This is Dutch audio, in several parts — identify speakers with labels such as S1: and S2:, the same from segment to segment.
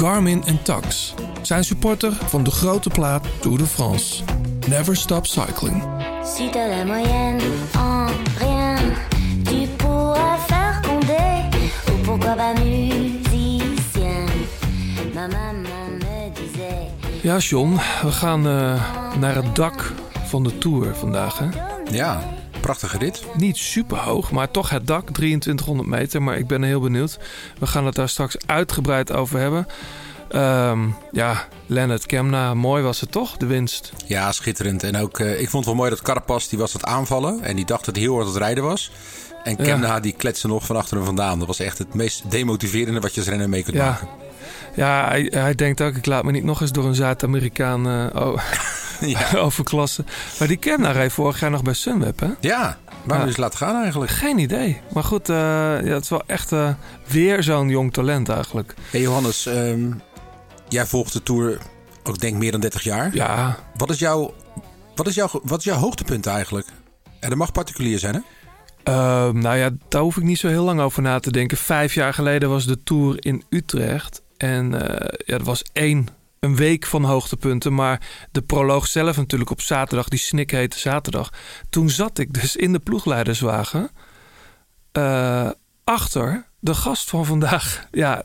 S1: Garmin en Tax zijn supporter van de grote plaat Tour de France. Never Stop Cycling.
S2: Si t'as la moyenne en rien, tu pourras faire condé. Ou pourquoi pas musicien. Ma maman me disait.
S1: Ja, John, we gaan eh, naar het dak van de Tour vandaag. Hè?
S3: Ja, prachtige rit.
S1: Niet super hoog, maar toch het dak, 2300 meter. Maar ik ben heel benieuwd. We gaan het daar straks uitgebreid over hebben. Ehm, ja, Leonard Kemna, mooi was het toch, de winst?
S3: Ja, schitterend. En ook, eh, ik vond het wel mooi dat Carapaz, die was het aanvallen. En die dacht dat hij heel hard aan het rijden was. En
S1: Ja.
S3: Kemna, die kletste nog van achter hem vandaan. Dat was echt het meest demotiverende wat je als renner mee kunt
S1: Ja.
S3: maken.
S1: Ja, hij, hij denkt ook, ik laat me niet nog eens door een Zuid-Amerikaan eh, o-
S3: Ja.
S1: overklassen. Maar die Kemna reed vorig jaar nog bij Sunweb, hè?
S3: Ja, waarom is laten gaan eigenlijk?
S1: Geen idee. Maar goed, eh, ja, het is wel echt eh, weer zo'n jong talent eigenlijk.
S3: Hey Johannes, ehm, jij volgt de Tour ook denk meer dan 30 jaar.
S1: Ja,
S3: Wat is jouw, wat is jouw, wat is jouw hoogtepunt eigenlijk? En dat mag particulier zijn, hè?
S1: Ehm, nou ja, daar hoef ik niet zo heel lang over na te denken. Vijf jaar geleden was de Tour in Utrecht. En eh, ja, er was één, een week van hoogtepunten. Maar de proloog zelf natuurlijk op zaterdag, die snikhete zaterdag. Toen zat ik dus in de ploegleiderswagen. eh, achter de gast van vandaag. Ja,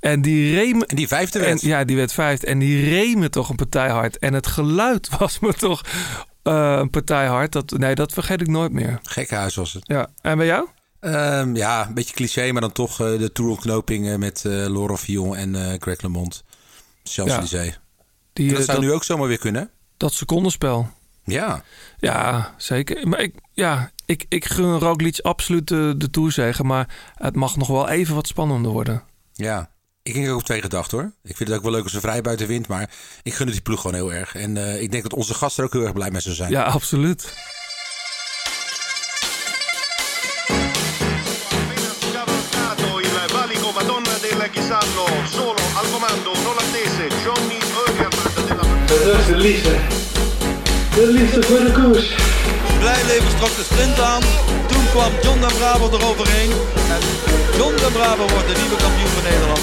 S1: en die reem...
S3: En die vijfde
S1: En,
S3: werd.
S1: ja, die werd vijfde. En die reed me toch een partij hard. En het geluid was me toch eh, een partij hard. Dat, nee, dat vergeet ik nooit meer.
S3: Gekkenhuis was het.
S1: Ja, en bij jou?
S3: Ehm, ja, een beetje cliché, maar dan toch eh, de Tourontknoping eh, met eh Laurent Fillon en eh, Greg LeMond. Champs-Élysées.
S1: Die,
S3: En dat
S1: eh,
S3: zou
S1: dat,
S3: nu ook zomaar weer kunnen.
S1: dat secondenspel.
S3: Ja,
S1: Ja, zeker. Maar ik, ja, ik, ik gun Roglic absoluut de, de Tour zeggen. Maar het mag nog wel even wat spannender worden.
S3: ja. Ik denk ook op twee gedachten hoor. Ik vind het ook wel leuk als ze vrij buiten wint, maar ik gun het die ploeg gewoon heel erg. En eh, ik denk dat onze gast er ook heel erg blij mee zou zijn.
S1: Ja, absoluut.
S4: solo
S5: is de liefde. De liefde voor de koers.
S6: Blijleven trok de sprint aan. Toen kwam John den Braber eroverheen. En John den Braber wordt de nieuwe kampioen van Nederland.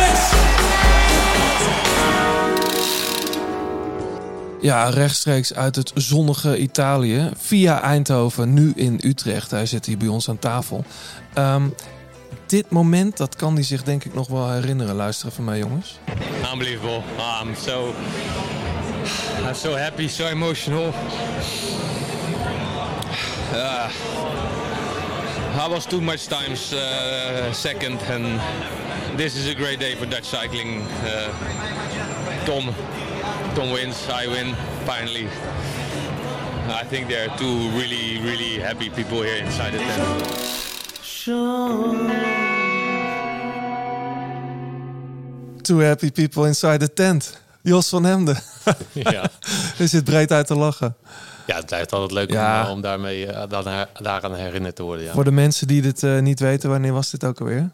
S1: Ja, rechtstreeks uit het zonnige Italië. Via Eindhoven, nu in Utrecht. Hij zit hier bij ons aan tafel. Ehm, dit moment, dat kan hij zich denk ik nog wel herinneren. Luisteren van mij, jongens.
S7: Unbelievable. Ah, I'm so I'm so happy, so emotional. Uh, I was too much times uh, second and this is a great day for Dutch cycling. Uh, Tom Tom wins, I win finally. I think there are two really, really happy people here inside the tent.
S1: Two happy people inside the tent. Jos van Hemden.
S8: Ja.
S1: Hij zit breed uit te lachen.
S8: ja, het blijft altijd leuk
S1: Ja.
S8: om, om daarmee, eh, daaraan, daaraan herinnerd te worden. Ja.
S1: Voor de mensen die dit eh, niet weten, wanneer was dit ook alweer?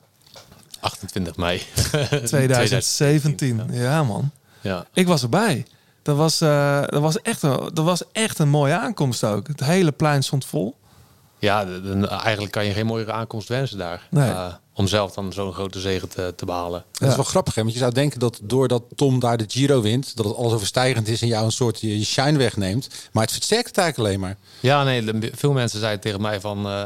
S8: 28 mei
S1: 2017. Ja, man.
S8: Ja.
S1: Ik was erbij. Dat was, eh, dat, was echt een, dat was echt een mooie aankomst ook. Het hele plein stond vol.
S8: Ja, de- de- eigenlijk kan je geen mooiere aankomst wensen daar.
S1: Nee.
S8: Eh, om zelf dan zo'n grote zegen te, te behalen.
S3: Dat is wel grappig, hè? Want je zou denken dat doordat Tom daar de Giro wint, dat het alles overstijgend is en jou een soort je, je shine wegneemt. Maar het versterkt het eigenlijk alleen maar.
S8: Ja, nee, de- veel mensen zeiden tegen mij van... eh,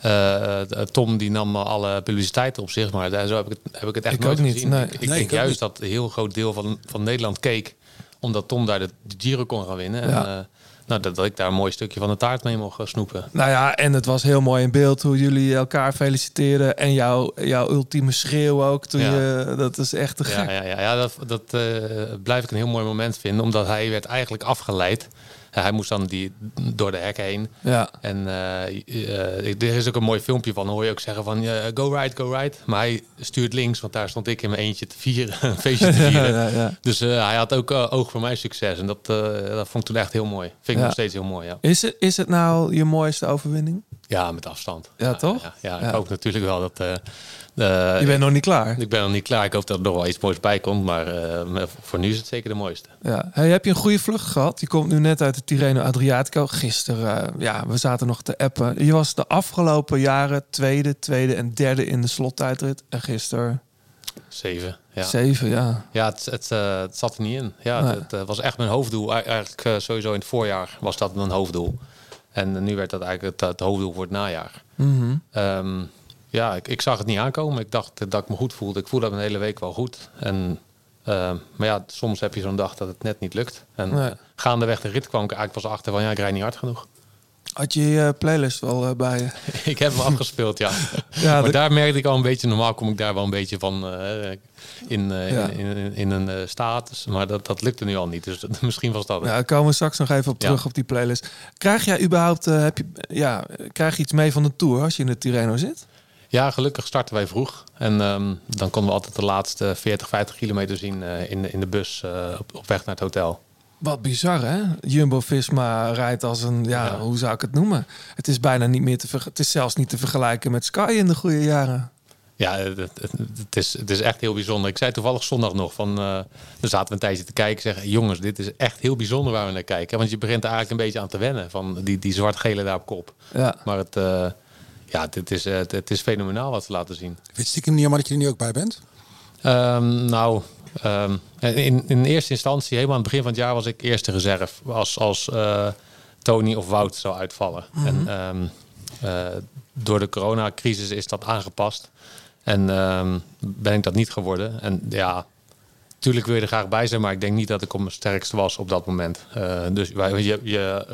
S8: eh, eh, Tom die nam alle publiciteit op zich, maar daar, zo heb ik het, heb ik het echt
S1: Ik
S8: nooit
S1: ook niet,
S8: gezien.
S1: nee.
S8: Ik, ik
S3: Nee,
S8: denk
S3: ik
S8: juist
S3: niet.
S8: dat een heel groot deel van, van Nederland keek, omdat Tom daar de, de Giro kon gaan winnen. En, eh, nou, dat, dat ik daar een mooi stukje van de taart mee mocht snoepen.
S1: Nou ja, en het was heel mooi in beeld hoe jullie elkaar feliciteerden. En jouw, jouw ultieme schreeuw ook. Toen
S8: Ja.
S1: je, dat is echt te gek.
S8: Ja, ja, ja, ja dat, dat blijf ik een heel mooi moment vinden. Omdat hij werd eigenlijk afgeleid hij moest dan die, door de hek heen.
S1: Ja.
S8: En eh, eh, er is ook een mooi filmpje van. Dan hoor je ook zeggen van eh, go right, go right. Maar hij stuurt links, want daar stond ik in mijn eentje te vieren. Een feestje te vieren.
S1: Ja, ja, ja.
S8: Dus eh, hij had ook eh, oog voor mijn succes. En dat, eh, dat vond ik toen echt heel mooi. Vind ik nog steeds heel mooi, ja.
S1: Is, het, is het nou je mooiste overwinning?
S8: Ja, met afstand.
S1: Ja, toch?
S8: Ja. ik hoop natuurlijk wel dat... eh,
S1: Je bent nog niet klaar.
S8: Ik ben nog niet klaar. Ik hoop dat er nog wel iets moois bij komt. Maar eh, voor nu is het zeker de mooiste.
S1: Ja. Hey, heb je een goede vlucht gehad? Je komt nu net uit de Tirreno Adriatico. Gisteren, eh, ja, we zaten nog te appen. Je was de afgelopen jaren tweede, tweede en derde in de slottijdrit. En gisteren
S8: Zeven. Ja.
S1: zeven, ja.
S8: Ja, het, het, het zat er niet in. Ja,
S1: Nee.
S8: het, het, was echt mijn hoofddoel. Ei- Eigenlijk sowieso in het voorjaar was dat mijn hoofddoel. En nu werd dat eigenlijk het, het hoofddoel voor het najaar.
S1: Mhm.
S8: Ehm, ja, ik, ik zag het niet aankomen. Ik dacht dat ik me goed voelde. Ik voelde me de hele week wel goed. En, ehm, maar ja, soms heb je zo'n dag dat het net niet lukt. En
S1: Nee.
S8: eh, gaandeweg de rit kwam ik eigenlijk pas achter van... ja, ik rijd niet hard genoeg.
S1: Had je je playlist wel eh, bij je?
S8: ik heb hem afgespeeld, ja.
S1: Ja,
S8: maar daar merkte ik al een beetje... normaal kom ik daar wel een beetje van eh, in, eh,
S1: Ja.
S8: in, in, in een eh, status. Maar dat, dat lukte nu al niet. Dus dat- misschien was dat het.
S1: Ja, daar komen we straks nog even op
S8: Ja.
S1: terug op die playlist. Krijg jij überhaupt eh, heb je, ja, krijg je iets mee van de Tour als je in de Tirreno zit?
S8: Ja, gelukkig starten wij vroeg. En ehm, dan konden we altijd de laatste 40, 50 kilometer zien eh, in, de, in de bus eh, op, op weg naar het hotel.
S1: Wat bizar, hè? Jumbo-Visma rijdt als een, ja,
S8: Ja.
S1: hoe zou ik het noemen? Het is bijna niet meer te ver, Het is zelfs niet te vergelijken met Sky in de goede jaren.
S8: Ja, het, het, is, het is echt heel bijzonder. Ik zei toevallig zondag nog van, eh dan zaten we een tijdje te kijken. Zeggen, jongens, dit is echt heel bijzonder waar we naar kijken. Want je begint er eigenlijk een beetje aan te wennen van die, die zwart-gele daar op kop.
S1: Ja.
S8: Maar het, ja, het, is, eh, het, het is fenomenaal wat ze laten zien.
S3: Vind je stiekem niet jammer dat je er nu ook bij bent?
S8: Ehm, nou, ehm, in, in eerste instantie, helemaal aan het begin van het jaar, was ik eerste reserve. Als, als eh, Tony of Wout zou uitvallen. En ehm, eh, door de coronacrisis is dat aangepast. En ben ik dat niet geworden. En ja, natuurlijk wil je er graag bij zijn, maar ik denk niet dat ik op mijn sterkste was op dat moment. Eh, dus wij- je, je,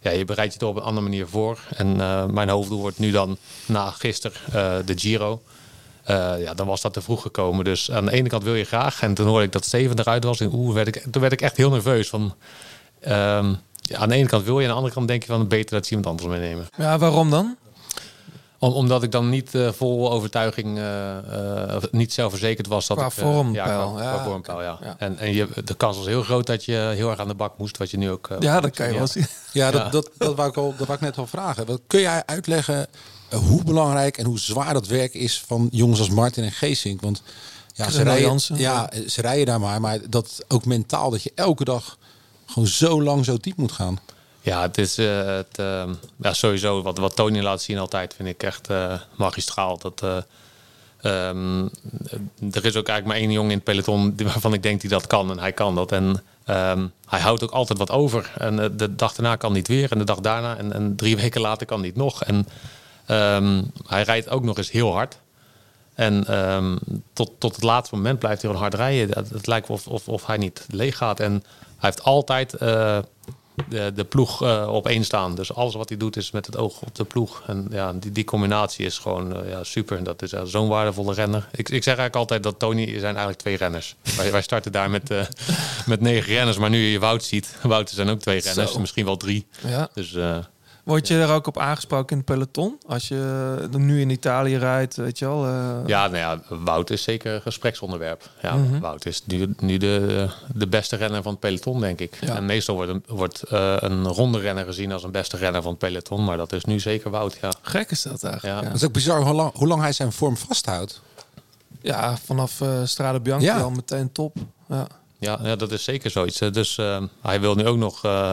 S8: ja, je bereidt je er op een andere manier voor. En eh, mijn hoofddoel wordt nu dan na gisteren eh, de Giro. Eh, ja, dan was dat te vroeg gekomen. Dus aan de ene kant wil je graag. En toen hoorde ik dat Steven eruit was. En oeh, werd ik, toen werd ik echt heel nerveus. Van, ehm, ja, aan de ene kant wil je, aan de andere kant denk je van beter dat ze iemand anders meenemen.
S1: Ja, waarom dan?
S8: Om, omdat ik dan niet eh, vol overtuiging, eh, eh, niet zelfverzekerd was. Dat
S1: Qua
S8: ik,
S1: vormpeil,
S8: Ja, qua,
S1: ja,
S8: qua vormpeil, ja.
S1: ja.
S8: En, en je, de kans was heel groot dat je heel erg aan de bak moest. Wat je nu ook...
S1: Ja, dat kan je wel zien.
S3: Ja, dat,
S8: Ja.
S3: Dat, dat, wou ik al, dat wou ik net al vragen. Wat, kun jij uitleggen hoe belangrijk en hoe zwaar dat werk is van jongens als Martin en Geesink? Want ja, ze rijden, ja, ze rijden daar maar, maar dat ook mentaal dat je elke dag gewoon zo lang zo diep moet gaan.
S8: Ja, het is eh, ehm, ja, sowieso wat, wat Tony laat zien altijd vind ik echt eh, magistraal. Dat, eh, ehm, er is ook eigenlijk maar één jongen in het peloton waarvan ik denk die dat kan en hij kan dat. En ehm, hij houdt ook altijd wat over. En de dag daarna kan niet weer en de dag daarna en, en drie weken later kan niet nog. En hij rijdt ook nog eens heel hard. En tot, tot het laatste moment blijft hij gewoon hard rijden. Het, het lijkt of, of, of hij niet leeg gaat. En hij heeft altijd de, de ploeg eh, op één staan. Dus alles wat hij doet is met het oog op de ploeg. En ja, die, die combinatie is gewoon eh, ja, super. Dat is eh, zo'n waardevolle renner. Ik, ik zeg eigenlijk altijd dat Tony zijn eigenlijk twee renners. wij, wij starten daar met, met negen renners. Maar nu je Wout ziet, Wout zijn ook twee renners.
S1: Zo.
S8: Misschien wel drie.
S1: Ja.
S8: Dus
S1: Word je er ook op aangesproken in het peloton? Als je er nu in Italië rijdt, weet je wel? eh,
S8: Ja, nou ja, Wout is zeker een gespreksonderwerp. Ja,
S1: Mhm.
S8: Wout is nu, nu de, de beste renner van het peloton, denk ik.
S1: Ja.
S8: En meestal wordt, een, wordt eh, een ronde renner gezien als een beste renner van het peloton. Maar dat is nu zeker Wout, ja.
S1: Gek is dat eigenlijk.
S8: Ja.
S1: Ja,
S3: Het is ook bizar hoe lang, hoe lang hij zijn vorm vasthoudt.
S1: Ja, vanaf eh Strade Bianchi
S3: Ja.
S1: al meteen top. Ja.
S8: Ja, ja dat is zeker zoiets. Eh, Dus eh, hij wil nu ook nog eh,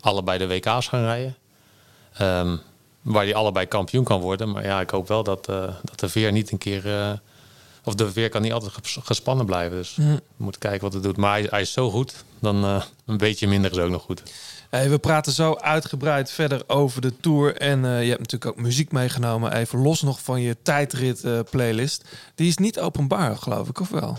S8: allebei de WK's gaan rijden. Ehm, waar hij allebei kampioen kan worden. Maar ja, ik hoop wel dat, eh, dat de veer niet een keer... eh, of de veer kan niet altijd ges- gespannen blijven. Dus
S1: Hm.
S8: we moeten kijken wat het doet. Maar hij, hij is zo goed, dan eh, een beetje minder is ook nog goed.
S1: Hey, we praten zo uitgebreid verder over de Tour. En je hebt natuurlijk ook muziek meegenomen. Even los nog van je tijdrit playlist. Die is niet openbaar, geloof ik, of wel?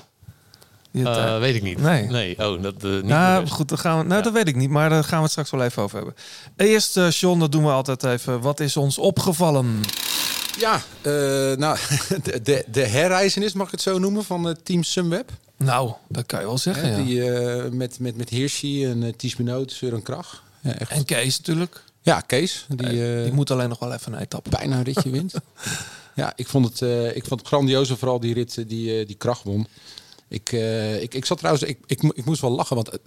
S8: Eh,
S1: tijd-
S8: weet ik niet.
S1: Nee.
S8: oh, dat eh, niet
S1: nou, goed, dan gaan we, nou, dat weet ik niet, maar daar gaan we het straks wel even over hebben. Eerst, eh John, dat doen we altijd even. Wat is ons opgevallen?
S3: Ja, eh, nou, de, de, de herreizenis, mag ik het zo noemen, van het team Sunweb.
S1: Nou, dat kan je wel zeggen. Ja.
S3: Die eh, met, met, met Hirschi en uh, Ties Minot, Søren Krach. Ja, echt.
S1: En Kees natuurlijk.
S3: Ja, Kees. Die, eh,
S1: Die moet alleen nog wel even een etappe.
S3: bijna een ritje wint. ja, ik vond het, eh, ik vond het grandioos, vooral die rit die, eh, die kracht won. Ik, eh, ik, ik zat trouwens, ik, ik, ik moest wel lachen, want het-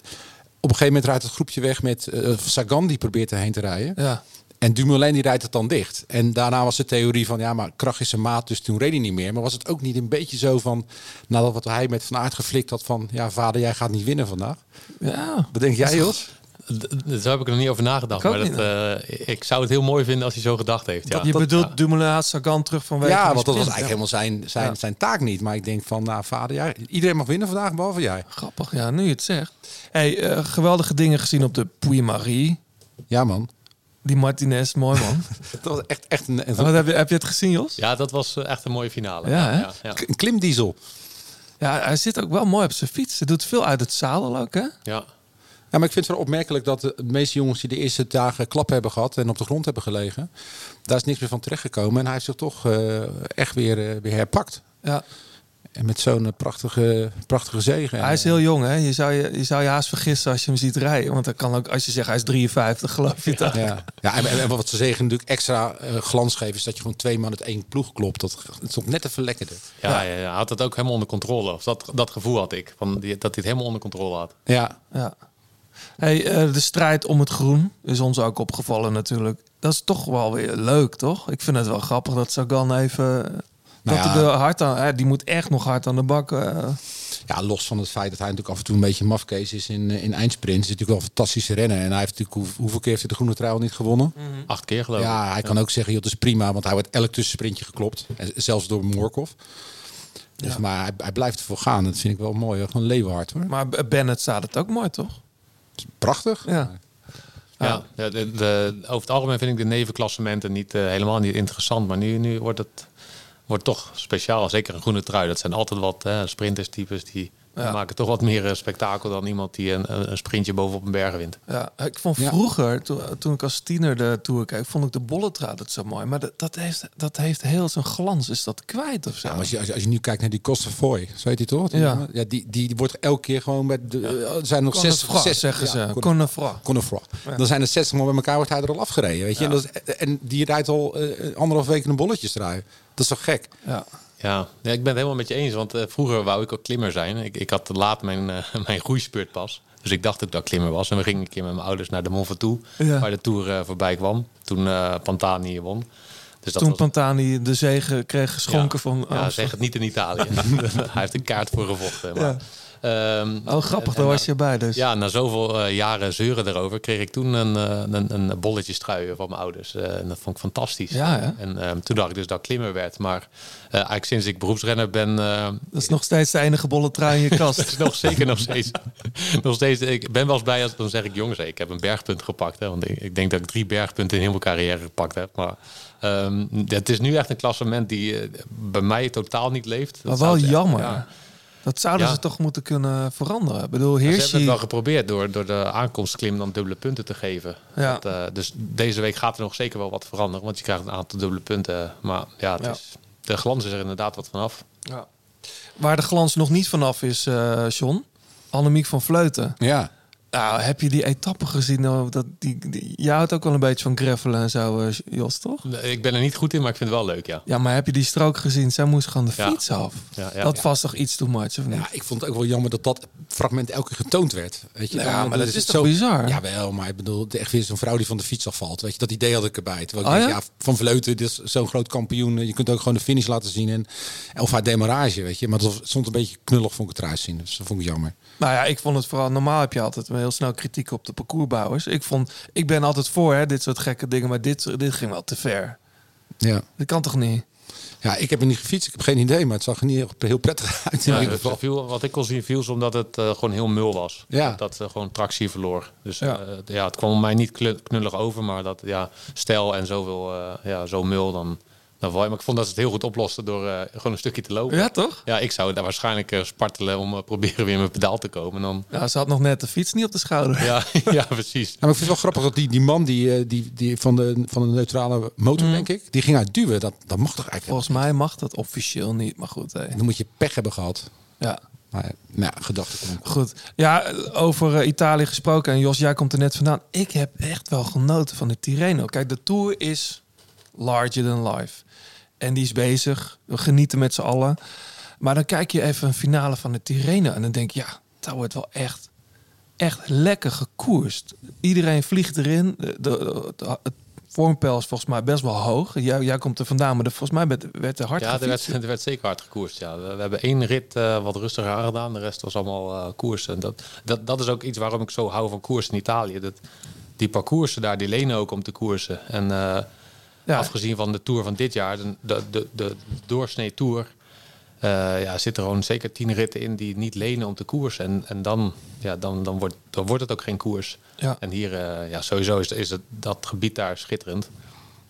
S3: op een gegeven moment rijdt het groepje weg met eh, Sagan die probeert erheen te rijden.
S1: Ja.
S3: En Dumoulin die rijdt het dan dicht. En daarna was de theorie van, ja, maar kracht is zijn maat, dus toen reed hij niet meer. Maar was het ook niet een beetje zo van, nadat wat hij met Van Aert geflikt had van, ja vader, jij gaat niet winnen vandaag.
S1: Ja.
S3: Wat denk jij, Jos?
S8: Daar heb ik er nog niet over nagedacht.
S1: Ik
S8: Maar dat, eh, ik zou het heel mooi vinden als hij zo gedacht heeft. Ja.
S1: je
S8: Dat-
S1: bedoelt
S8: ja.
S1: Dumoulin Sagan terug vanwege
S3: Ja, want dat was eigenlijk helemaal zijn, zijn,
S1: Ja.
S3: zijn taak niet. Maar ik denk van, nou vader, jij, iedereen mag winnen vandaag, behalve jij.
S1: Grappig, ja, nu je het zegt. Hey, eh, geweldige dingen gezien op de Puy-Marie.
S3: Ja man,
S1: Die Martinez, mooi man.
S3: dat was echt, echt een,
S1: Wat, heb, je, heb je het gezien, Jos?
S8: Ja, dat was eh, echt een mooie finale.
S1: Ja, hè?
S8: ja, ja.
S3: een klimdiesel.
S1: Ja, hij zit ook wel mooi op zijn fiets. Hij doet veel uit het zadel ook, hè?
S8: ja.
S3: Ja, maar ik vind het wel opmerkelijk dat de meeste jongens die de eerste dagen klap hebben gehad en op de grond hebben gelegen, daar is niks meer van terechtgekomen. En hij heeft zich toch eh, echt weer, eh, weer herpakt.
S1: Ja.
S3: En met zo'n eh, prachtige, prachtige zegen.
S1: Hij is heel jong, hè? Je zou je, je zou je haast vergissen als je hem ziet rijden. Want dan kan ook, als je zegt hij is 53, geloof je dat?
S3: Ja, ja en, en wat ze zegen natuurlijk extra glans geven, is dat je gewoon twee man uit één ploeg klopt. Dat, dat is ook net even lekkerder.
S8: Ja, ja, ja, hij had het ook helemaal onder controle. Of dat, dat gevoel had ik. Van die, dat hij het helemaal onder controle had.
S3: Ja,
S1: Ja. Hey, eh, de strijd om het groen is ons ook opgevallen natuurlijk. Dat is toch wel weer leuk, toch? Ik vind het wel grappig dat Sagan even... eh,
S3: Nou
S1: dat
S3: ja.
S1: hij hard aan, hè, die moet echt nog hard aan de bak. eh.
S3: ja, los van het feit dat hij natuurlijk af en toe een beetje mafkees is in, eh, in eindsprints. Is natuurlijk wel een fantastische rennen. En hij heeft natuurlijk, hoe, hoeveel keer heeft hij de groene trui al niet gewonnen?
S8: Acht keer geloof ik.
S3: Ja, hij kan ook zeggen, joh, dat is prima, want hij wordt elk tussensprintje geklopt. En zelfs door Morkov. Dus, Maar hij, hij blijft ervoor gaan. Dat vind ik wel mooi. Gewoon leeuwenhard hoor.
S1: Maar Bennett staat het ook mooi, toch?
S3: Prachtig.
S1: Ja.
S8: Ja, de, de, de- over het algemeen vind ik de nevenklassementen niet, eh, helemaal niet interessant. Maar nu, nu wordt het wordt toch speciaal. Zeker een groene trui. Dat zijn altijd wat sprinterstypes die
S1: Ja.
S8: maken toch wat meer eh, spektakel dan iemand die een, een een sprintje bovenop een berg wint.
S1: Ja, ik vond
S3: Ja.
S1: vroeger, toen, toen ik als tiener de Tour keek, vond ik de bolletrui dat zo mooi. Maar dat, dat, heeft, dat heeft heel zijn glans. Is dat kwijt of zo?
S3: Ja, als je, als, je, als je nu kijkt naar die Kostenfoy, zo heet hij toch?
S1: Ja.
S3: ja die, die, die wordt elke keer gewoon met. De, er zijn nog zes, zes
S1: zeggen
S3: ja,
S1: ze.
S3: Dan zijn er 60 man bij elkaar, wordt hij er al afgereden. Weet je? En, dat is- en die rijdt al eh, anderhalf week een bolletjes draaien. Dat is toch gek?
S1: Ja.
S8: Ja, ja, ik ben het helemaal met je eens. Want eh, vroeger wou ik ook klimmer zijn. Ik, ik had laat mijn, eh, mijn groeispurt pas. Dus ik dacht ook dat ik klimmer was. En we gingen een keer met mijn ouders naar de Mont Ventoux.
S1: Ja.
S8: Waar de Tour eh, voorbij kwam. Toen Pantani won. Dus dat
S1: Toen
S8: was-
S1: Pantani de zegen kreeg geschonken
S8: ja,
S1: van...
S8: Ja, zeg het niet in Italië. Hij heeft een kaart voor gevochten. Maar, ehm,
S1: Oh, grappig, daar was je bij dus.
S8: Ja, na zoveel eh, jaren zeuren erover kreeg ik toen een, eh, een, een bolletjestrui van mijn ouders. Eh, en dat vond ik fantastisch.
S1: Ja, hè?
S8: En ehm, toen dacht ik dus dat ik klimmer werd. Maar eigenlijk sinds ik beroepsrenner ben...
S1: Dat is nog steeds de enige bolle trui in je
S8: dat
S1: kast.
S8: is nog zeker nog steeds. nog steeds ik ben wel eens blij als dan zeg ik jongens, ik heb een bergpunt gepakt. Hè, want ik, ik denk dat ik drie bergpunten in heel mijn carrière gepakt heb. Maar ehm, het is nu echt een klassement die bij mij totaal niet leeft. Dat
S1: maar wel jammer.
S8: ja.
S1: Dat zouden
S8: Ja.
S1: ze toch moeten kunnen veranderen. Ik bedoel,
S8: Ja, Ze hebben
S1: Hirschi...
S8: het wel geprobeerd door, door de aankomstklim dan dubbele punten te geven.
S1: Ja.
S8: Dat, eh, dus deze week gaat er nog zeker wel wat veranderen. Want je krijgt een aantal dubbele punten. Maar ja, het
S1: Ja.
S8: Is, de glans is er inderdaad wat vanaf.
S1: Ja. Waar de glans nog niet vanaf is, eh John. Annemiek van Vleuten.
S3: Ja.
S1: Nou, heb je die etappe gezien? Nou, dat, die, die, jij houdt ook wel een beetje van greffelen en zo, eh, Jos, toch?
S8: Ik ben er niet goed in, maar ik vind het wel leuk, ja.
S1: Ja, maar heb je die strook gezien? Zij moest gewoon de
S8: Ja.
S1: fiets af.
S8: Ja, ja.
S1: dat
S8: Ja.
S1: was toch iets too much, of niet?
S3: Ja, ik vond het ook wel jammer dat dat fragment elke keer getoond werd. Weet je?
S1: Ja,
S3: Dan-
S1: maar dat is toch bizar?
S3: Jawel, maar ik bedoel, echt weer zo'n vrouw die van de fiets afvalt. Weet je, dat idee had ik erbij. Terwijl ik
S1: Oh,
S3: denk,
S1: ja?
S3: ja? Van Vleuten, dit is zo'n groot kampioen. Je kunt ook gewoon de finish laten zien. En, of haar demarrage, weet je. Maar dat stond een beetje knullig, vond ik het eruit zien. Dus dat vond ik jammer.
S1: Nou ja, ik vond het vooral... Normaal heb je altijd heel snel kritiek op de parcoursbouwers. Ik, vond, ik ben altijd voor hè, dit soort gekke dingen, maar dit, dit ging wel te ver.
S3: Ja.
S1: Dat kan toch niet?
S3: ja, ik heb er niet gefietst. Ik heb geen idee, maar het zag er niet heel, prettig uit in
S8: Ja,
S3: ieder geval.
S8: viel, wat ik kon zien viel ze omdat het eh, gewoon heel mul was.
S3: Ja.
S8: Dat ze gewoon tractie verloor. Dus
S1: Ja.
S8: ja. ja, het kwam mij niet knullig over, maar dat ja, stijl en zoveel, eh, ja, zo mul dan, dan val je. Maar ik vond dat ze het heel goed oplosten door eh, gewoon een stukje te lopen.
S1: Ja, toch?
S8: Ja, ik zou daar waarschijnlijk eh, spartelen om eh, proberen weer in mijn pedaal te komen. En dan,
S1: Ja, ze had nog net de fiets niet op de schouder.
S8: ja, ja, precies.
S3: Ja, maar ik vind het wel grappig dat die, die man die, eh, die, die van, de, van de neutrale motor,
S1: Mhm.
S3: denk ik, die ging uitduwen. Dat, dat mag toch eigenlijk
S1: Volgens mij mag dat officieel niet, maar goed.
S3: Dan moet je pech hebben gehad.
S1: Ja.
S3: Maar nou, ja, gedachten komen.
S1: Goed. Ja, over Italië gesproken. En Jos, jij komt er net vandaan. Ik heb echt wel genoten van de Tirreno. Kijk, de Tour is larger than life. En die is bezig. We genieten met z'n allen. Maar dan kijk je even een finale van de Tirreno. En dan denk je, ja, dat wordt wel echt, echt lekker gekoerst. Iedereen vliegt erin. De, de- de- het vormpeil is volgens mij best wel hoog. Jij, jij komt er vandaan, maar de, volgens mij werd, werd er hard
S8: Ja, er werd, er werd zeker hard gekoerst. Ja. We, we hebben één rit eh, wat rustiger aangedaan. De rest was allemaal eh koers. En dat, dat, dat is ook iets waarom ik zo hou van koers in Italië. Dat, die parcoursen daar, die lenen ook om te koersen. En eh,
S1: Ja.
S8: afgezien van de Tour van dit jaar, de, de, de, de doorsnee Tour... eh, ja, zitten er gewoon zeker tien ritten in die niet lenen om te koersen. En, en dan, ja, dan, dan, wordt, dan wordt het ook geen koers.
S1: Ja.
S8: En hier, eh, ja, sowieso is, is het, dat gebied daar schitterend.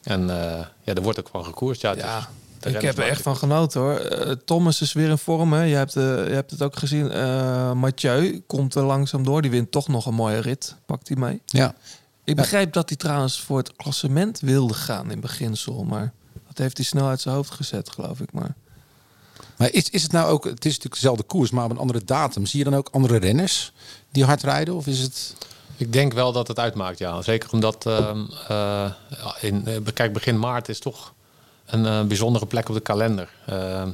S8: En eh, ja, er wordt ook van gekoerst. Ja,
S1: Ja,
S8: de
S1: ik heb er echt van genoten hoor. Eh, Thomas is weer in vorm. Hè. Je, hebt, je hebt het ook gezien. Eh Mathieu komt er langzaam door. Die wint toch nog een mooie rit. Pakt hij mee.
S3: Ja.
S1: Ik begrijp dat hij trouwens voor het klassement wilde gaan in beginsel. Maar dat heeft hij snel uit zijn hoofd gezet, geloof ik. Maar
S3: Maar is, is het nou ook, het is natuurlijk dezelfde koers, maar op een andere datum. Zie je dan ook andere renners die hard rijden? Of is het...
S8: Ik denk wel dat het uitmaakt, ja. Zeker omdat, ehm, eh, in, eh, kijk, begin maart is toch een eh, bijzondere plek op de kalender. Ehm,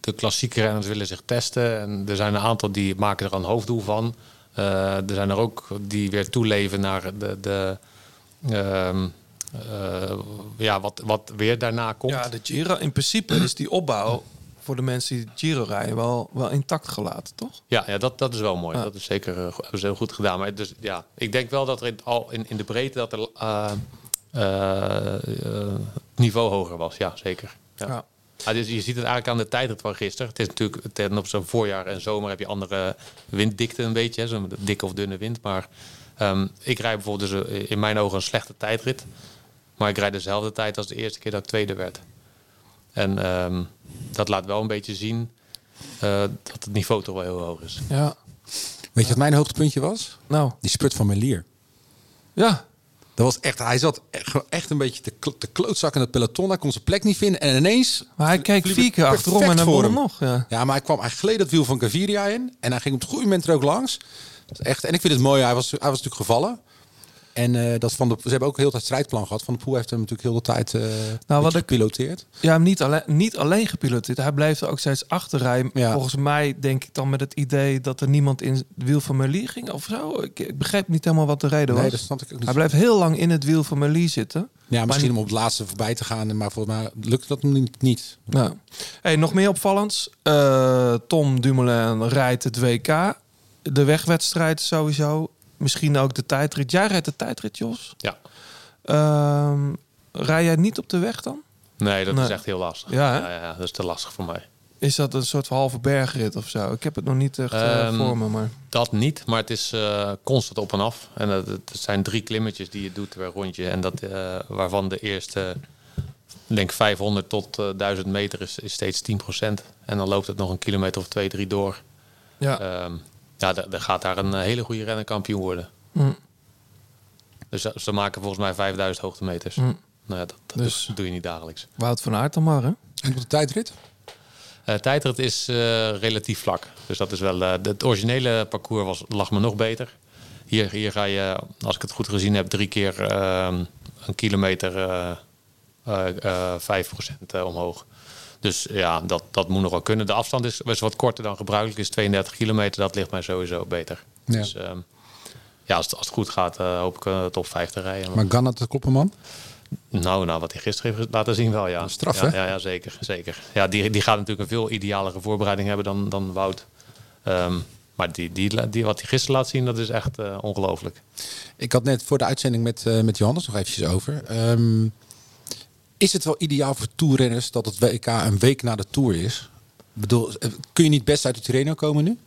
S8: de klassieke renners willen zich testen. En er zijn een aantal die maken er een hoofddoel van. Eh, er zijn er ook die weer toeleven naar de, de, ehm, eh, ja, wat, wat weer daarna komt.
S1: ja, de Giro. In principe is die opbouw voor de mensen die Giro rijden wel, wel intact gelaten, toch?
S8: Ja, ja dat, dat is wel mooi.
S1: Ja.
S8: Dat is zeker hebben ze heel goed gedaan. Maar dus, ja, ik denk wel dat er in, al in, in de breedte dat er niveau hoger was. Ja, zeker. Ja.
S1: Ja.
S8: Ja, dus je ziet het eigenlijk aan de tijdrit van gisteren. Het is natuurlijk ten op zo'n voorjaar en zomer heb je andere winddikte een beetje. Zo'n dikke of dunne wind. Maar ehm, ik rijd bijvoorbeeld dus eh, in mijn ogen een slechte tijdrit. Maar ik rijd dezelfde tijd als de eerste keer dat ik tweede werd. En ehm, dat laat wel een beetje zien eh, dat het niveau toch wel heel hoog is.
S1: Ja.
S3: Weet je wat mijn hoogtepuntje was?
S1: Nou,
S3: Die spurt van Melier.
S1: ja.
S3: Dat was echt, hij zat echt, gewoon echt een beetje te, te klootzak in het peloton. Hij kon zijn plek niet vinden. En ineens...
S1: Maar hij keek vier keer achterom en hij
S3: voor hem.
S1: nog. Ja.
S3: Ja, maar hij kwam, hij gleed het wiel van Gaviria in. En hij ging op het goede moment er ook langs. Echt, en ik vind het mooi, hij was, hij was natuurlijk gevallen. En eh, dat van de, ze hebben ook heel tijd strijdplan gehad. Van de Poel heeft hem natuurlijk heel de tijd eh
S1: Nou, wat ik-
S3: gepiloteerd.
S1: Ja, hem niet alleen, niet alleen gepiloteerd. Hij bleef er ook steeds achterrijden.
S3: Ja.
S1: Volgens mij denk ik dan met het idee dat er niemand in het wiel van Merlier ging of zo. Ik, ik begreep niet helemaal wat de reden
S3: Nee,
S1: was.
S3: dat snap ik ook niet.
S1: Hij bleef heel lang in het wiel van Merlier zitten.
S3: Ja, misschien om op het laatste voorbij te gaan. Maar volgens mij lukt dat hem niet. niet.
S1: Nou. Hey, nog meer opvallends. Eh, Tom Dumoulin rijdt het WK. De wegwedstrijd sowieso. Misschien ook de tijdrit. Jij rijdt de tijdrit, Jos.
S8: Ja.
S1: Ehm, rij jij niet op de weg dan?
S8: Nee, dat
S1: Nee.
S8: is echt heel lastig.
S1: Ja,
S8: ja, ja, dat is te lastig voor mij.
S1: Is dat een soort van halve bergrit of zo? Ik heb het nog niet echt eh,
S8: Ehm,
S1: voor me, maar...
S8: Dat niet, maar het is eh, constant op en af. En het, het zijn drie klimmetjes die je doet per rondje. En dat, eh, waarvan de eerste, ik denk 500 tot eh 1000 meter is, is steeds 10%. En dan loopt het nog een kilometer of twee, drie door.
S1: Ja.
S8: Ehm, ja, er gaat daar een eh, hele goede renner kampioen worden.
S1: Hm.
S8: Dus ze- ze maken volgens mij 5000 hoogtemeters.
S1: Hm.
S8: Nou ja, dat, dat
S1: Dus-
S8: doe- je niet dagelijks.
S1: Wout van Aert dan maar, hè?
S3: En op de tijdrit?
S8: Eh tijdrit is eh, relatief vlak. Dus dat is wel. eh, het originele parcours was, lag me nog beter. Hier, hier ga je, als ik het goed gezien heb, drie keer ehm, een kilometer eh eh, eh, 5% eh, omhoog. Dus ja, dat, dat moet nog wel kunnen. De afstand is, is wat korter dan gebruikelijk, is 32 kilometer. Dat ligt mij sowieso beter.
S3: Ja.
S8: Dus ehm, ja, als, het, als het goed gaat, eh, hoop ik eh, top 5 te rijden.
S3: Maar Ganna te kloppen, man.
S8: Nou, nou, wat hij gisteren heeft laten zien wel, ja.
S3: Straf,
S8: ja,
S3: hè?
S8: Ja, ja, zeker, zeker. Ja, die, die gaat natuurlijk een veel idealere voorbereiding hebben dan, dan Wout. Ehm, maar die, die, die, wat hij gisteren laat zien, dat is echt eh, ongelooflijk.
S3: Ik had net voor de uitzending met, met Johannes nog eventjes over. Ehm, is het wel ideaal voor toerrenners dat het WK een week na de Tour is? Ik bedoel, eh, kun je niet best uit de Tirreno komen nu?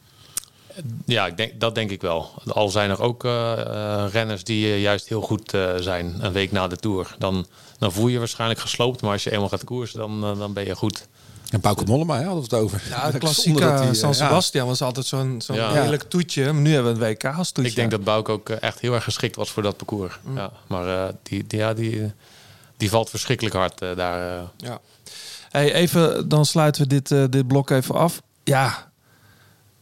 S8: Ja, ik denk, dat denk ik wel. Al zijn er ook eh, eh, renners die juist heel goed eh, zijn een week na de Tour. Dan, dan voel je je waarschijnlijk gesloopt. Maar als je eenmaal gaat koersen, dan, dan ben je goed.
S3: En Bauke Mollema, hè, hadden we het over.
S1: Ja, de klassieke San
S3: ja.
S1: Sebastian was altijd zo'n zo'n
S8: Ja.
S1: heerlijk toetje. Maar nu hebben we een WK als toetje.
S8: Ik denk dat Bouk ook echt heel erg geschikt was voor dat parcours. Ja, maar eh, die, die, ja, die, die valt verschrikkelijk hard eh, daar. eh.
S1: Ja. Hey, even, dan sluiten we dit, eh, dit blok even af. Ja,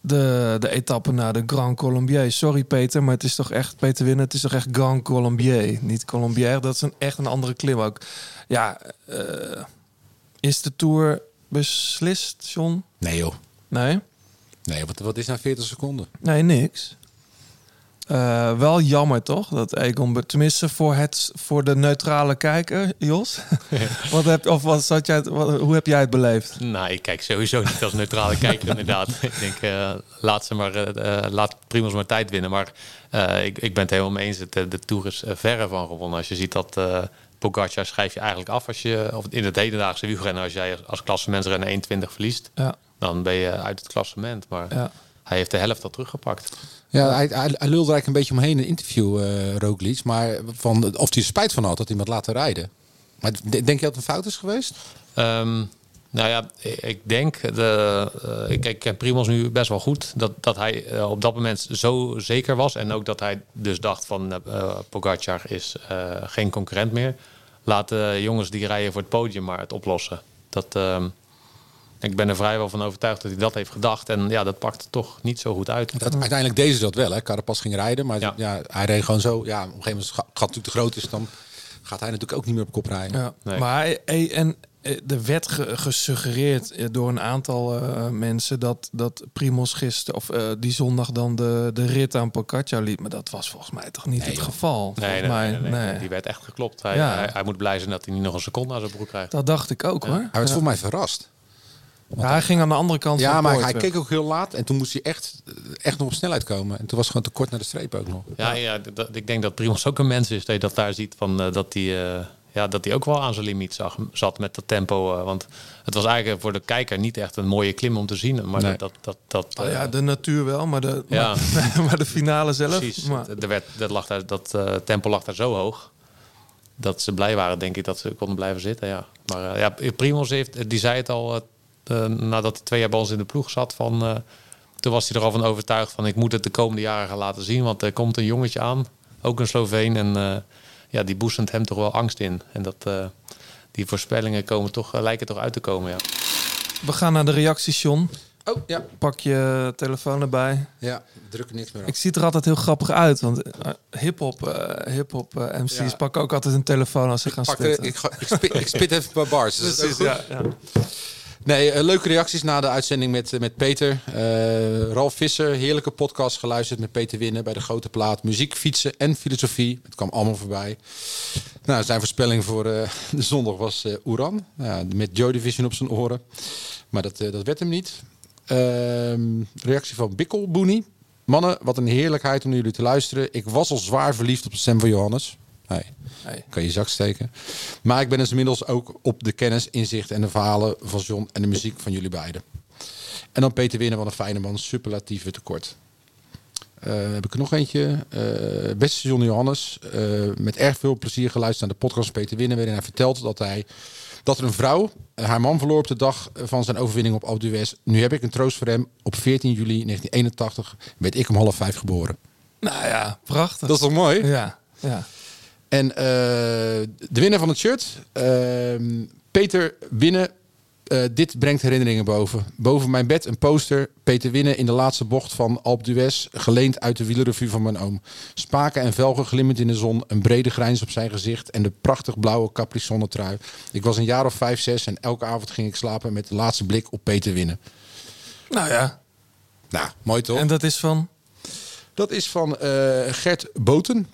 S1: de, de etappe naar de Grand Colombier. Sorry Peter, maar het is toch echt, Peter Winnen, het is toch echt Grand Colombier. Niet Colombier, dat is een, echt een andere klim ook. Ja, eh, is de Tour beslist, John?
S3: Nee joh.
S1: Nee?
S3: Nee, wat, wat is nou 40 seconden?
S1: Nee, niks. Eh, wel jammer toch? Dat Egon, tenminste voor, het, voor de neutrale kijker, Jos. wat heb, of wat zat jij, wat, hoe heb jij het beleefd?
S8: Nou, ik kijk sowieso niet als neutrale kijker inderdaad. Ik denk, eh, laat ze maar, eh, laat Primoz maar tijd winnen. Maar ik, ik ben het helemaal mee eens. Het, eh, de Tour is verre van gewonnen. Als je ziet dat Pogacar schrijf je eigenlijk af als je, of in het hedendaagse wielrennen, als jij als klassementsrenner 1.20 verliest,
S1: Ja,
S8: dan ben je uit het klassement. Maar
S1: ja.
S8: hij heeft de helft al teruggepakt.
S3: Ja, hij, hij, hij lulde eigenlijk een beetje omheen in een interview, eh Roglic. Maar van, of hij er spijt van had dat hij laten rijden. Maar de- denk je dat het een fout is geweest?
S8: Ehm, nou ja, ik denk, de, eh, ik, ik ken nu best wel goed, dat, dat hij eh, op dat moment zo zeker was. En ook dat hij dus dacht van eh Pogacar is geen concurrent meer. Laat de jongens die rijden voor het podium maar het oplossen. Dat, ehm, ik ben er vrijwel van overtuigd dat hij dat heeft gedacht. En ja, dat pakt toch niet zo goed uit.
S3: Dat, uiteindelijk deden ze dat wel, hè. Carapaz ging rijden, maar ja.
S8: Ja.
S3: hij reed gewoon zo. Ja, op een gegeven moment als het gat natuurlijk te groot is, dan gaat hij natuurlijk ook niet meer op kop rijden.
S1: Ja,
S8: Nee.
S1: maar en eh, er werd ge- gesuggereerd eh, door een aantal eh, mensen dat, dat Primos gisteren of die zondag dan de, de rit aan Pogacar liet. Maar dat was volgens mij toch niet het geval.
S8: Nee,
S1: mij,
S8: nee, nee,
S1: nee.
S8: nee. die werd echt geklopt. Hij,
S1: Ja.
S8: hij, hij moet blij zijn dat hij niet nog een seconde aan zijn broek krijgt.
S1: Dat dacht ik ook hoor.
S3: Hij werd
S1: Ja.
S3: voor mij verrast.
S1: Ja, hij ging aan de andere kant
S3: Ja,
S1: van
S3: maar hij
S1: weg.
S3: keek ook heel laat en toen moest hij echt, echt nog op snelheid komen. En toen was het gewoon te kort naar de streep ook nog.
S8: Ja, ja dat, ik denk dat Primoz ook een mens is dat je dat daar ziet van eh, dat hij eh, ja, dat hij ook wel aan zijn limiet zag, zat met dat tempo. eh, want het was eigenlijk voor de kijker niet echt een mooie klim om te zien. Maar
S3: Nee.
S8: dat, dat, dat, dat
S1: Oh ja, de natuur wel, maar de,
S8: Ja.
S1: maar, maar de finale zelf.
S8: precies.
S1: Maar,
S8: Er werd, dat, lag daar, dat tempo lag daar zo hoog dat ze blij waren, denk ik, dat ze konden blijven zitten. Ja. Maar eh, ja, Primoz heeft, die zei het al nadat hij twee jaar bij ons in de ploeg zat van. eh, toen was hij er al van overtuigd van ik moet het de komende jaren gaan laten zien. Want er komt een jongetje aan, ook een Sloveen. En eh, ja, die boezemt hem toch wel angst in. En dat, eh, die voorspellingen komen toch, eh, lijken toch uit te komen. Ja.
S1: we gaan naar de reacties, John.
S3: Oh, ja.
S1: Pak je telefoon erbij.
S3: Ja, druk niks meer op.
S1: Ik zie het er altijd heel grappig uit, want eh, hip-hop eh, hip-hop eh, MC's
S3: Ja.
S1: pakken ook altijd een telefoon als ze gaan
S3: Pak er-
S1: spitten.
S3: ik, ga- ik, spit, ik spit even een paar bars. Is
S1: Precies,
S3: goed?
S1: ja, ja.
S3: Nee, eh, leuke reacties na de uitzending met, eh, met Peter. Eh, Ralf Visser, heerlijke podcast geluisterd met Peter Winnen bij de Grote Plaat. Muziek, fietsen en filosofie. Het kwam allemaal voorbij. Nou, zijn voorspelling voor de zondag was eh Oeran. Ja, met Joy Division op zijn oren. Maar dat, dat werd hem niet. Ehm, reactie van Bikkel Boenie. Mannen, wat een heerlijkheid om jullie te luisteren. Ik was al zwaar verliefd op de stem van Johannes. Hey. kan je zak steken. Maar ik ben dus inmiddels ook op de kennis, inzicht en de verhalen van John en de muziek van jullie beiden. En dan Peter Winnen, wat een fijne man. Superlatieve tekort. Eh, heb ik er nog eentje. Eh, beste John Johannes. eh, met erg veel plezier geluisterd naar de podcast van Peter Winnen. Waarin hij vertelt dat, hij, dat er een vrouw haar man verloor op de dag van zijn overwinning op d'Huez. Nu heb ik een troost voor hem. Op 14 juli 1981 werd ik om half vijf geboren.
S1: Nou ja, prachtig.
S3: Dat is toch mooi?
S1: Ja, ja.
S3: En eh, de winnaar van het shirt, ehm, Peter Winnen. eh, dit brengt herinneringen boven. Boven mijn bed een poster. Peter Winnen in de laatste bocht van Alpe d'Huez. Geleend uit de wielerrevue van mijn oom. Spaken en velgen glimmend in de zon. Een brede grijns op zijn gezicht. En de prachtig blauwe Capri trui. Ik was een jaar of vijf, zes. En elke avond ging ik slapen met de laatste blik op Peter Winnen.
S1: Nou ja,
S3: Nou, mooi toch?
S1: en dat is van...
S3: dat is van eh, Gert Boten.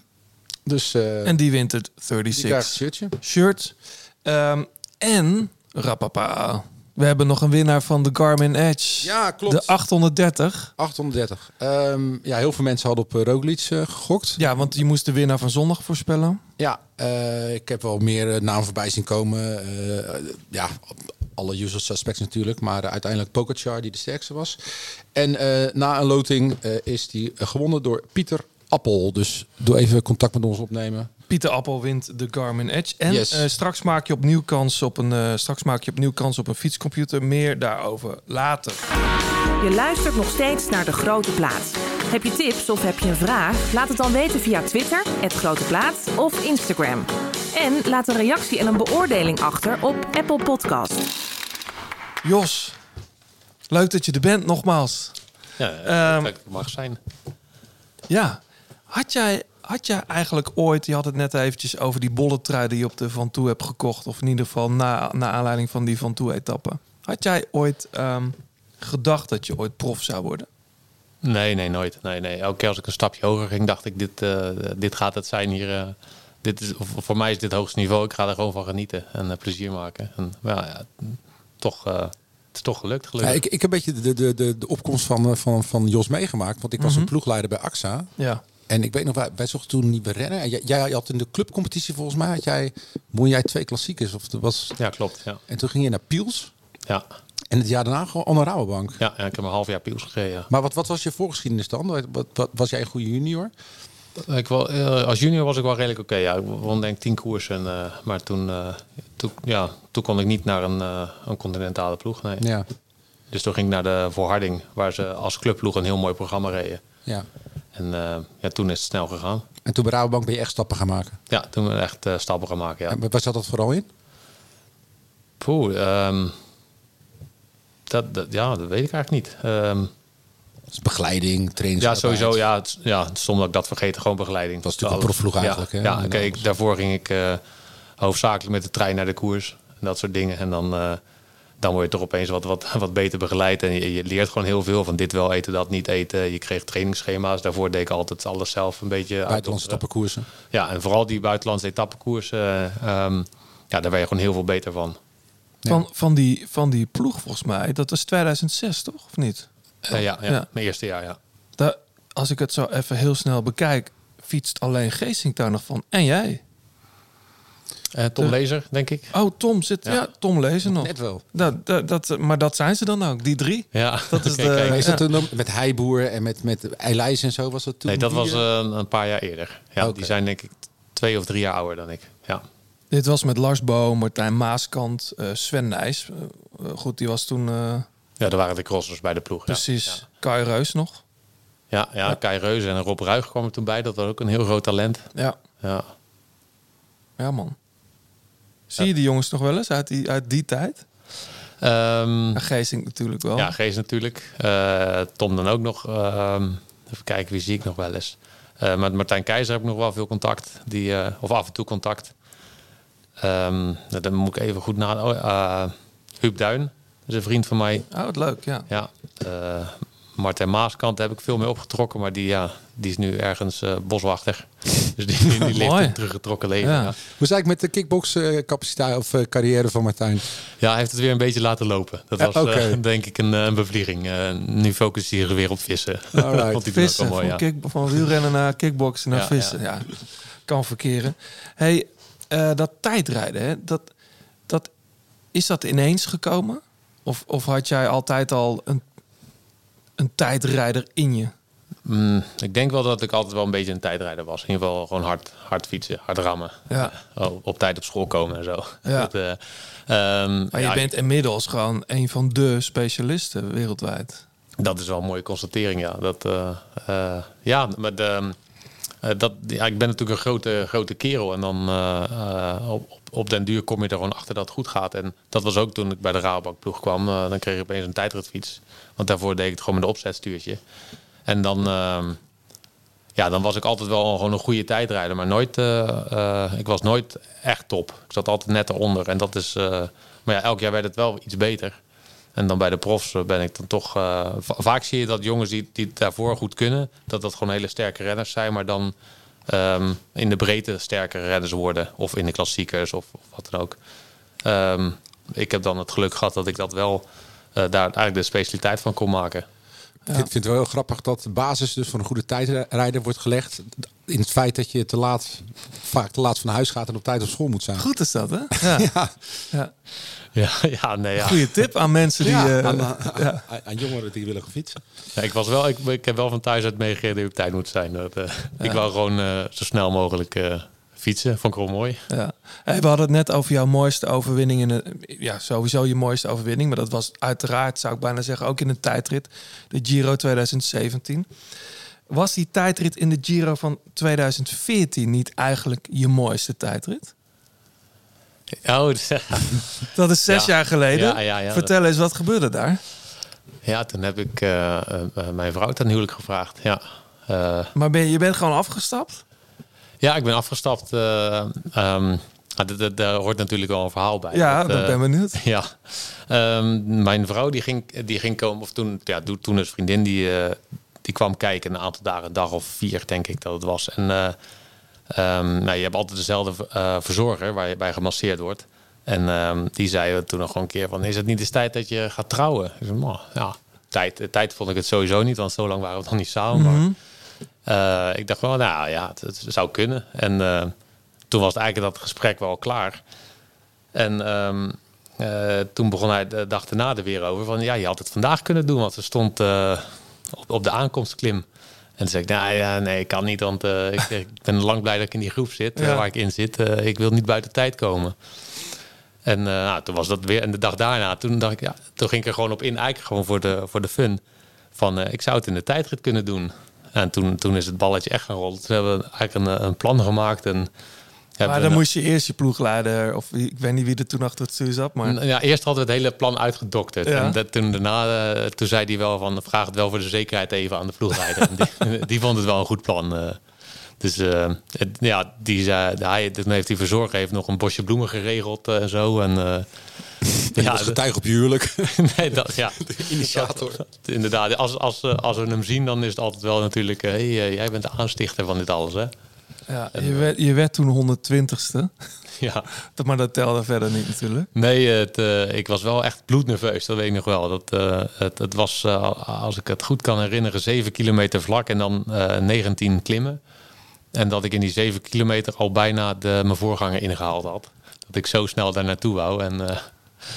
S3: Dus eh,
S1: En die wint het
S3: die krijgt een
S1: 36
S3: shirtje.
S1: shirt. Ehm, en, rapapa, we hebben nog een winnaar van de Garmin Edge.
S3: Ja, klopt.
S1: De 830.
S3: 830. Ehm, ja, heel veel mensen hadden op uh, Roglic eh, gegokt.
S1: Ja, want je moest de winnaar van zondag voorspellen.
S3: Ja, ik heb wel meer namen voorbij zien komen. Ja, alle usual suspects natuurlijk. Maar uiteindelijk Pogacar die de sterkste was. En na een loting is die gewonnen door Pieter Appel. Dus doe even contact met ons opnemen.
S1: Pieter Appel wint de Garmin Edge. En
S3: Yes.
S1: eh, straks maak je opnieuw kans op een eh, straks maak je opnieuw kans op een fietscomputer. Meer daarover later.
S9: Je luistert nog steeds naar De Grote Plaats. Heb je tips of heb je een vraag? Laat het dan weten via Twitter, het Grote Plaats of Instagram. En laat een reactie en een beoordeling achter op Apple Podcast.
S1: Jos, leuk dat je er bent nogmaals.
S8: Ja,
S1: Ehm,
S8: dat mag zijn.
S1: Ja. Had jij, had jij eigenlijk ooit, je had het net eventjes over die bolletrui die je op de Van Toe hebt gekocht, of in ieder geval na, na aanleiding van die Van Toe etappe. Had jij ooit ehm, gedacht dat je ooit prof zou worden?
S8: Nee, nee, nooit. Nee, nee. Elke keer als ik een stapje hoger ging, dacht ik, dit, eh, dit gaat het zijn hier. eh, dit is, of- voor mij is dit hoogste niveau. Ik ga er gewoon van genieten en eh, plezier maken. En ja, ja, toch, eh, het is toch gelukt,
S3: Ja,
S8: gelukkig.
S3: ik, ik heb een beetje de, de, de, de opkomst van, van, van Jos meegemaakt. Want ik was
S1: Mhm.
S3: een ploegleider bij AXA.
S1: Ja.
S3: En ik weet nog, wij, wij zochten toen een nieuwe renner. En jij, jij had in de clubcompetitie volgens mij, had jij, won jij twee klassiekers. Of er was,
S8: Ja, klopt. Ja.
S3: en toen ging je naar Piels.
S8: Ja.
S3: En het jaar daarna gewoon onder Rabobank.
S8: Ja, ja, ik heb een half jaar piels gegeven. ja.
S3: Maar wat, wat was je voorgeschiedenis dan? Wat, was jij een goede junior?
S8: Ik wel, eh, als junior was ik wel redelijk oké. Ja, ik won denk ik tien koersen. eh, maar toen, eh, toen, ja, toen kon ik niet naar een, een continentale ploeg. Nee.
S3: Ja.
S8: Dus toen ging ik naar de Voorharding, waar ze als clubploeg een heel mooi programma reden.
S3: ja.
S8: En eh, ja, toen is het snel gegaan.
S3: En toen bij Rabobank ben je echt stappen gaan maken.
S8: Ja, toen ben ik echt eh, stappen gaan maken. Ja.
S3: En waar zat dat vooral in?
S8: Poeh, ehm, dat, dat, ja, dat weet ik eigenlijk niet. Ehm,
S3: Dus begeleiding, training.
S8: ja, sowieso. Ja, het, ja, stond dat ik dat vergeten. Gewoon begeleiding.
S3: was natuurlijk een
S8: Alles.
S3: profvloeg eigenlijk,
S8: Ja,
S3: hè?
S8: ja kijk, daarvoor ging ik eh, hoofdzakelijk met de trein naar de koers. En dat soort dingen. En dan, dan word je toch opeens wat, wat, wat beter begeleid. En je, je leert gewoon heel veel van dit wel eten, dat niet eten. Je kreeg trainingsschema's. Daarvoor deed ik altijd alles zelf een beetje uit.
S3: Buitenlandse stappenkoersen.
S8: Ja, en vooral die buitenlandse etappekoersen. eh, ehm, ja, daar ben je gewoon heel veel beter van.
S1: Van, van, die, van die ploeg volgens mij, dat was 2006 toch? Of niet?
S8: Eh, ja, ja,
S1: Ja.
S8: mijn eerste jaar, ja.
S1: Daar, als ik het zo even heel snel bekijk, fietst alleen Geesink daar nog van. En jij?
S8: Eh, Tom
S1: De-
S8: Lezer, denk ik.
S1: Oh, Tom zit. Ja,
S8: Ja.
S1: Tom lezen nog.
S3: Net wel.
S1: Dat, dat, dat, maar dat zijn ze dan ook, die drie.
S8: Ja,
S1: Dat is de-
S8: kijk.
S3: Is
S1: Ja.
S3: dat toen met Heiboer en met, met Eilijs en zo? Was dat toen?
S8: Nee, dat was
S3: eh,
S8: eh, een paar jaar eerder. Ja. Die zijn denk ik twee of drie jaar ouder dan ik. Ja,
S1: Dit was met Lars Boom, Martijn Maaskant, eh, Sven Nijs. Goed, die was toen eh,
S8: ja dat waren de crossers bij de ploeg. ja.
S1: precies
S8: Ja.
S1: Kai Reus nog.
S8: Ja, ja, Kai Reuze en Rob Ruig kwamen toen bij. Dat was ook een heel groot talent.
S1: Ja,
S8: Ja,
S1: ja man. Zie je die jongens nog wel eens uit die, uit die tijd?
S8: Ehm,
S1: Ja, Geesink natuurlijk wel.
S8: ja Gees natuurlijk. Eh, Tom dan ook nog. Ehm, even kijken, wie zie ik nog wel eens. Eh, met Martijn Keizer heb ik nog wel veel contact. Die, eh, of af en toe contact. Ehm, nou, dan moet ik even goed nadenken. Oh, Huub Duin, is een vriend van mij.
S1: Oh, wat leuk, ja.
S8: Ja, Martijn Maaskant heb ik veel mee opgetrokken, maar die, ja, die is nu ergens eh, boswachter. Dus die, die leeft
S1: Mooi.
S8: een teruggetrokken leven.
S1: Ja.
S8: Ja.
S3: Hoe is het eigenlijk met de kickbox eh, capaciteit of eh, carrière van Martijn?
S8: Ja, hij heeft het weer een beetje laten lopen. Dat
S3: Ja,
S8: was eh, denk ik een, een bevlieging. Eh, nu focust hij zich weer op vissen. Ook
S1: Vissen,
S8: wel mooi,
S1: van,
S8: ja.
S1: kick, van wielrennen naar kickboksen naar
S8: Ja,
S1: vissen. Ja. kan verkeren. Hey, eh, dat tijdrijden, hè, dat, dat, is dat ineens gekomen? Of, of had jij altijd al een, een tijdrijder in je?
S8: Mm, ik denk wel dat ik altijd wel een beetje een tijdrijder was. In ieder geval gewoon hard, hard fietsen, hard rammen.
S1: Ja.
S8: Oh, op tijd op school komen en zo.
S1: Ja.
S8: Dat, eh, ehm,
S1: Maar je
S8: ja,
S1: bent inmiddels gewoon een van de specialisten wereldwijd.
S8: Dat is wel een mooie constatering, ja. Dat, eh, eh, ja, maar de, eh, dat, ja, ik ben natuurlijk een grote, grote kerel. En dan eh, eh, op, op, den duur kom je er gewoon achter dat het goed gaat. En dat was ook toen ik bij de Rabobank ploeg kwam. eh, dan kreeg ik opeens een tijdritfiets. Want daarvoor deed ik het gewoon met een opzetstuurtje. En dan, ehm, ja, dan was ik altijd wel gewoon een goede tijdrijder. Maar nooit, eh, eh, ik was nooit echt top. Ik zat altijd net eronder. En dat is, eh, maar ja, elk jaar werd het wel iets beter. En dan bij de profs ben ik dan toch... va- vaak zie je dat jongens die, die daarvoor goed kunnen... dat dat gewoon hele sterke renners zijn... maar dan ehm, in de breedte sterkere renners worden. Of in de klassiekers of, of wat dan ook. Ehm, ik heb dan het geluk gehad dat ik dat wel... eh, daar eigenlijk de specialiteit van kon maken.
S3: Ik vind het wel heel grappig dat de basis dus van een goede tijdrijder wordt gelegd in het feit dat je te laat, vaak te laat van huis gaat en op tijd op school moet zijn.
S1: Goed is dat, hè? Ja.
S3: Ja,
S1: ja.
S8: Ja, ja nee, ja.
S1: Goeie tip aan mensen die...
S3: ja,
S1: eh,
S3: aan, aan-
S1: ja.
S3: aan- aan jongeren die willen gaan fietsen.
S8: Ja, ik, was wel, ik, ik heb wel van thuis uit meegegeven dat ik op tijd moet zijn. Dat, eh, Ik wou gewoon eh, zo snel mogelijk eh, fietsen. Vond ik wel mooi.
S1: Ja. Hey, we hadden het net over jouw mooiste overwinning. In de, ja, sowieso je mooiste overwinning. Maar dat was uiteraard, zou ik bijna zeggen, ook in een tijdrit. De Giro 2017. Was die tijdrit in de Giro van 2014 niet eigenlijk je mooiste tijdrit?
S8: Oh,
S1: Dat is zes
S8: Ja.
S1: jaar geleden.
S8: Ja.
S1: Vertel eens, wat gebeurde daar?
S8: Ja, toen heb ik eh, eh, mijn vrouw ten huwelijk gevraagd. Ja, Eh,
S1: Maar ben, je- je bent gewoon afgestapt?
S8: Ja ik ben afgestapt. d- d- daar hoort natuurlijk wel een verhaal bij.
S1: Ja,
S8: Dat,
S1: dat
S8: eh,
S1: ben benieuwd.
S8: Ja, Ehm, mijn vrouw die ging, die ging komen, of toen, ja, toen toen een vriendin die, eh, die kwam kijken een aantal dagen, een dag of vier denk ik dat het was. En eh, ehm, nou, je hebt altijd dezelfde verzorger waar je bij gemasseerd wordt. En die zei toen nog gewoon een keer van, is het niet eens tijd dat je gaat trouwen? Ik zei, "Nou, ja, tijd, tijd vond ik het sowieso niet, want zo lang waren we nog niet samen. Maar eh, ik dacht wel, nou ja, het, het zou kunnen. En eh, toen was eigenlijk dat gesprek wel klaar. En ehm, eh, toen begon hij de dag erna er weer over van ja, je had het vandaag kunnen doen, want ze stond op, op de aankomstklim. En toen zei ik, nou ja, nee, ik kan niet, want ik, ik ben lang blij dat ik in die groep zit,
S1: Ja.
S8: waar ik in zit. Ik wil niet buiten tijd komen. En nou, toen was dat weer. En de dag daarna, toen dacht ik, ja, toen ging ik er gewoon op in, eigenlijk gewoon voor de, voor de fun. Van ik zou het in de tijdrit kunnen doen. En toen, toen is het balletje echt gaan rollen. Toen hebben we eigenlijk een, een plan gemaakt. En
S1: Maar dan moest je eerst je ploegleider, of ik weet niet wie er toen achter het stuur zat, maar...
S8: Ja, eerst hadden we het hele plan uitgedokterd.
S1: Ja.
S8: En dat, toen daarna, eh, toen zei hij wel van, vraag het wel voor de zekerheid even aan de ploegleider. Die, die vond het wel een goed plan. eh. Dus eh, het- ja, die zei, hij, toen heeft die verzorger heeft nog een bosje bloemen geregeld eh, en zo. En, eh,
S3: Ja, als getuige op je huwelijk.
S8: nee, dat, ja.
S3: initiator.
S8: Inderdaad, als, als, als we hem zien, dan is het altijd wel natuurlijk... hé, hey, jij bent de aanstichter van dit alles, hè?
S1: Ja, je, werd, je werd toen 120ste.
S8: Ja.
S1: Dat- Maar dat telde verder niet natuurlijk.
S8: Nee, het, ik was wel echt bloednerveus, dat weet ik nog wel. Dat, eh, het, het was, als ik het goed kan herinneren, 7 kilometer vlak en dan eh 19 klimmen. En dat ik in die 7 kilometer al bijna de, mijn voorganger ingehaald had. Dat ik zo snel daar naartoe wou. En, eh,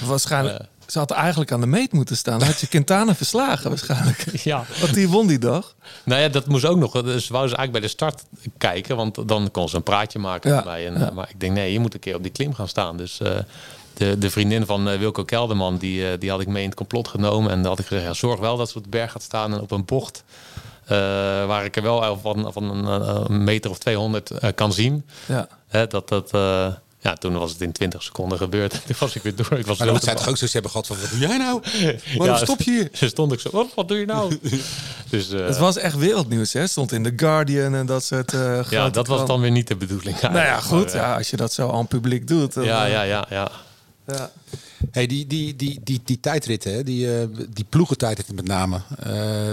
S1: Waarschijnlijk, ze had eigenlijk aan de meet moeten staan. Dan had je Quintana verslagen waarschijnlijk.
S8: ja.
S1: Want die won die dag.
S8: Nou ja, dat moest ook nog. Dus wou ze eigenlijk bij de start kijken, want dan kon ze een praatje maken
S1: Ja,
S8: met mij. En, eh, Maar ik denk, nee, je moet een keer op die klim gaan staan. Dus de, de vriendin van Wilco Kelderman, die, die had ik mee in het complot genomen. En dan had ik gezegd, ja, zorg wel dat ze op de berg gaat staan en op een bocht. Eh, waar ik er wel van, van een, eh, een meter of 200 eh, kan zien.
S1: Ja.
S8: Hè, dat dat... eh, ja, toen was het in 20 seconden gebeurd. Toen was ik weer door. Ik was
S3: Maar
S8: zo
S3: dan
S8: te
S3: zij toch ook zoiets hebben gehad van, wat doe jij nou? Waarom
S8: Ja,
S3: stop je hier?
S8: Ze stond ik zo, wat, wat doe je nou? dus, eh,
S1: Het was echt wereldnieuws, hè? Stond in The Guardian en dat soort eh
S8: ja, dat was dan weer niet de bedoeling.
S1: Nou ja, goed.
S8: Maar,
S1: Ja, als je dat zo aan het publiek doet. dan,
S8: ja, ja, ja, ja.
S1: ja.
S3: Hey, die, die, die, die, die tijdritten, hè, die, eh die ploegentijdritten met name. eh,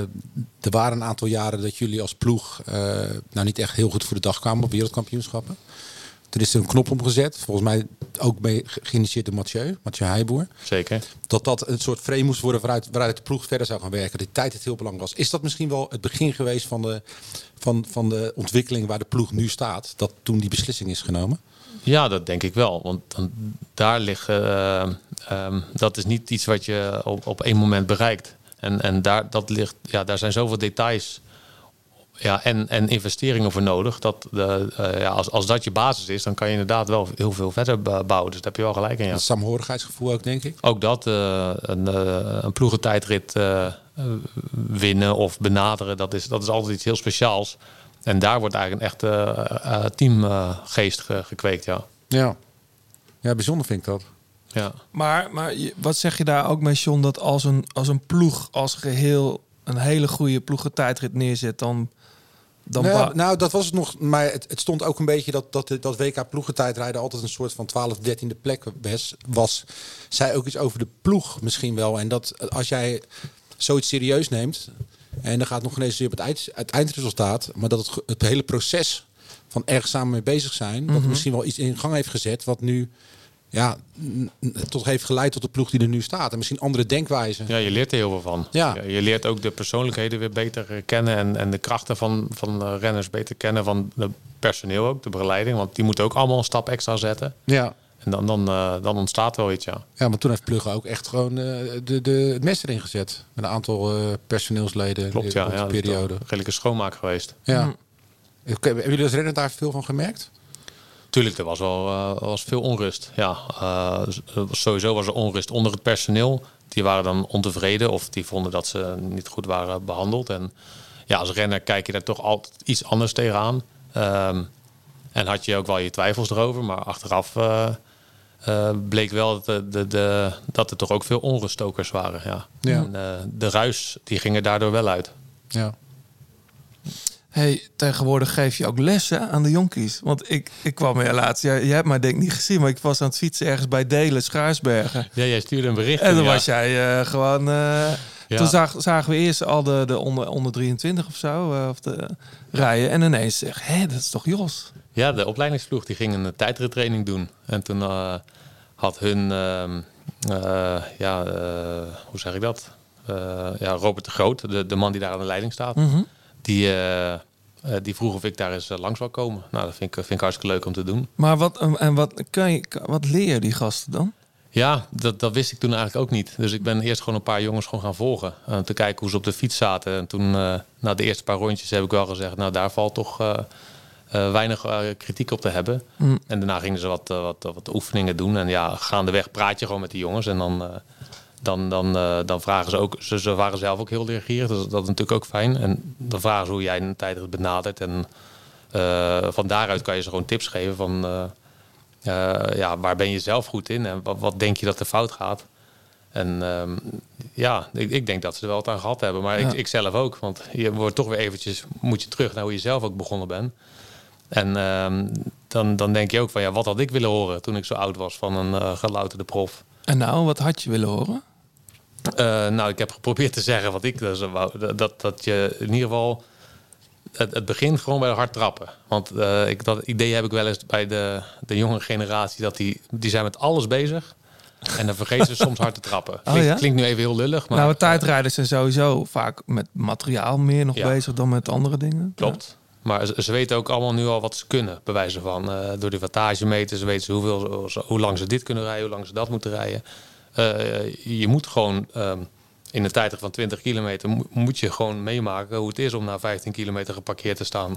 S3: er waren een aantal jaren dat jullie als ploeg eh, nou niet echt heel goed voor de dag kwamen op wereldkampioenschappen. Toen is er een knop omgezet, volgens mij ook mee ge- geïnitieerd door Mathieu, Mathieu Heijboer.
S8: Zeker.
S3: Dat dat een soort frame moest worden waaruit, waaruit de ploeg verder zou gaan werken. Die tijd het heel belangrijk was. Is dat misschien wel het begin geweest van de, van, van de ontwikkeling waar de ploeg nu staat? Dat toen die beslissing is genomen?
S8: Ja, dat denk ik wel. Want dan, daar liggen. eh, ehm, dat is niet iets wat je op, op één moment bereikt. En, en daar, dat ligt, ja, daar zijn zoveel details ja, en, en investeringen voor nodig. Dat, de, eh, ja, als, als dat je basis is, dan kan je inderdaad wel heel veel verder bouwen. Dus daar heb je wel gelijk in. Ja.
S3: Dat saamhorigheidsgevoel ook, denk ik.
S8: Ook dat, eh, een, eh, een ploegentijdrit eh, eh, winnen of benaderen, dat is, dat is altijd iets heel speciaals. En daar wordt eigenlijk een echte eh, eh, teamgeest ge- gekweekt, ja.
S3: Ja. Ja, bijzonder vind ik dat.
S8: ja.
S1: Maar, maar je- wat zeg je daar ook mee, John? Dat als een, als een ploeg als geheel een hele goede ploegentijdrit neerzet, dan... dan
S3: nou, nou, dat was het nog. Maar het, het stond ook een beetje dat, dat, dat WK ploegentijdrijden altijd een soort van 12, 13e plek was, was. Zei ook iets over de ploeg misschien wel. En dat als jij zoiets serieus neemt. En dan gaat het nog ineens weer op het, eind, het eindresultaat. Maar dat het, het hele proces van ergens samen mee bezig zijn. Dat
S1: Mhm.
S3: misschien wel iets in gang heeft gezet. Wat nu ja, tot heeft geleid tot de ploeg die er nu staat. En misschien andere denkwijzen.
S8: ja, je leert er heel veel van.
S3: Ja.
S8: Je leert ook de persoonlijkheden weer beter kennen en, en de krachten van, van renners beter kennen. Van het personeel ook, de begeleiding. Want die moeten ook allemaal een stap extra zetten.
S3: Ja.
S8: En dan, dan, eh, dan ontstaat wel iets, ja.
S3: Ja, maar toen heeft Plugge ook echt gewoon eh, de, de, het mes erin gezet. Met een aantal eh, personeelsleden
S8: Klopt,
S3: in
S8: ja. ja dat is
S3: periode.
S8: een redelijke schoonmaak geweest.
S3: Ja. Oké, Hebben jullie als renner daar veel van gemerkt?
S8: Tuurlijk, er was wel eh, was veel onrust. Ja, sowieso was er onrust onder het personeel. Die waren dan ontevreden of die vonden dat ze niet goed waren behandeld. En ja, als renner kijk je daar toch altijd iets anders tegenaan. Ehm en had je ook wel je twijfels erover, maar achteraf eh, eh, bleek wel dat, de, de, de- dat er toch ook veel onruststokers waren. Ja.
S3: Ja.
S8: En, eh, de ruis die ging er daardoor wel uit.
S3: Ja.
S1: Hey, tegenwoordig geef je ook lessen aan de jonkies. Want ik, ik kwam er laatst, jij, jij hebt mij denk ik niet gezien, maar ik was aan het fietsen ergens bij Delen, Schaarsbergen.
S8: Ja, jij stuurde een bericht.
S1: En dan
S8: ja.
S1: was jij eh, gewoon.
S8: Ja.
S1: Toen zag, zagen we eerst al de, de onder, onder 23 of zo, of de rijden. En ineens zeg, hé, dat is toch Jos?
S8: Ja, de opleidingsploeg die ging een tijdrittraining doen. En toen eh, had hun, ehm, eh, ja, eh, hoe zeg ik dat? Ja, Robert de Groot, de, de man die daar aan de leiding staat,
S1: Mhm.
S8: die, die vroeg of ik daar eens langs zou komen. Nou, dat vind ik, vind ik hartstikke leuk om te doen.
S1: Maar wat, en- wat, kan je, wat leer je die gasten dan?
S8: Ja, dat, dat wist ik toen eigenlijk ook niet. Dus ik ben eerst gewoon een paar jongens gewoon gaan volgen. eh, te kijken hoe ze op de fiets zaten. En toen, na de eerste paar rondjes, heb ik wel gezegd... nou, daar valt toch eh, weinig eh, kritiek op te hebben.
S1: Mm.
S8: En daarna gingen ze wat, eh, wat, wat oefeningen doen. En ja, gaandeweg praat je gewoon met die jongens. En dan, dan, dan, dan vragen ze ook... Ze, ze waren zelf ook heel leergierig. Dus dat is natuurlijk ook fijn. En dan vragen ze hoe jij een tijdrit benadert. En van daaruit kan je ze gewoon tips geven van... ja, waar ben je zelf goed in en wat, wat denk je dat er fout gaat? En ehm, ja, ik, ik denk dat ze er wel wat aan gehad hebben. Maar
S1: Ja.
S8: ik, ik zelf ook. Want je wordt toch weer eventjes, moet je terug naar hoe je zelf ook begonnen bent. En ehm, dan, dan denk je ook van, ja, wat had ik willen horen toen ik zo oud was van een eh gelouterde prof?
S1: En nou, wat had je willen horen?
S8: Eh, nou, ik heb geprobeerd te zeggen wat ik dus wou. Dat, dat je in ieder geval. Het, het begint gewoon bij de hard trappen. Want ik, dat idee heb ik wel eens bij de, de jonge generatie. Dat die, die zijn met alles bezig. En dan vergeten ze soms hard te trappen. Klinkt,
S1: ja?
S8: klinkt nu even heel lullig. Maar
S1: nou, tijdrijders zijn sowieso vaak met materiaal meer nog
S8: Ja.
S1: bezig dan met andere dingen.
S8: Klopt. Maar ze, ze weten ook allemaal nu al wat ze kunnen, bij wijze van. eh, door de wattagemeters weten ze hoeveel, hoe lang ze dit kunnen rijden, hoe lang ze dat moeten rijden. Eh, je moet gewoon ehm, in een tijd van 20 kilometer, mo- moet je gewoon meemaken hoe het is om na 15 kilometer geparkeerd te staan.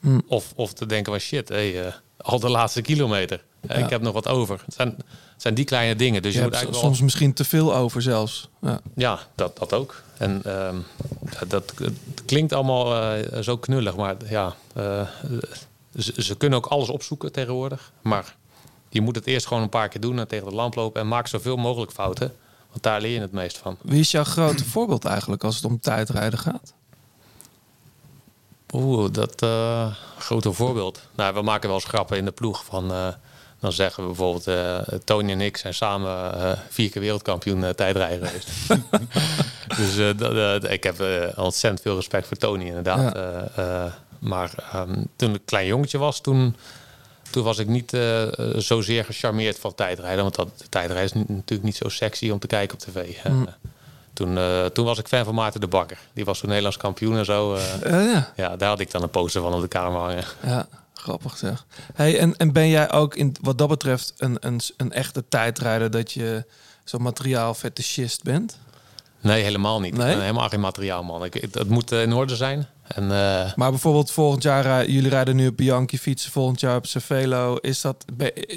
S1: Hm.
S8: Of, of te denken van shit, hey, eh, al de laatste kilometer. Eh,
S1: Ja.
S8: Ik heb nog wat over. Het zijn, zijn die kleine dingen. Dus
S1: Je
S8: je, moet wel...
S1: soms misschien te veel over zelfs. Ja.
S8: Ja, dat, dat ook. En ehm, dat, klinkt allemaal eh, zo knullig, maar ja, eh, ze, ze kunnen ook alles opzoeken tegenwoordig. Maar je moet het eerst gewoon een paar keer doen en tegen de lamp lopen en maak zoveel mogelijk fouten. Want daar leer je het meest van.
S1: Wie is jouw grote voorbeeld eigenlijk als het om tijdrijden gaat?
S8: Oeh, dat eh grote voorbeeld. Nou, we maken wel eens grappen in de ploeg van. Dan zeggen we bijvoorbeeld, eh, Tony en ik zijn samen eh, vier keer wereldkampioen eh, tijdrijden geweest. dus dat, ik heb ontzettend veel respect voor Tony inderdaad.
S1: Ja.
S8: Maar ehm, toen ik klein jongetje was, toen, toen was ik niet zozeer gecharmeerd van tijdrijden. Want dat, tijdrijden is natuurlijk niet zo sexy om te kijken op tv.
S1: Mm.
S8: Toen, toen was ik fan van Maarten de Bakker. Die was toen Nederlands kampioen en zo. Eh,
S1: ja.
S8: Ja, daar had ik dan een poster van op de kamer hangen.
S1: Ja, grappig zeg. Hey, en, en ben jij ook in, wat dat betreft een, een, een echte tijdrijder dat je zo'n materiaalfetischist bent?
S8: Nee, helemaal niet.
S1: Nee?
S8: Ik ben helemaal geen materiaalman. Ik, het, het moet eh, in orde zijn. En, eh,
S1: Maar bijvoorbeeld volgend jaar, rij- jullie rijden nu op Bianchi fietsen, volgend jaar op Cervelo. Is dat,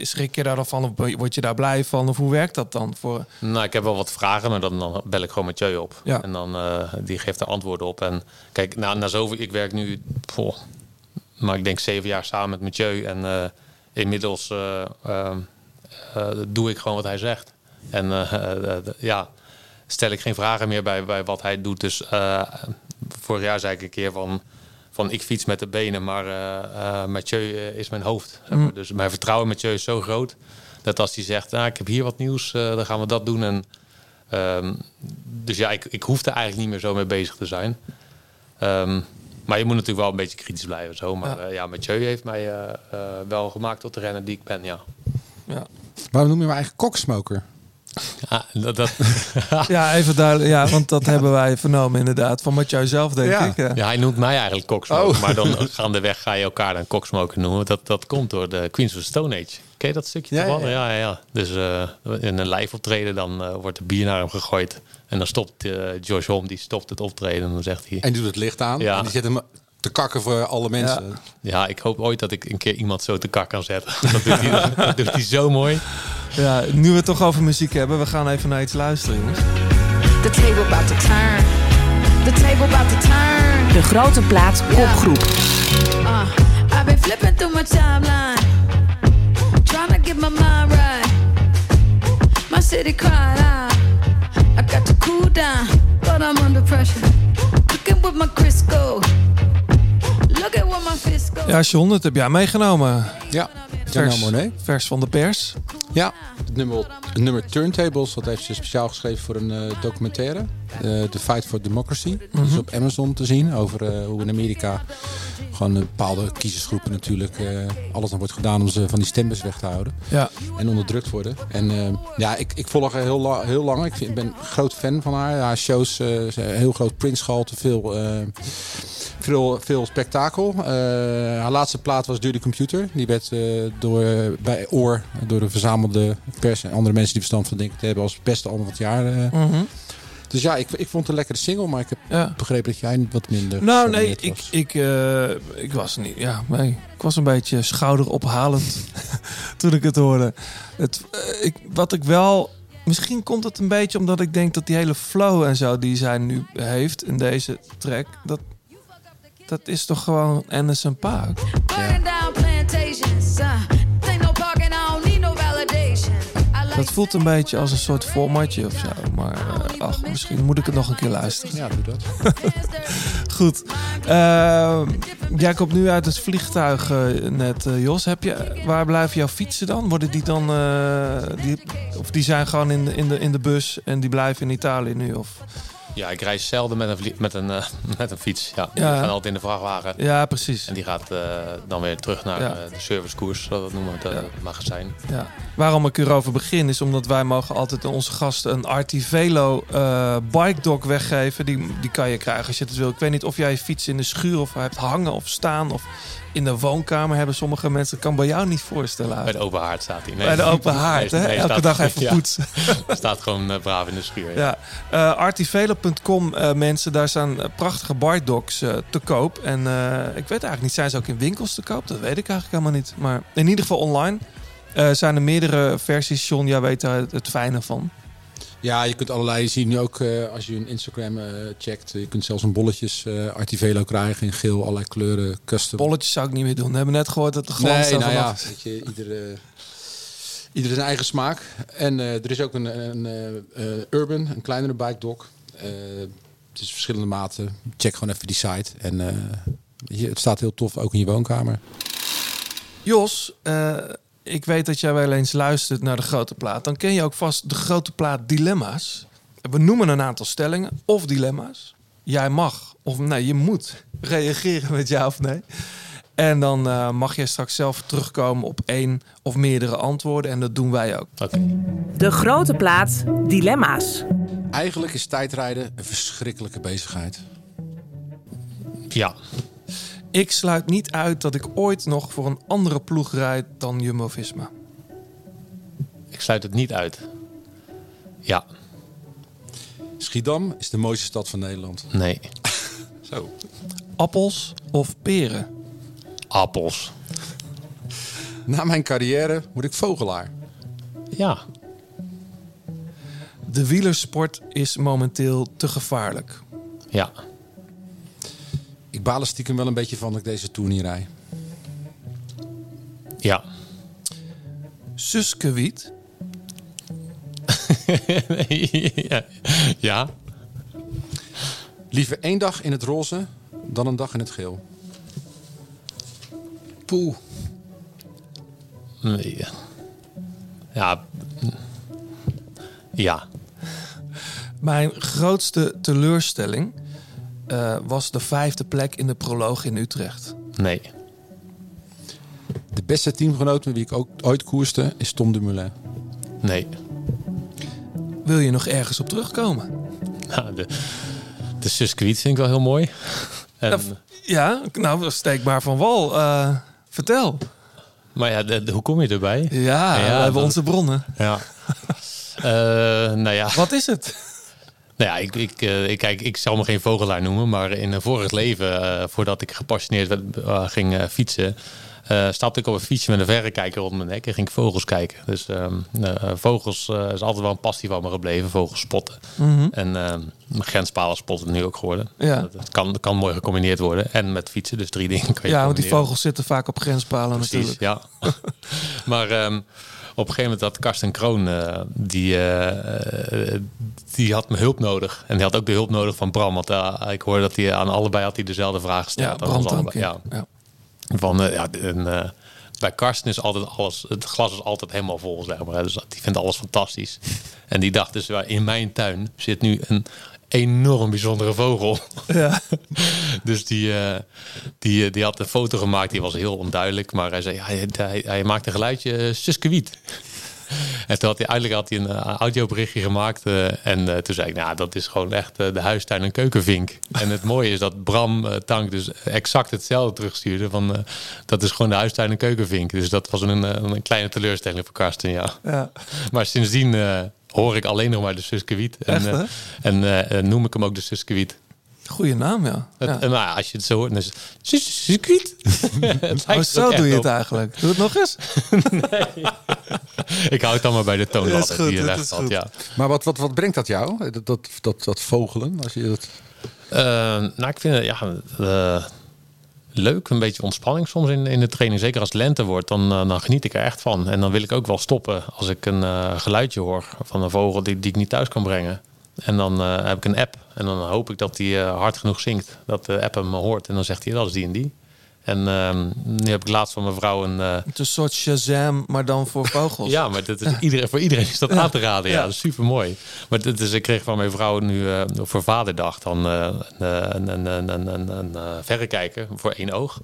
S1: schrik je daar dan van of word je daar blij van? Of hoe werkt dat dan? Voor,
S8: nou, ik heb wel wat vragen, maar dan, dan bel ik gewoon Mathieu op.
S1: Ja.
S8: En dan eh, die geeft er antwoorden op. En kijk, na, na zoveel, ik werk nu, poh, maar ik denk zeven jaar samen met Mathieu. En eh, inmiddels eh, ehm, eh, doe ik gewoon wat hij zegt. En ja, stel ik geen vragen meer bij, bij wat hij doet. Dus vorig jaar zei ik een keer van, van ik fiets met de benen, maar Mathieu is mijn hoofd. zeg maar.
S1: Mm.
S8: Dus mijn vertrouwen in Mathieu is zo groot dat als hij zegt, nou, ik heb hier wat nieuws, dan gaan we dat doen. En, ehm, dus ja, ik, ik hoef er eigenlijk niet meer zo mee bezig te zijn. Ehm, maar je moet natuurlijk wel een beetje kritisch blijven. Zo. Maar
S1: Ja.
S8: ja, ja Mathieu heeft mij eh, eh, wel gemaakt tot de renner die ik ben, ja.
S1: ja.
S3: Waarom noem je me eigenlijk koksmoker?
S8: Ja, dat, dat,
S1: ja, even duidelijk. Ja, want dat hebben wij vernomen inderdaad van Mathieu zelf, denk
S3: Ja.
S1: ik. Ja.
S8: ja, hij noemt mij eigenlijk koksmoker.
S3: Oh.
S8: Maar dan gaandeweg ga je elkaar dan koksmoker noemen. Dat, dat komt door de Queens of the Stone Age. Ken je dat stukje
S3: Ja,
S8: toevallig?
S3: ja,
S8: Ja, ja, ja. Dus eh, in een live optreden dan eh, wordt er bier naar hem gegooid. En dan stopt eh Josh Holm, die stopt het optreden. En dan zegt hij...
S3: En die doet het licht aan.
S8: Ja.
S3: En die zet hem te kakken voor alle mensen.
S8: Ja, ik hoop ooit dat ik een keer iemand zo te kak kan zetten. Dat doet hij, dat doet hij zo mooi.
S1: Ja, nu we het toch over muziek hebben, we gaan even naar iets luisteren, jongens.
S10: The table about to turn. The table about to turn.
S9: De grote plaat kopgroep.
S10: Uh, I've been flipping through my timeline. Trying to get my mind right. city cried out. I got to cool down, but I'm under pressure. Looking with my Crisco.
S1: Ja, John, dat heb jij meegenomen.
S3: Ja,
S1: Vers,
S3: Monet.
S1: vers van de pers.
S3: Ja, het nummer, het nummer Turntables, dat heeft ze speciaal geschreven voor een eh, documentaire. Eh, The Fight for Democracy. Dat is op Amazon te zien over eh, hoe in Amerika gewoon een bepaalde kiezersgroepen natuurlijk eh, alles aan wordt gedaan om ze van die stembus weg te houden.
S1: Ja.
S3: En onderdrukt worden. En eh, ja, ik, ik volg haar heel, la- heel lang. Ik, vind, ik ben een groot fan van haar. Haar shows, eh, heel groot Prince-gehalte, veel, eh, veel, veel spektakel. Eh, haar laatste plaat was Dirty Computer. Die werd eh, door, bij Oor, door de verzamelde pers en andere mensen die verstand van denken te hebben als beste album van het jaar. eh.
S1: Mhm.
S3: Dus ja, ik, ik vond het een lekkere single, maar ik heb
S1: Ja.
S3: begrepen dat jij wat minder.
S1: Nou, nee, ik,
S3: was.
S1: ik, eh, ik was niet. Ja, nee, ik was een beetje schouderophalend toen ik het hoorde. Het, eh, ik, wat ik wel. Misschien komt het een beetje omdat ik denk dat die hele flow en zo die zij nu heeft in deze track. Dat, dat is toch gewoon Anderson Paak.
S10: Burning
S1: Dat voelt een beetje als een soort formatje of zo. Maar eh, ach, misschien moet ik het nog een keer luisteren.
S3: Ja, doe dat.
S1: Goed. Eh, jij komt nu uit het vliegtuig net, eh, Jos. Heb je, waar blijven jouw fietsen dan? Worden die dan... die, of die zijn gewoon in de, in, de, in de bus en die blijven in Italië nu? Of?
S8: Ja, ik reis zelden met een, met een, eh, met een fiets. Ja,
S1: Ja.
S8: Gaan altijd in de vrachtwagen.
S1: Ja, precies.
S8: En die gaat eh, dan weer terug naar
S1: Ja.
S8: eh, de servicekoers, we dat noemen, het eh, magazijn.
S1: Ja. Waarom ik erover begin is omdat wij mogen altijd aan onze gasten een Artivelo eh bike dog weggeven. Die, die kan je krijgen als je het wil. Ik weet niet of jij je fiets in de schuur of hebt hangen of staan of in de woonkamer hebben sommige mensen. Kan bij jou niet voorstellen.
S8: Bij de open haard staat hij. Nee.
S1: Bij de open haard, hè? Elke
S8: staat-
S1: dag even
S8: ja.
S1: poetsen.
S8: staat gewoon eh, braaf in de schuur.
S1: Ja, eh artivelo.com eh, mensen, daar staan eh, prachtige eh te koop. En eh, ik weet eigenlijk niet, zijn ze ook in winkels te koop? Dat weet ik eigenlijk helemaal niet. Maar in ieder geval online eh, zijn er meerdere versies. John, jij weet daar het, het fijne van.
S3: Ja, je kunt allerlei. Je ziet nu ook eh, als je een Instagram eh, checkt. Je kunt zelfs een bolletjes eh Artivelo krijgen in geel, allerlei kleuren, custom.
S1: Bolletjes zou ik niet meer doen. We hebben net gehoord dat de glans
S3: Nee, nou ja, weet je, iedere, ieder zijn eigen smaak. En eh, er is ook een, een eh, eh, Urban, een kleinere bike. Eh, het is verschillende maten. Check gewoon even die site. En eh, je, het staat heel tof ook in je woonkamer.
S1: Jos, eh, ik weet dat jij wel eens luistert naar de grote plaat. Dan ken je ook vast de grote plaat dilemma's. We noemen een aantal stellingen of dilemma's. Jij mag of nee, je moet reageren met ja of nee. En dan eh, mag jij straks zelf terugkomen op één of meerdere antwoorden. En dat doen wij ook.
S9: De grote plaat Dilemma's.
S3: Eigenlijk is tijdrijden een verschrikkelijke bezigheid.
S8: Ja.
S1: Ik sluit niet uit dat ik ooit nog voor een andere ploeg rijd dan Jumbo-Visma.
S8: Ik sluit het niet uit. Ja.
S3: Schiedam is de mooiste stad van Nederland.
S8: Nee.
S3: Zo.
S1: Appels of peren?
S8: Appels.
S3: Na mijn carrière word ik vogelaar.
S8: Ja.
S1: De wielersport is momenteel te gevaarlijk.
S8: Ja.
S3: Ik baal er stiekem wel een beetje van dat ik deze tour niet rij.
S8: Ja.
S1: Suskewiet
S8: ja. ja.
S3: Liever één dag in het roze dan een dag in het geel. Poeh.
S8: Nee. Ja. Ja.
S1: Mijn grootste teleurstelling eh, was de vijfde plek in de proloog in Utrecht.
S8: Nee.
S3: De beste teamgenoot met wie ik ook ooit koerste is Tom Dumoulin.
S8: Nee.
S1: Wil je nog ergens op terugkomen?
S8: Nou, de, de vind ik wel heel mooi. En,
S1: Ja, Ja, nou, steekbaar van wal. Eh, vertel.
S8: maar ja, de- de- hoe kom je erbij?
S1: Ja, we hebben onze bronnen.
S8: Ja. Eh, nou ja.
S1: Wat is het?
S8: Nou ja, ik, ik, eh, ik, kijk, ik zal me geen vogelaar noemen, maar in een vorig leven, eh, voordat ik gepassioneerd werd, eh, ging fietsen, stapte ik op een fietsje met een verrekijker op mijn nek en ging ik vogels kijken. Dus ehm, eh, vogels is altijd wel een passie van me gebleven, vogels spotten.
S1: Mhm.
S8: En ehm grenspalen spotten nu ook geworden.
S1: Ja.
S8: Dat, dat kan, dat kan mooi gecombineerd worden. En met fietsen, dus drie dingen kan je
S1: Ja, want die vogels zitten vaak op grenspalen
S8: Precies,
S1: natuurlijk.
S8: ja. maar ehm, op een gegeven moment had Karsten Kroon, eh, die, eh, die had me hulp nodig. En die had ook de hulp nodig van Bram. Want eh, ik hoorde dat hij aan allebei had hij dezelfde vraag gesteld.
S1: Ja, Bram Tankink.
S8: Ja.
S1: Ja.
S8: Van, ja, en, bij Karsten is altijd alles, het glas is altijd helemaal vol, zeg maar. Dus die vindt alles fantastisch. En die dacht dus, in mijn tuin zit nu een enorm bijzondere vogel.
S1: Ja.
S8: Dus die, eh, die, eh, die had een foto gemaakt, die was heel onduidelijk. Maar hij zei, hij, hij, hij maakte een geluidje uh, suskewiet. En toen had hij eindelijk had hij een eh, audioberichtje gemaakt. eh, en eh, toen zei ik, nou, dat is gewoon echt eh, de huistuin- en keukenvink. En het mooie is dat Bram eh, Tank dus exact hetzelfde terugstuurde. Van, eh, dat is gewoon de huistuin- en keukenvink. Dus dat was een, eh, een kleine teleurstelling voor Karsten, ja.
S1: Ja.
S8: Maar sindsdien eh, hoor ik alleen nog maar de suskewiet. En,
S1: Echt,
S8: eh,
S1: hè?
S8: en eh, eh, noem ik hem ook de suskewiet.
S1: Goeie naam, ja.
S8: Het,
S1: ja.
S8: en nou als je het zo hoort, dan is het
S1: Oh, zo doe je
S8: op.
S1: het eigenlijk. Doe het nog eens.
S8: Ik hou het dan maar bij de toon
S1: Dat is
S8: altijd
S1: goed,
S8: die je
S1: dat
S8: weg
S1: is
S8: had,
S1: goed.
S8: ja.
S3: Maar wat, wat, wat brengt dat jou? Dat, dat, dat, dat vogelen? Als je dat...
S8: Eh, nou, ik vind het ja, eh, leuk, een beetje ontspanning soms in, in de training. Zeker als het lente wordt, dan, eh, dan geniet ik er echt van. En dan wil ik ook wel stoppen als ik een eh, geluidje hoor van een vogel die, die ik niet thuis kan brengen. En dan eh, heb ik een app en dan hoop ik dat die hard genoeg zingt. Dat de app hem hoort en dan zegt hij dat is die en die. En ehm, nu heb ik laatst van mijn vrouw een... eh,
S1: Het is een soort Shazam, maar dan voor vogels.
S8: ja, maar dat is iedereen, voor iedereen is dat aan te raden. Ja,
S1: Ja.
S8: dat is super mooi. Maar dit is, ik kreeg van mijn vrouw nu eh, voor vaderdag dan eh, een, een, een, een, een, een, verrekijker voor één oog.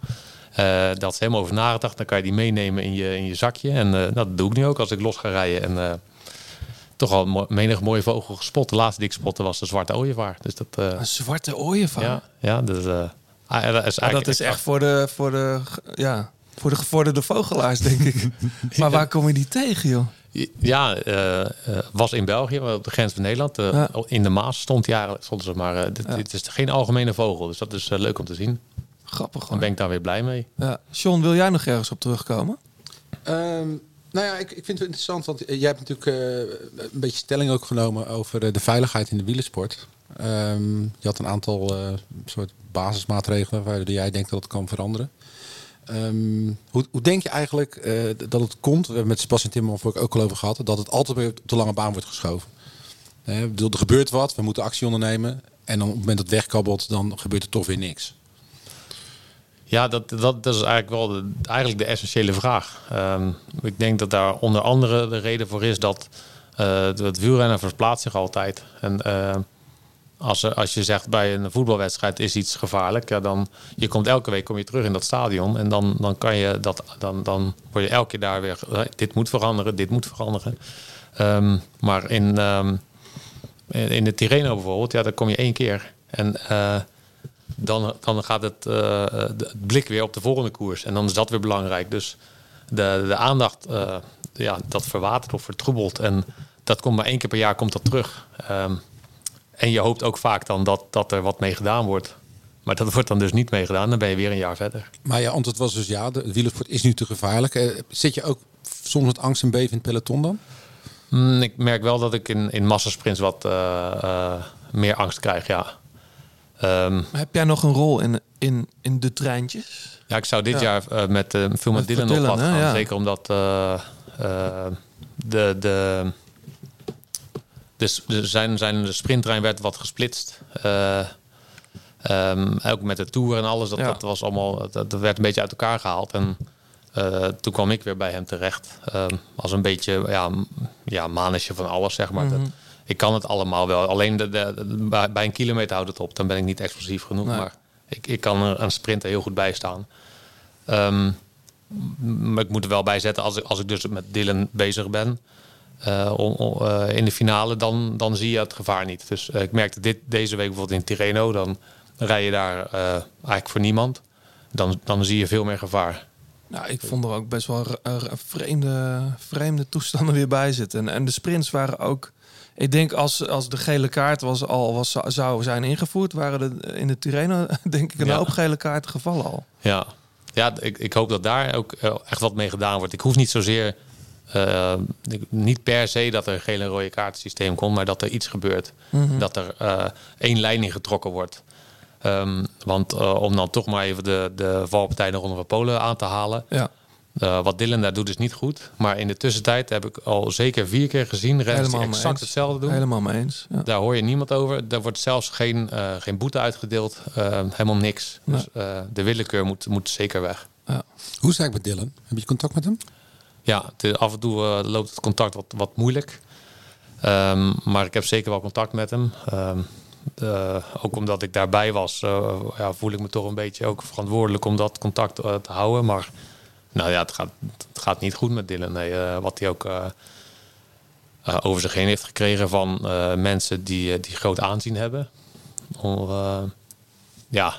S8: Dat is helemaal over nagedacht. Dan kan je die meenemen in je, in je zakje. En eh, dat doe ik nu ook als ik los ga rijden. En toch al mo- menig mooie vogel gespot. De laatste die ik spotte was de zwarte ooievaar. Dus dat,
S1: Een zwarte ooievaar.
S8: ja, ja, dus, ah, dat is
S1: Maar
S8: eigenlijk
S1: dat is echt voor de, voor de, ja, voor de gevorderde vogelaars, denk ik. maar waar kom je die tegen, joh?
S8: Ja, eh, eh, was in België, maar op de grens van Nederland. Eh,
S1: Ja.
S8: In de Maas stond jaren, stonden ze maar. dit,
S1: Ja.
S8: dit is geen algemene vogel, dus dat is leuk om te zien.
S1: Grappig
S8: Dan
S1: hoor.
S8: ben ik daar weer blij mee.
S1: Ja. John, wil jij nog ergens op terugkomen?
S3: Ehm, nou ja, ik, ik vind het interessant, want jij hebt natuurlijk eh, een beetje stelling ook genomen over de veiligheid in de wielersport. Ehm, je had een aantal eh, soort basismaatregelen waardoor jij denkt dat het kan veranderen. Ehm, hoe, hoe denk je eigenlijk eh, dat het komt? We hebben met Sebastian Timmerman vorige ook al over gehad, dat het altijd weer op de lange baan wordt geschoven. Ik bedoel, er gebeurt wat, we moeten actie ondernemen. En dan op het moment dat het wegkabbelt, dan gebeurt er toch weer niks.
S8: Ja, dat, dat, dat is eigenlijk wel de, eigenlijk de essentiële vraag. Ehm, ik denk dat daar onder andere de reden voor is dat eh, het wielrennen verplaatst zich altijd. En eh, als, als je zegt bij een voetbalwedstrijd is iets gevaarlijk, ja, dan je komt elke week kom je terug in dat stadion en dan, dan kan je dat dan, dan word je elke keer daar weer eh, dit moet veranderen, dit moet veranderen. Ehm, maar in, ehm, in de Tirreno bijvoorbeeld, ja, dan kom je één keer en eh, dan, dan gaat het, eh, het blik weer op de volgende koers. En dan is dat weer belangrijk. Dus de, de aandacht, ja, dat verwatert of vertroebelt. En dat komt maar één keer per jaar komt dat terug. Ehm, en je hoopt ook vaak dan dat, dat er wat mee gedaan wordt. Maar dat wordt dan dus niet mee gedaan. Dan ben je weer een jaar verder.
S3: Maar je antwoord was dus ja, de wielersport is nu te gevaarlijk. Eh, zit je ook soms met angst en beven in het peloton dan?
S8: Mm, ik merk wel dat ik in, in massasprints wat eh, eh, meer angst krijg, ja. Ehm,
S1: Heb jij nog een rol in, in, in de treintjes?
S8: Ja, ik zou dit
S1: Ja.
S8: jaar met eh, veel met
S1: Met
S8: Dylan op
S1: Dylan,
S8: pad
S1: hè,
S8: gaan.
S1: ja.
S8: Zeker omdat eh, eh, de, de, dus de, zijn, zijn sprinttrein werd wat gesplitst. Ehm, ook met de Tour en alles. Dat,
S1: Ja.
S8: dat, was allemaal, dat, werd een beetje uit elkaar gehaald. En eh, toen kwam ik weer bij hem terecht. Ehm, als een beetje ja, ja, manetje van alles, zeg maar.
S1: Mhm.
S8: dat, ik kan het allemaal wel. Alleen de, de, de- bij, een kilometer houdt het op. Dan ben ik niet explosief genoeg.
S1: Nee.
S8: Maar ik, ik kan er een sprinter heel goed bij staan. Ehm, maar ik moet er wel bij zetten, als ik, als ik dus met Dylan bezig ben eh, eh, in de finale, dan, dan zie je het gevaar niet. Dus eh, ik merkte dit, deze week bijvoorbeeld in Tirreno, dan rij je daar eigenlijk voor niemand. Dan, dan zie je veel meer gevaar.
S1: Nou, ik vond er ook best wel vreemde, vreemde toestanden weer bij zitten. En, en de sprints waren ook... Ik denk als, als de gele kaart was al was, zou zijn ingevoerd... waren er in de Tirreno denk ik een
S8: Ja.
S1: hoop gele kaarten gevallen al.
S8: Ja, ja, ik, ik hoop dat daar ook echt wat mee gedaan wordt. Ik hoef niet zozeer, eh, ik- niet per se dat er een gele en rode kaartensysteem komt, maar dat er iets gebeurt.
S1: Mhm.
S8: Dat er eh, één lijn in getrokken wordt. Ehm, want eh, om dan toch maar even de, de valpartij in de Ronde van Polen aan te halen.
S1: Ja.
S8: Eh, wat Dylan daar doet is niet goed. Maar in de tussentijd heb ik al zeker vier keer gezien renners die exact hetzelfde doen.
S1: Helemaal mee eens. Ja.
S8: Daar hoor je niemand over. Er wordt zelfs geen, eh, geen boete uitgedeeld. Eh, helemaal niks. Dus eh, de willekeur moet, moet zeker weg.
S3: Hoe is het eigenlijk met Dylan? Heb je contact met hem?
S8: Ja, af en toe eh, loopt het contact wat, wat moeilijk. Ehm, maar ik heb zeker wel contact met hem. Ehm, eh, ook omdat ik daarbij was, eh, ja, voel ik me toch een beetje ook verantwoordelijk om dat contact te houden. Maar nou ja, het gaat, het gaat niet goed met Dylan. Nee, wat hij ook over zich heen heeft gekregen van mensen die, die groot aanzien hebben. Om, ja,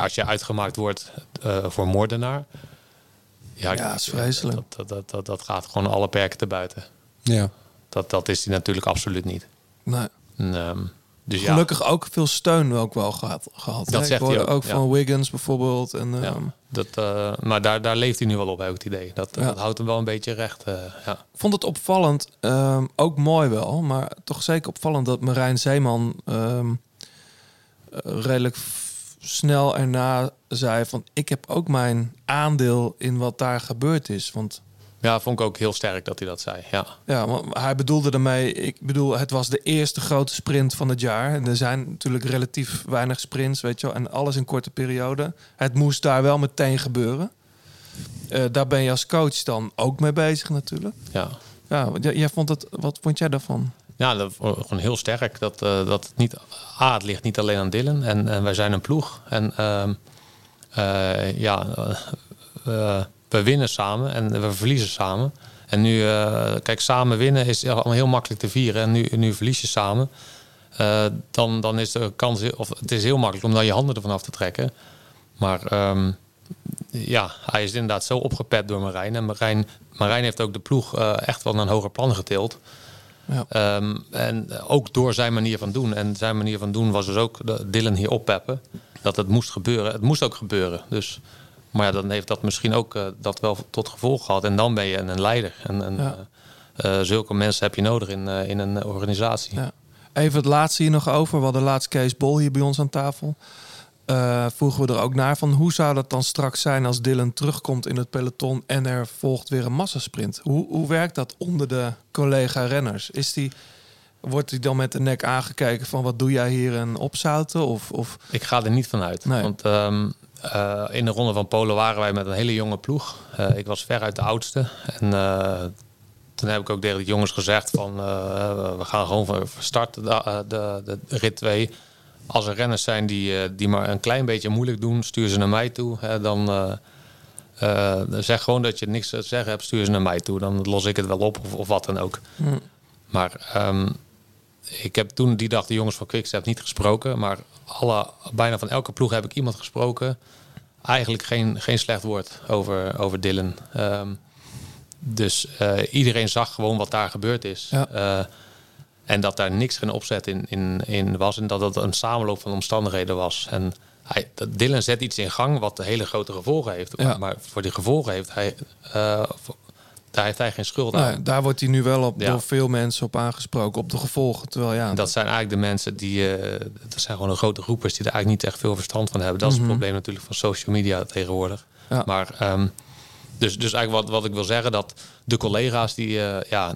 S8: als je uitgemaakt wordt voor moordenaar. Ja,
S1: Ja, dat is vreselijk.
S8: Dat, dat, dat, dat, dat gaat gewoon alle perken te buiten.
S3: Ja.
S8: Dat, dat is hij natuurlijk absoluut niet.
S1: Nee.
S8: En, ehm, dus ja,
S1: Gelukkig ook veel steun ook wel gehad. gehad
S8: Dat
S1: hè?
S8: zegt
S1: ik
S8: hij ook,
S1: ook
S8: ja.
S1: van Wiggins bijvoorbeeld. En,
S8: ja,
S1: ehm,
S8: dat, eh, maar daar, daar leeft hij nu wel op, heb ik het idee. Dat,
S1: Ja.
S8: dat houdt hem wel een beetje recht. eh, ja.
S1: Ik vond het opvallend, ehm, ook mooi wel, maar toch zeker opvallend dat Marijn Zeeman ehm, eh, redelijk snel erna zei van ik heb ook mijn aandeel in wat daar gebeurd is. Want
S8: ja, vond ik ook heel sterk dat hij dat zei. Ja,
S1: ja, want hij bedoelde daarmee, ik bedoel, het was de eerste grote sprint van het jaar. En er zijn natuurlijk relatief weinig sprints, weet je wel, en alles in korte periode. Het moest daar wel meteen gebeuren. Eh, daar ben je als coach dan ook mee bezig natuurlijk.
S8: ja.
S1: Ja, jij, jij vond het, wat vond jij daarvan?
S8: Ja, dat, gewoon heel sterk. Dat, eh, dat het niet, A, het ligt niet alleen aan Dylan. En, en wij zijn een ploeg. En ehm, eh, ja, eh, we- winnen samen en we verliezen samen. En nu, kijk, samen winnen is allemaal heel makkelijk te vieren. En nu, nu verlies je samen. Dan, dan is de kans, of het is heel makkelijk om dan je handen ervan af te trekken. Maar ehm, ja, hij is inderdaad zo opgepet door Marijn. En Marijn, Marijn heeft ook de ploeg echt wel naar een hoger plan getild.
S1: Ja.
S8: Ehm, en ook door zijn manier van doen. En zijn manier van doen was dus ook Dylan hier oppeppen. Dat het moest gebeuren. Het moest ook gebeuren. Dus, maar ja, dan heeft dat misschien ook eh, dat wel tot gevolg gehad. En dan ben je een, een leider. En, en
S1: Ja.
S8: eh, eh, zulke mensen heb je nodig in, in een organisatie.
S1: Ja. Even het laatste hier nog over. We hadden laatst Kees Bol hier bij ons aan tafel. Eh vroegen we er ook naar van hoe zou dat dan straks zijn als Dylan terugkomt in het peloton en er volgt weer een massasprint? Hoe, hoe werkt dat onder de collega-renners? Is die, wordt hij dan met de nek aangekeken van wat doe jij hier en opzouten? Of, of
S8: Ik ga er niet van uit.
S1: Nee.
S8: Want ehm, eh, in de ronde van Polen waren wij met een hele jonge ploeg. Eh, ik was veruit de oudste. En toen heb ik ook tegen de jongens gezegd van we gaan gewoon van start de, de, de, rit 2. Als er renners zijn die, eh, die maar een klein beetje moeilijk doen, stuur ze naar mij toe. Hè, dan eh, eh, zeg gewoon dat je niks te zeggen hebt, stuur ze naar mij toe. Dan los ik het wel op of, of wat dan ook. Maar ehm, ik heb toen die dag de jongens van Quickstep niet gesproken. Maar alle, bijna van elke ploeg heb ik iemand gesproken. Eigenlijk geen, geen slecht woord over, over Dylan. Ehm, dus iedereen zag gewoon wat daar gebeurd is.
S1: Ja.
S8: En dat daar niks geen opzet in, in, in was. En dat het een samenloop van omstandigheden was. En hij, dat Dylan zet iets in gang wat hele grote gevolgen heeft.
S1: Ja.
S8: Maar voor die gevolgen heeft hij, eh, daar heeft hij geen schuld aan.
S1: daar wordt hij nu wel op
S8: Ja.
S1: door veel mensen op aangesproken, op de gevolgen. Terwijl ja,
S8: dat zijn eigenlijk de mensen die. eh dat zijn gewoon de grote groepers die er eigenlijk niet echt veel verstand van hebben. Dat is
S1: Mhm.
S8: het probleem natuurlijk van social media tegenwoordig.
S1: Ja.
S8: Maar ehm, dus, dus eigenlijk wat, wat ik wil zeggen, dat de collega's die, eh, ja,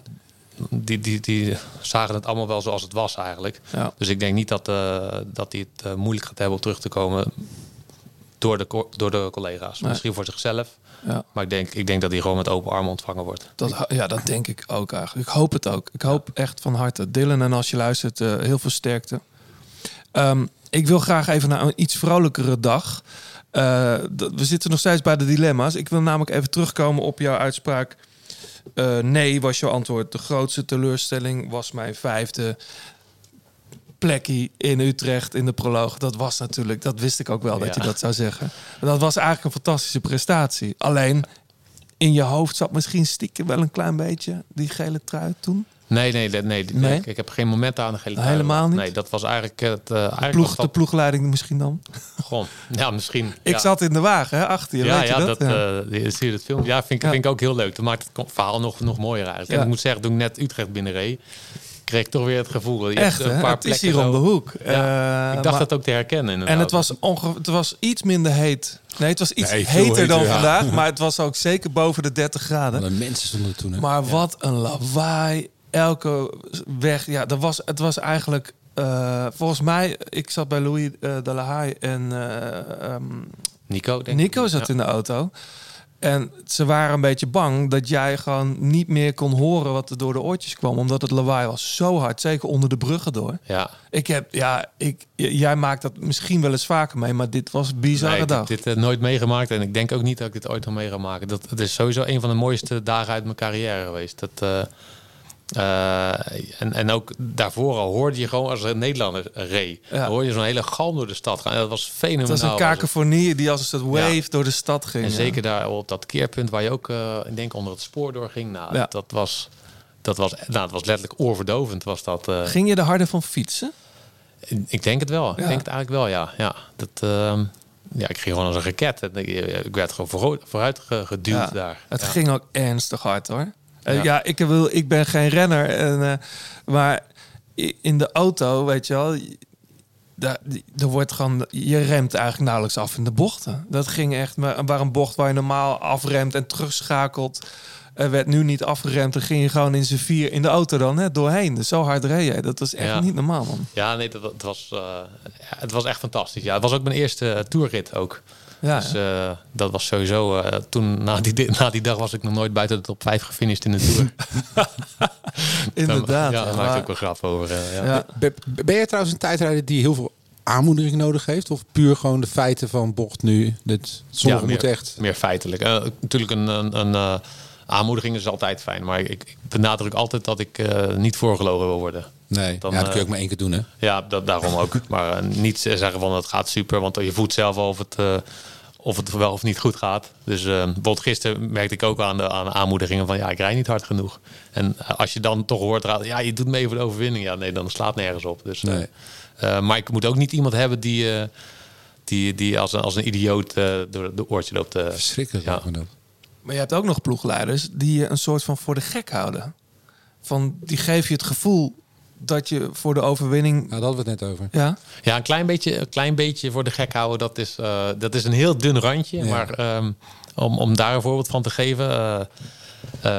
S8: die, die, die zagen het allemaal wel zoals het was eigenlijk.
S1: Ja.
S8: Dus ik denk niet dat, eh dat hij het eh, moeilijk gaat hebben om terug te komen door de, door de collega's.
S1: Nee.
S8: Misschien voor zichzelf.
S1: Ja.
S8: Maar ik denk, ik denk dat hij gewoon met open armen ontvangen wordt.
S1: Dat, ja, dat denk ik ook eigenlijk. Ik hoop het ook. Ik hoop echt van harte. Dylan, en als je luistert, eh, heel veel sterkte. Ehm, ik wil graag even naar een iets vrolijkere dag. We zitten nog steeds bij de dilemma's. Ik wil namelijk even terugkomen op jouw uitspraak. Eh, nee, was jouw antwoord. De grootste teleurstelling was mijn vijfde plekje in Utrecht in de proloog. Dat was natuurlijk, dat wist ik ook wel dat je dat zou zeggen. Dat was eigenlijk een fantastische prestatie. Alleen in je hoofd zat misschien stiekem wel een klein beetje die gele trui toen.
S8: Nee, nee, nee. nee,
S1: Nee?
S8: Ik, ik heb geen moment aan de gele trui.
S1: Helemaal niet?
S8: Nee, dat was eigenlijk het... eh eigenlijk
S1: Ploeg, de ploegleiding misschien dan?
S8: gewoon, ja, misschien.
S1: Ik
S8: ja.
S1: zat in de wagen, hè, achter je.
S8: ja,
S1: weet je
S8: ja,
S1: dat?
S8: dat,
S1: Ja.
S8: eh, die- zie je dat film? Ja, vind ik,
S1: Ja.
S8: vind ik ook heel leuk. Dat maakt het verhaal nog, nog mooier eigenlijk.
S1: Ja.
S8: En ik moet zeggen, toen ik net Utrecht binnenreed, kreeg ik toch weer het gevoel. Je
S1: Echt,
S8: hebt een paar
S1: Het is
S8: plekken
S1: hier om de hoek.
S8: Ja,
S1: Eh,
S8: ik dacht
S1: maar-
S8: dat ook te herkennen. Inderdaad.
S1: En het was, onge het was iets minder heet. Nee, het was iets
S3: Nee,
S1: heter dan
S3: ja.
S1: vandaag. Maar het was ook zeker boven de 30 graden.
S3: De mensen stonden toen. Hè?
S1: Maar wat een lawaai. Elke weg. Ja, dat was, het was eigenlijk... eh, volgens mij, ik zat bij Louis eh, de La Haye en eh, ehm,
S8: Nico, denk
S1: Nico
S8: ik.
S1: zat
S8: Ja.
S1: in de auto. En ze waren een beetje bang dat jij gewoon niet meer kon horen wat er door de oortjes kwam. Omdat het lawaai was zo hard, zeker onder de bruggen door.
S8: Ja,
S1: Ik heb, ja, ik, jij maakt dat misschien wel eens vaker mee, maar dit was een bizarre
S8: nee,
S1: dag.
S8: dit, dit nooit meegemaakt. En ik denk ook niet dat ik dit ooit nog mee ga maken. Dat, het is sowieso een van de mooiste dagen uit mijn carrière geweest. Dat, eh, eh, en, en ook daarvoor al hoorde je gewoon als een Nederlander reed.
S1: Ja.
S8: Dan hoorde je zo'n hele galm door de stad gaan. En dat was fenomenaal.
S1: het was een kakofonie die als een soort wave
S8: Ja.
S1: door de stad ging.
S8: En
S1: ja.
S8: zeker daar op dat keerpunt waar je ook, eh, ik denk, onder het spoor doorging. Nou,
S1: Ja.
S8: dat, was, dat, was, nou, het was letterlijk oorverdovend. Was dat, eh.
S1: Ging je er harder van fietsen?
S8: Ik denk het wel. Ik denk het eigenlijk wel, ja. ja, dat, ehm, ja ik ging gewoon als een raket. Ik, werd gewoon vooruit, vooruit ge- geduwd daar.
S1: Het ging ook ernstig hard hoor. Eh,
S8: Ja.
S1: ja, ik, wil, ik ben geen renner. En, eh, maar in de auto, weet je wel, daar, er wordt gewoon, je remt eigenlijk nauwelijks af in de bochten. Dat ging echt, maar waar een bocht waar je normaal afremt en terugschakelt, er werd nu niet afgeremd. Dan ging je gewoon in z'n vier in de auto dan hè, doorheen. Dus zo hard reed je. Dat was echt
S8: Ja.
S1: niet normaal, man.
S8: Ja, nee, dat, het, was, eh, het was echt fantastisch. Ja, het was ook mijn eerste eh, tourrit ook.
S1: Ja,
S8: dus eh, dat was sowieso... eh, toen, na die, na die dag was ik nog nooit buiten de top 5 gefinished in de Tour.
S1: inderdaad.
S8: Ja,
S1: ja.
S8: daar maak ik ook wel grap over. eh, ja.
S1: ja.
S3: Ben, ben je trouwens een tijdrijder die heel veel aanmoediging nodig heeft? Of puur gewoon de feiten van bocht nu? Dit, sommigen
S8: meer,
S3: moeten echt...
S8: meer feitelijk. Eh, natuurlijk een, een, een eh, aanmoediging is altijd fijn. Maar ik, ik benadruk altijd dat ik eh, niet voorgelogen wil worden.
S3: Nee,
S8: Dan,
S3: ja, dat kun je
S8: eh,
S3: ook maar één keer doen, hè?
S8: Ja, dat, daarom ook. Maar eh, niet zeggen van het gaat super. Want je voelt zelf al of het, eh, of het wel of niet goed gaat. Dus bijvoorbeeld gisteren merkte ik ook aan de, aan de aanmoedigingen van... ja, ik rijd niet hard genoeg. En als je dan toch hoort, ja, je doet mee voor de overwinning. Ja, nee, dan slaat nergens op. Dus, eh,
S3: Nee.
S8: eh, maar ik moet ook niet iemand hebben die... eh, die, die als, een, als een idioot eh, door de oortje loopt. eh.
S3: Verschrikkelijk
S8: Ja.
S1: Maar je hebt ook nog ploegleiders die je een soort van voor de gek houden. Van, die geven je het gevoel dat je voor de overwinning...
S3: Nou, daar hadden we het net over.
S1: Ja,
S8: Ja, een klein beetje, een klein beetje voor de gek houden, dat is, eh, dat is een heel dun randje.
S3: Ja.
S8: Maar ehm, om, om daar een voorbeeld van te geven. eh,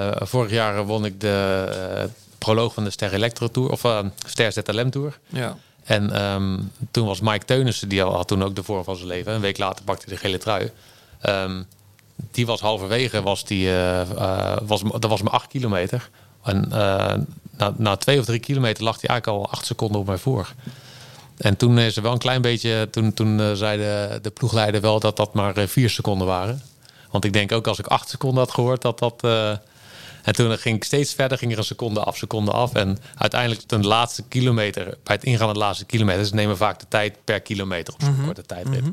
S8: eh, vorig jaar won ik de proloog van de Ster Electro Tour, of Ster ZLM Tour.
S1: ja.
S8: En ehm, toen was Mike Teunissen, die had toen ook de vorm van zijn leven. Een week later pakte hij de gele trui. Ehm, die was halverwege, was die, was, dat was maar acht kilometer. En eh, na, na twee of drie kilometer lag hij eigenlijk al acht seconden op mij voor. En toen is er wel een klein beetje, toen, toen eh, zei de, de ploegleider wel dat dat maar eh, vier seconden waren. Want ik denk ook als ik acht seconden had gehoord dat dat... eh, en toen ging ik steeds verder, ging er een seconde af, seconde af. En uiteindelijk ten laatste kilometer, bij het ingaan van de laatste kilometer, ze nemen vaak de tijd per kilometer op zo'n korte tijdrit.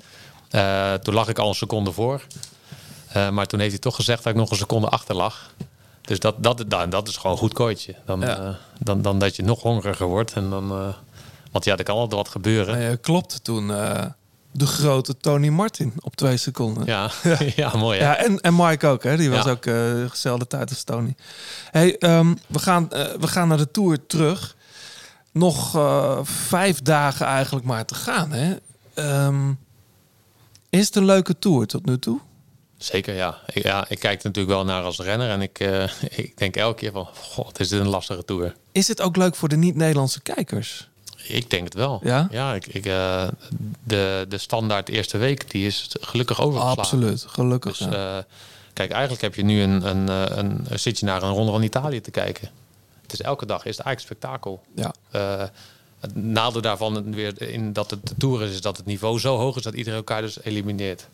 S8: Eh, toen lag ik al een seconde voor. Maar toen heeft hij toch gezegd dat ik nog een seconde achter lag. Dus dat, dat, dat, dat is gewoon een goed kooitje. Dan,
S1: Ja.
S8: eh, dan, dan dat je nog hongeriger wordt. En dan, eh, want ja, er kan altijd wat gebeuren.
S1: Nou ja, klopte toen eh, de grote Tony Martin op twee seconden.
S8: Ja, ja mooi hè?
S1: Ja, en, en Mike ook, hè? die was ook dezelfde tijd als Tony. Hey, ehm, we, gaan, we gaan naar de Tour terug. Nog vijf dagen eigenlijk maar te gaan. Hè? Ehm, is het een leuke Tour tot nu toe?
S8: Zeker, ja. Ik, ja. ik kijk er natuurlijk wel naar als renner. En ik, eh, ik denk elke keer van, god, is dit een lastige tour.
S1: Is het ook leuk voor de niet-Nederlandse kijkers?
S8: Ik denk het wel.
S1: Ja?
S8: Ja, ik, ik, eh, de, de standaard eerste week, die is gelukkig overgeslagen.
S1: Absoluut, gelukkig.
S8: Dus
S1: ja.
S8: eh, kijk, eigenlijk heb je nu een, een, een, een, zit je naar een ronde van Italië te kijken. Het is elke dag is het eigenlijk spektakel.
S1: ja.
S8: Het nadeel daarvan weer in dat het de tour is, is dat het niveau zo hoog is dat iedereen elkaar dus elimineert.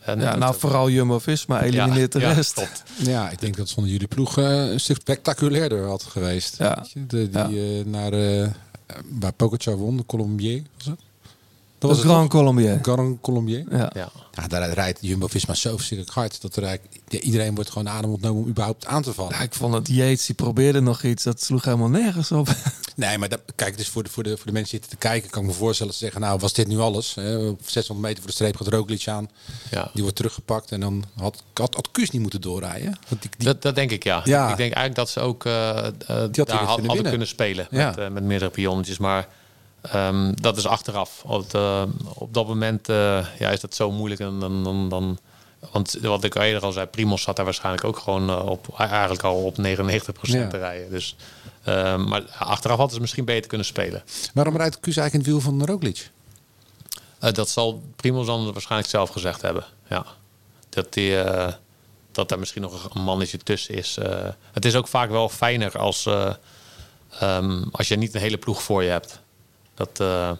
S8: En
S1: ja,
S8: dat-
S1: nou vooral Jumbo-Visma elimineert
S8: Ja,
S1: de
S8: ja,
S1: rest.
S8: klopt.
S3: Ja, ik denk dat zonder jullie ploeg eh, een stuk spectaculairder had geweest.
S1: Ja.
S3: Weet je, De, die eh, naar, eh, waar Pogacar won, de Colombier was het? Dat
S1: was Grand? Colombier.
S3: Grand Colombier.
S1: Ja.
S8: Ja.
S3: Ja, daar rijdt Jumbo-Visma zo verschrikkelijk hard. Dat er eigenlijk, ja, iedereen wordt gewoon adem ontnomen om überhaupt aan te vallen.
S1: Ja, ik vond dat Yates, die probeerde nog iets. Dat sloeg helemaal nergens op.
S3: Nee, maar dat, kijk, dus voor de, voor, de, voor de mensen die zitten te kijken... kan ik me voorstellen dat ze zeggen... nou, was dit nu alles? Hè? Op 600 meter voor de streep gaat Roglic aan.
S8: Ja.
S3: Die wordt teruggepakt. En dan had, had, had Kuus niet moeten doorrijden. Want die, die-
S8: Dat, dat denk ik, ja.
S3: Ja.
S8: Ik denk eigenlijk dat ze ook eh, eh, daar had- hadden
S3: winnen.
S8: kunnen spelen
S3: Ja.
S8: met, eh, met meerdere pionnetjes. Maar ehm, dat is achteraf. Op, op dat moment eh, ja, is dat zo moeilijk. En dan, dan, dan, want wat ik eerder al zei, Primos zat daar waarschijnlijk ook gewoon eh, op, eigenlijk al op 99%
S3: Ja.
S8: te rijden. Dus, ehm, maar achteraf hadden ze misschien beter kunnen spelen.
S3: Waarom rijdt Kuus eigenlijk in het wiel van Roglic?
S8: Eh, dat zal Primoz dan waarschijnlijk zelf gezegd hebben. Ja. Dat, die, dat daar misschien nog een mannetje tussen is. Het is ook vaak wel fijner als, eh, ehm, als je niet een hele ploeg voor je hebt. Dat, eh,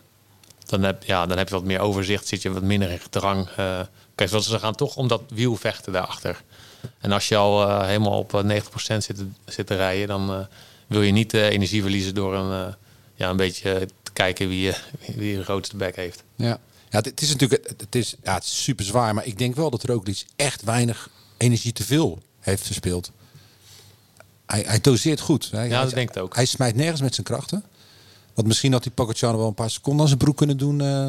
S8: dan, heb, ja, dan heb je wat meer overzicht, zit je wat minder in gedrang. Eh, kijk, want ze gaan toch om dat wiel vechten daarachter. En als je al eh, helemaal op eh, 90% zit, te- zit te rijden, dan wil je niet energie verliezen door een, ja, een beetje te kijken wie, wie de grootste bek heeft.
S3: Ja, ja het, is natuurlijk het, is, ja, het is super zwaar. Maar ik denk wel dat Roglic echt weinig energie te veel heeft verspeeld. Hij, hij doseert goed. Hij,
S8: Ja,
S3: hij,
S8: dat denk ik ook.
S3: Hij smijt nergens met zijn krachten. Want misschien had die Pogacar wel een paar seconden aan zijn broek kunnen doen eh,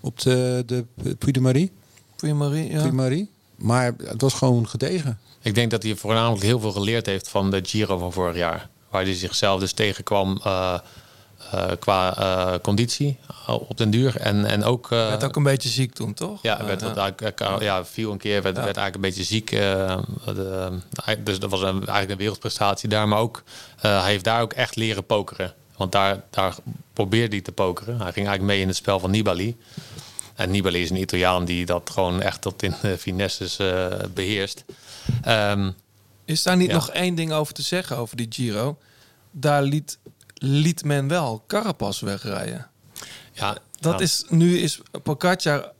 S3: op de, de Puy de Marie.
S1: Puy Marie, ja.
S3: Puy de Marie. Maar het was gewoon gedegen.
S8: Ik denk dat hij voornamelijk heel veel geleerd heeft van de Giro van vorig jaar. Waar hij zichzelf dus tegenkwam eh, eh, qua eh, conditie op den duur. En, en ook... eh,
S1: werd ook een beetje ziek toen, toch?
S8: ja, werd
S1: ja.
S8: ja, viel een keer, werd,
S1: Ja.
S8: werd eigenlijk een beetje ziek. de, hij- dus dat was een, eigenlijk een wereldprestatie daar. Maar ook, eh, hij heeft daar ook echt leren pokeren. Want daar, daar probeerde hij te pokeren. Hij ging eigenlijk mee in het spel van Nibali. En Nibali is een Italiaan die dat gewoon echt tot in de finesses eh, beheerst. Ehm,
S1: Is daar niet
S8: Ja.
S1: nog één ding over te zeggen over die Giro? Daar liet, liet men wel Carapaz wegrijden.
S8: ja,
S1: Dat
S8: nou,
S1: is, nu is Pogacar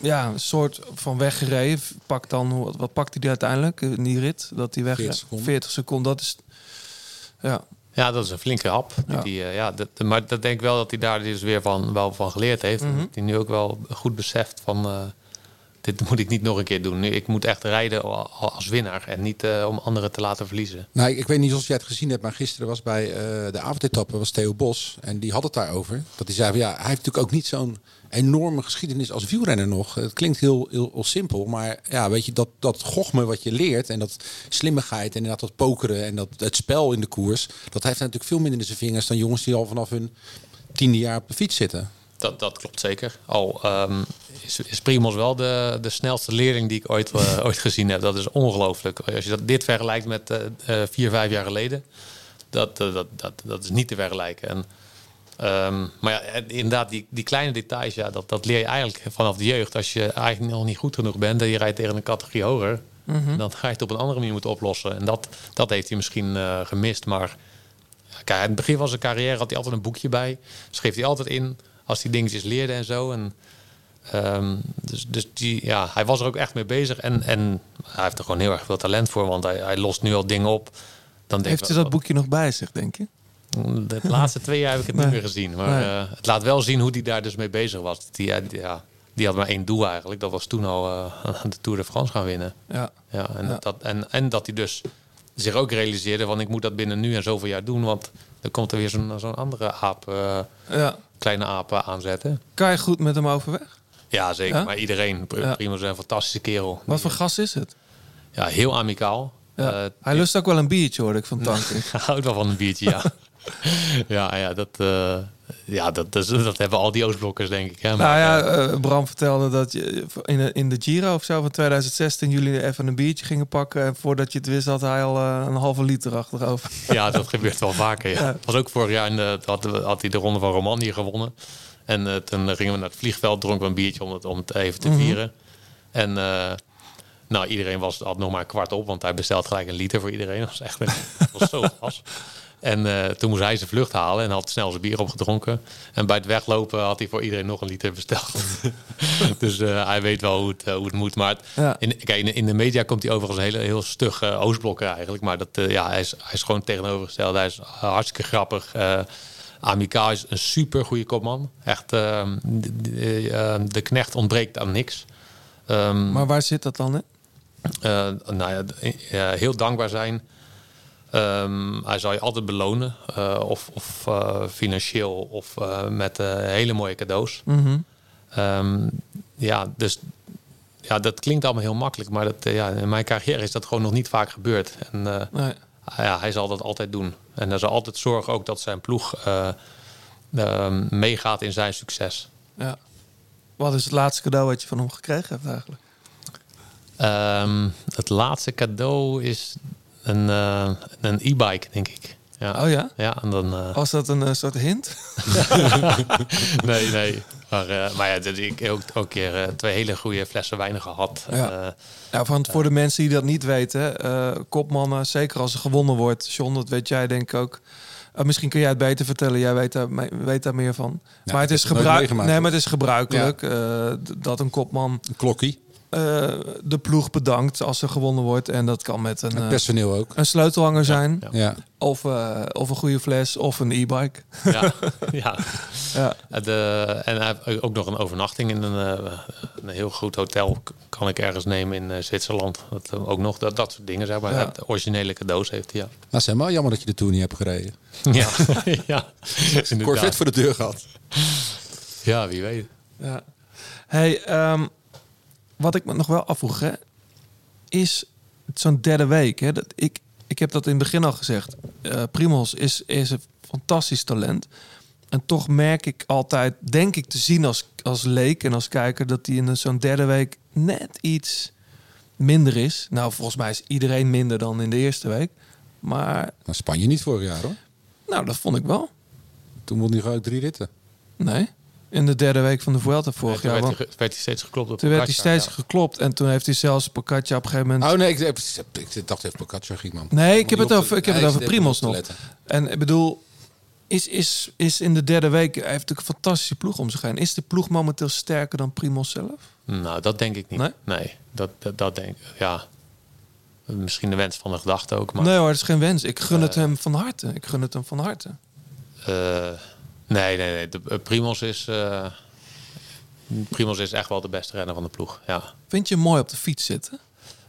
S1: ja, een soort van weggereden. Pakt dan, wat, wat pakt hij die uiteindelijk in die rit? Dat hij weg
S3: 40 seconden.
S1: 40 seconden. Dat is, ja,
S8: Ja, dat is een flinke hap.
S1: Ja.
S8: Die, eh, ja, dat, maar dat denk ik wel dat hij daar dus weer van, wel van geleerd heeft.
S1: Mhm.
S8: Dat hij nu ook wel goed beseft van... eh, dit moet ik niet nog een keer doen. Nu, ik moet echt rijden al- al als winnaar. En niet eh, om anderen te laten verliezen.
S3: Nou, ik, ik weet niet of jij het gezien hebt, maar gisteren was bij de avondetappe was Theo Bos. En die had het daarover. Dat hij zei, van, ja, hij heeft natuurlijk ook niet zo'n enorme geschiedenis als wielrenner nog. Het klinkt heel, heel, heel simpel, maar ja, weet je, dat, dat gochme wat je leert en dat slimmigheid en inderdaad dat pokeren en dat het spel in de koers, dat heeft natuurlijk veel minder in zijn vingers dan jongens die al vanaf hun tiende jaar op de fiets zitten.
S8: Dat, dat klopt zeker. Al ehm, is, is Primos wel de, de snelste leerling die ik ooit, eh, ooit gezien heb. Dat is ongelooflijk. Als je dat, dit vergelijkt met eh, vier, vijf jaar geleden, dat, dat, dat, dat is niet te vergelijken. En, ehm, maar ja, inderdaad, die, die kleine details, ja, dat, dat leer je eigenlijk vanaf de jeugd. Als je eigenlijk nog niet goed genoeg bent en je rijdt tegen een categorie hoger, dan ga je het op een andere manier moeten oplossen. En dat, dat heeft hij misschien eh, gemist. Maar kijk, aan het begin van zijn carrière had hij altijd een boekje bij. Schreef hij altijd in als hij dingetjes leerde en zo. En, ehm, dus dus die, ja, hij was er ook echt mee bezig. En, en hij heeft er gewoon heel erg veel talent voor. Want hij, hij lost nu al dingen op. Dan denk
S1: heeft hij dat boekje nog bij zich, denk je?
S8: De laatste twee jaar heb ik het
S1: Nee.
S8: niet meer gezien. Maar
S1: Nee.
S8: eh, het laat wel zien hoe hij daar dus mee bezig was. Die, ja, die, die had maar één doel eigenlijk. Dat was toen al eh, de Tour de France gaan winnen.
S1: Ja.
S8: Ja, en,
S1: Ja.
S8: Dat, en, en dat hij dus zich ook realiseerde van ik moet dat binnen nu en zoveel jaar doen. Want dan komt er weer zo'n zo'n andere aap, eh,
S1: ja.
S8: kleine aap eh, aanzetten.
S1: Kan je goed met hem overweg?
S8: Ja, zeker.
S1: Ja?
S8: Maar iedereen, Pr-
S1: Ja.
S8: Primoz is een fantastische kerel.
S1: Wat voor gas is het?
S8: Ja, heel amicaal.
S1: Ja. Hij lust ook wel een biertje, hoorde ik van Tank.
S8: Hij houdt wel van een biertje, ja. ja, ja, dat, eh, ja dat, dat, dat hebben al die Oostblokkers, denk ik. Hè.
S1: Nou ja,
S8: eh,
S1: eh, Bram vertelde dat je in de, in de Giro of zo van 2016 jullie even een biertje gingen pakken. En voordat je het wist had hij al een halve liter achterover.
S8: ja, dat gebeurt wel vaker. Ja.
S1: Ja.
S8: was ook vorig jaar, in de, had, had hij de Ronde van Romandie gewonnen. En toen gingen we naar het vliegveld, dronken we een biertje om het, om het even te
S1: Mhm.
S8: vieren. En nou, iedereen was, had nog maar een kwart op, want hij bestelt gelijk een liter voor iedereen. Dat was echt dat was zo gas. En eh, toen moest hij zijn vlucht halen en had snel zijn bier opgedronken. En bij het weglopen had hij voor iedereen nog een liter besteld. dus eh, hij weet wel hoe het, eh, hoe het moet. Maar het-
S1: Ja.
S8: in, kijk, in, de- in de media komt hij overigens een hele, heel stug Oostblokker eigenlijk. Maar dat, ja, hij, is, hij is gewoon tegenovergesteld. Hij is hartstikke grappig. Amika is een super goede kopman. Echt, ehm, de, de, knecht ontbreekt aan niks. Ehm,
S1: Maar waar zit dat dan in?
S8: nou ja, heel dankbaar zijn. Ehm, hij zal je altijd belonen. eh, of of eh, financieel of eh, met hele mooie cadeaus.
S1: Mhm.
S8: Ehm, ja, dus ja, dat klinkt allemaal heel makkelijk. Maar dat, ja, in mijn carrière is dat gewoon nog niet vaak gebeurd. En
S1: Nee.
S8: ja, hij zal dat altijd doen. En hij zal altijd zorgen ook dat zijn ploeg eh, ehm, meegaat in zijn succes.
S1: Ja. Wat is het laatste cadeau wat je van hem gekregen hebt eigenlijk?
S8: Het laatste cadeau is een, eh, een e-bike, denk ik. Ja.
S1: Oh ja?
S8: Ja, en dan... eh,
S1: Was dat een eh, soort hint?
S8: nee, nee. Maar, eh, maar ja, dus ik heb ook, ook een keer eh, twee hele goede flessen wijn gehad.
S1: Ja.
S8: Eh,
S1: Ja, van, voor de mensen die dat niet weten, eh, kopmannen, zeker als er gewonnen wordt, John, dat weet jij denk ik ook. Eh, misschien kun jij het beter vertellen, jij weet daar, weet daar meer van.
S3: Ja,
S1: maar het is, gebruik, nee, maar het is gebruikelijk eh, dat een kopman
S3: klokkie.
S1: Eh, de ploeg bedankt als er gewonnen wordt. En dat kan met een,
S3: Het
S1: eh,
S3: personeel ook.
S1: een sleutelhanger zijn,
S3: Ja.
S1: Of, eh, of een goede fles, of een e-bike.
S8: Ja, ja.
S1: Ja.
S8: De, en hij ook nog een overnachting in een, eh, een heel goed hotel. Kan ik ergens nemen in Zwitserland. Dat, ook nog dat, dat soort dingen. Zeg maar.
S1: Ja.
S8: Het originele cadeaus heeft hij. Ja.
S3: Nou, zeg maar, jammer dat je de Tour niet hebt gereden.
S8: Ja, ja.
S3: Een Corvette voor de deur gehad.
S8: Ja, wie weet.
S1: Ja. Hey, ehm, wat ik me nog wel afvroeg, hè, is zo'n derde week. Hè, dat ik, ik heb dat in het begin al gezegd. Eh Primos is, is een fantastisch talent. En toch merk ik altijd, denk ik te zien als, als leek en als kijker, dat hij in zo'n derde week net iets minder is. Nou, volgens mij is iedereen minder dan in de eerste week. Maar,
S3: Maar Spanje niet vorig jaar hoor.
S1: nou, dat vond ik wel.
S3: Toen won hij gewoon drie ritten.
S1: Nee. In de derde week van de Vuelta vorig jaar.
S8: werd, hij, werd hij steeds geklopt op
S1: Toen werd hij steeds geklopt. En toen heeft hij zelfs Pocatja op een gegeven moment...
S3: Oh nee, ik, ik, ik dacht even Pogacar ging man.
S1: nee, ik heb het over, ik heb het over Primos nog. En ik bedoel, is, is, is in de derde week... Hij heeft natuurlijk een fantastische ploeg om zich heen. Is de ploeg momenteel sterker dan Primos zelf?
S8: Nou, dat denk ik niet.
S1: Nee?
S8: Nee, dat, dat, dat denk ik. Ja. Misschien de wens van de gedachte ook. Maar,
S1: Nee hoor, dat is geen wens. Ik gun het
S8: Eh.
S1: hem van harte. Ik gun het hem van harte.
S8: Eh, nee, nee, nee. De, eh, Primos is... eh Primos is echt wel de beste renner van de ploeg. Ja.
S1: Vind je hem mooi op de fiets zitten?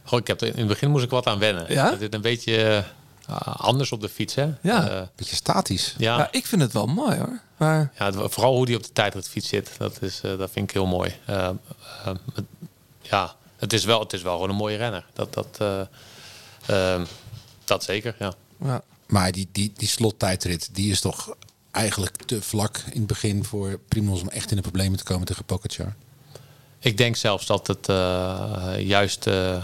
S8: Goh, ik heb, er- in het begin moest ik wat aan wennen.
S1: Ja?
S8: Het is een beetje eh, anders op de fiets, hè?
S1: Ja.
S3: Beetje statisch.
S8: ja.
S1: Ja, ik vind het wel mooi hoor. Maar
S8: Ja, het- vooral hoe die op de tijdritfiets zit, dat, is, eh, dat vind ik heel mooi. Het- ja, het is, wel, het is wel gewoon een mooie renner. Dat, dat, eh, ehm, dat zeker, ja.
S1: ja.
S3: Maar die, die, die slottijdrit, die is toch eigenlijk te vlak in het begin voor Primoz om echt in de problemen te komen tegen Pogacar.
S8: Ik denk zelfs dat het eh, juist eh, eh,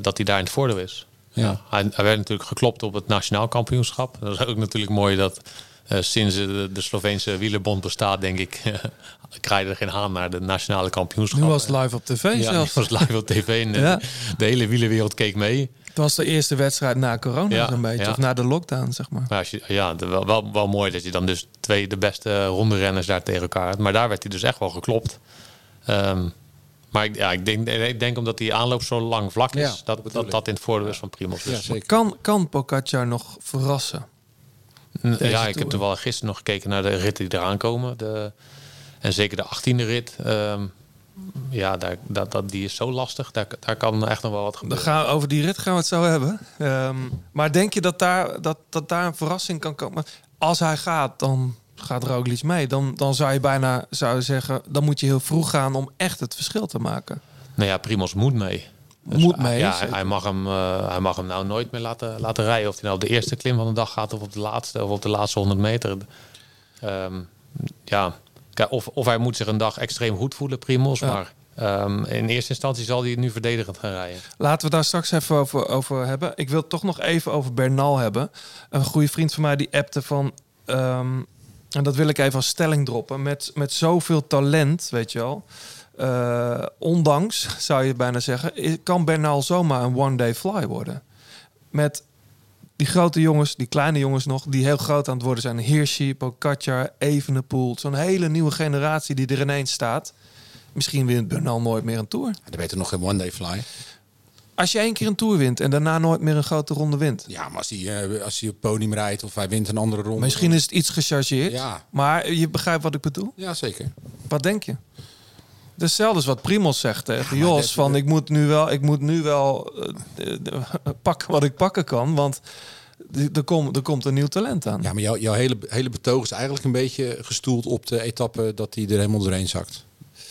S8: dat hij daar in het voordeel is.
S3: Ja.
S8: Hij, hij werd natuurlijk geklopt op het nationaal kampioenschap. Dat is ook natuurlijk mooi dat eh, sinds de, de Sloveense wielerbond bestaat, denk ik, krijgen er geen haan naar de nationale kampioenschap.
S1: nu was het live op tv
S8: ja,
S1: zelfs.
S8: was live op tv en de, de hele wielerwereld keek mee.
S1: Het was de eerste wedstrijd na corona
S8: Ja,
S1: zo'n beetje.
S8: ja.
S1: Of na de lockdown, zeg maar.
S8: Maar als je, ja, wel, wel, wel mooi dat je dan dus twee de beste ronde renners daar tegen elkaar had. Maar daar werd hij dus echt wel geklopt. Ehm, maar ik, ja, ik, denk, ik denk omdat die aanloop zo lang vlak is,
S3: Ja,
S8: dat,
S3: dat
S8: dat, dat, in het voordeel is van Primoz.
S3: Ja,
S8: Dus.
S1: Kan, kan Pogacar nog verrassen?
S8: ja,
S1: deze
S8: ik heb er wel gisteren nog gekeken naar de ritten die eraan komen. De, en zeker de achttiende rit. ehm, ja, daar, dat, dat, die is zo lastig. Daar, daar kan echt nog wel wat
S1: Dan
S8: gebeuren.
S1: gaan, over die rit gaan we het zo hebben. Ehm, maar denk je dat daar, dat, dat daar een verrassing kan komen? Als hij gaat, dan gaat Roglic mee. Dan, dan zou je bijna zou je zeggen... dan moet je heel vroeg gaan om echt het verschil te maken.
S8: Nou ja, Primoz moet mee. Dus
S1: Moet
S8: hij-
S1: mee,
S8: Ja, hij mag, hem, eh, hij mag hem nou nooit meer laten, laten rijden. Of hij nou op de eerste klim van de dag gaat of op de laatste of op de laatste 100 meter. Ehm, ja, of, of hij moet zich een dag extreem goed voelen, Primos.
S1: Ja.
S8: Maar ehm, in eerste instantie zal hij nu verdedigend gaan rijden.
S1: Laten we daar straks even over, over hebben. Ik wil toch nog even over Bernal hebben. Een goede vriend van mij die appte van... ehm, en dat wil ik even als stelling droppen. Met, met zoveel talent, weet je wel... eh, ondanks, zou je bijna zeggen... kan Bernal zomaar een one-day fly worden. Met die grote jongens, die kleine jongens nog... die heel groot aan het worden zijn. Hirschi, Pogacar, Evenepoel. Zo'n hele nieuwe generatie die er ineens staat. Misschien wint Bernal nooit meer een Tour.
S3: Er weet er nog geen one day fly.
S1: Als je één keer een Tour wint en daarna nooit meer een grote ronde wint.
S3: Ja, maar als hij, eh, als hij op podium rijdt of hij wint een andere ronde.
S1: Misschien is het iets gechargeerd.
S3: Ja.
S1: Maar je begrijpt wat ik bedoel?
S3: Ja, zeker.
S1: Wat denk je? Hetzelfde als wat Primos zegt tegen Jos.
S3: dat-
S1: Van ik moet nu wel, ik moet nu wel de- pakken wat ik pakken kan. Want er, komt, er komt een nieuw talent aan.
S3: Ja, maar jouw, jouw hele, hele betoog is eigenlijk een beetje gestoeld op de etappe dat hij er helemaal doorheen zakt.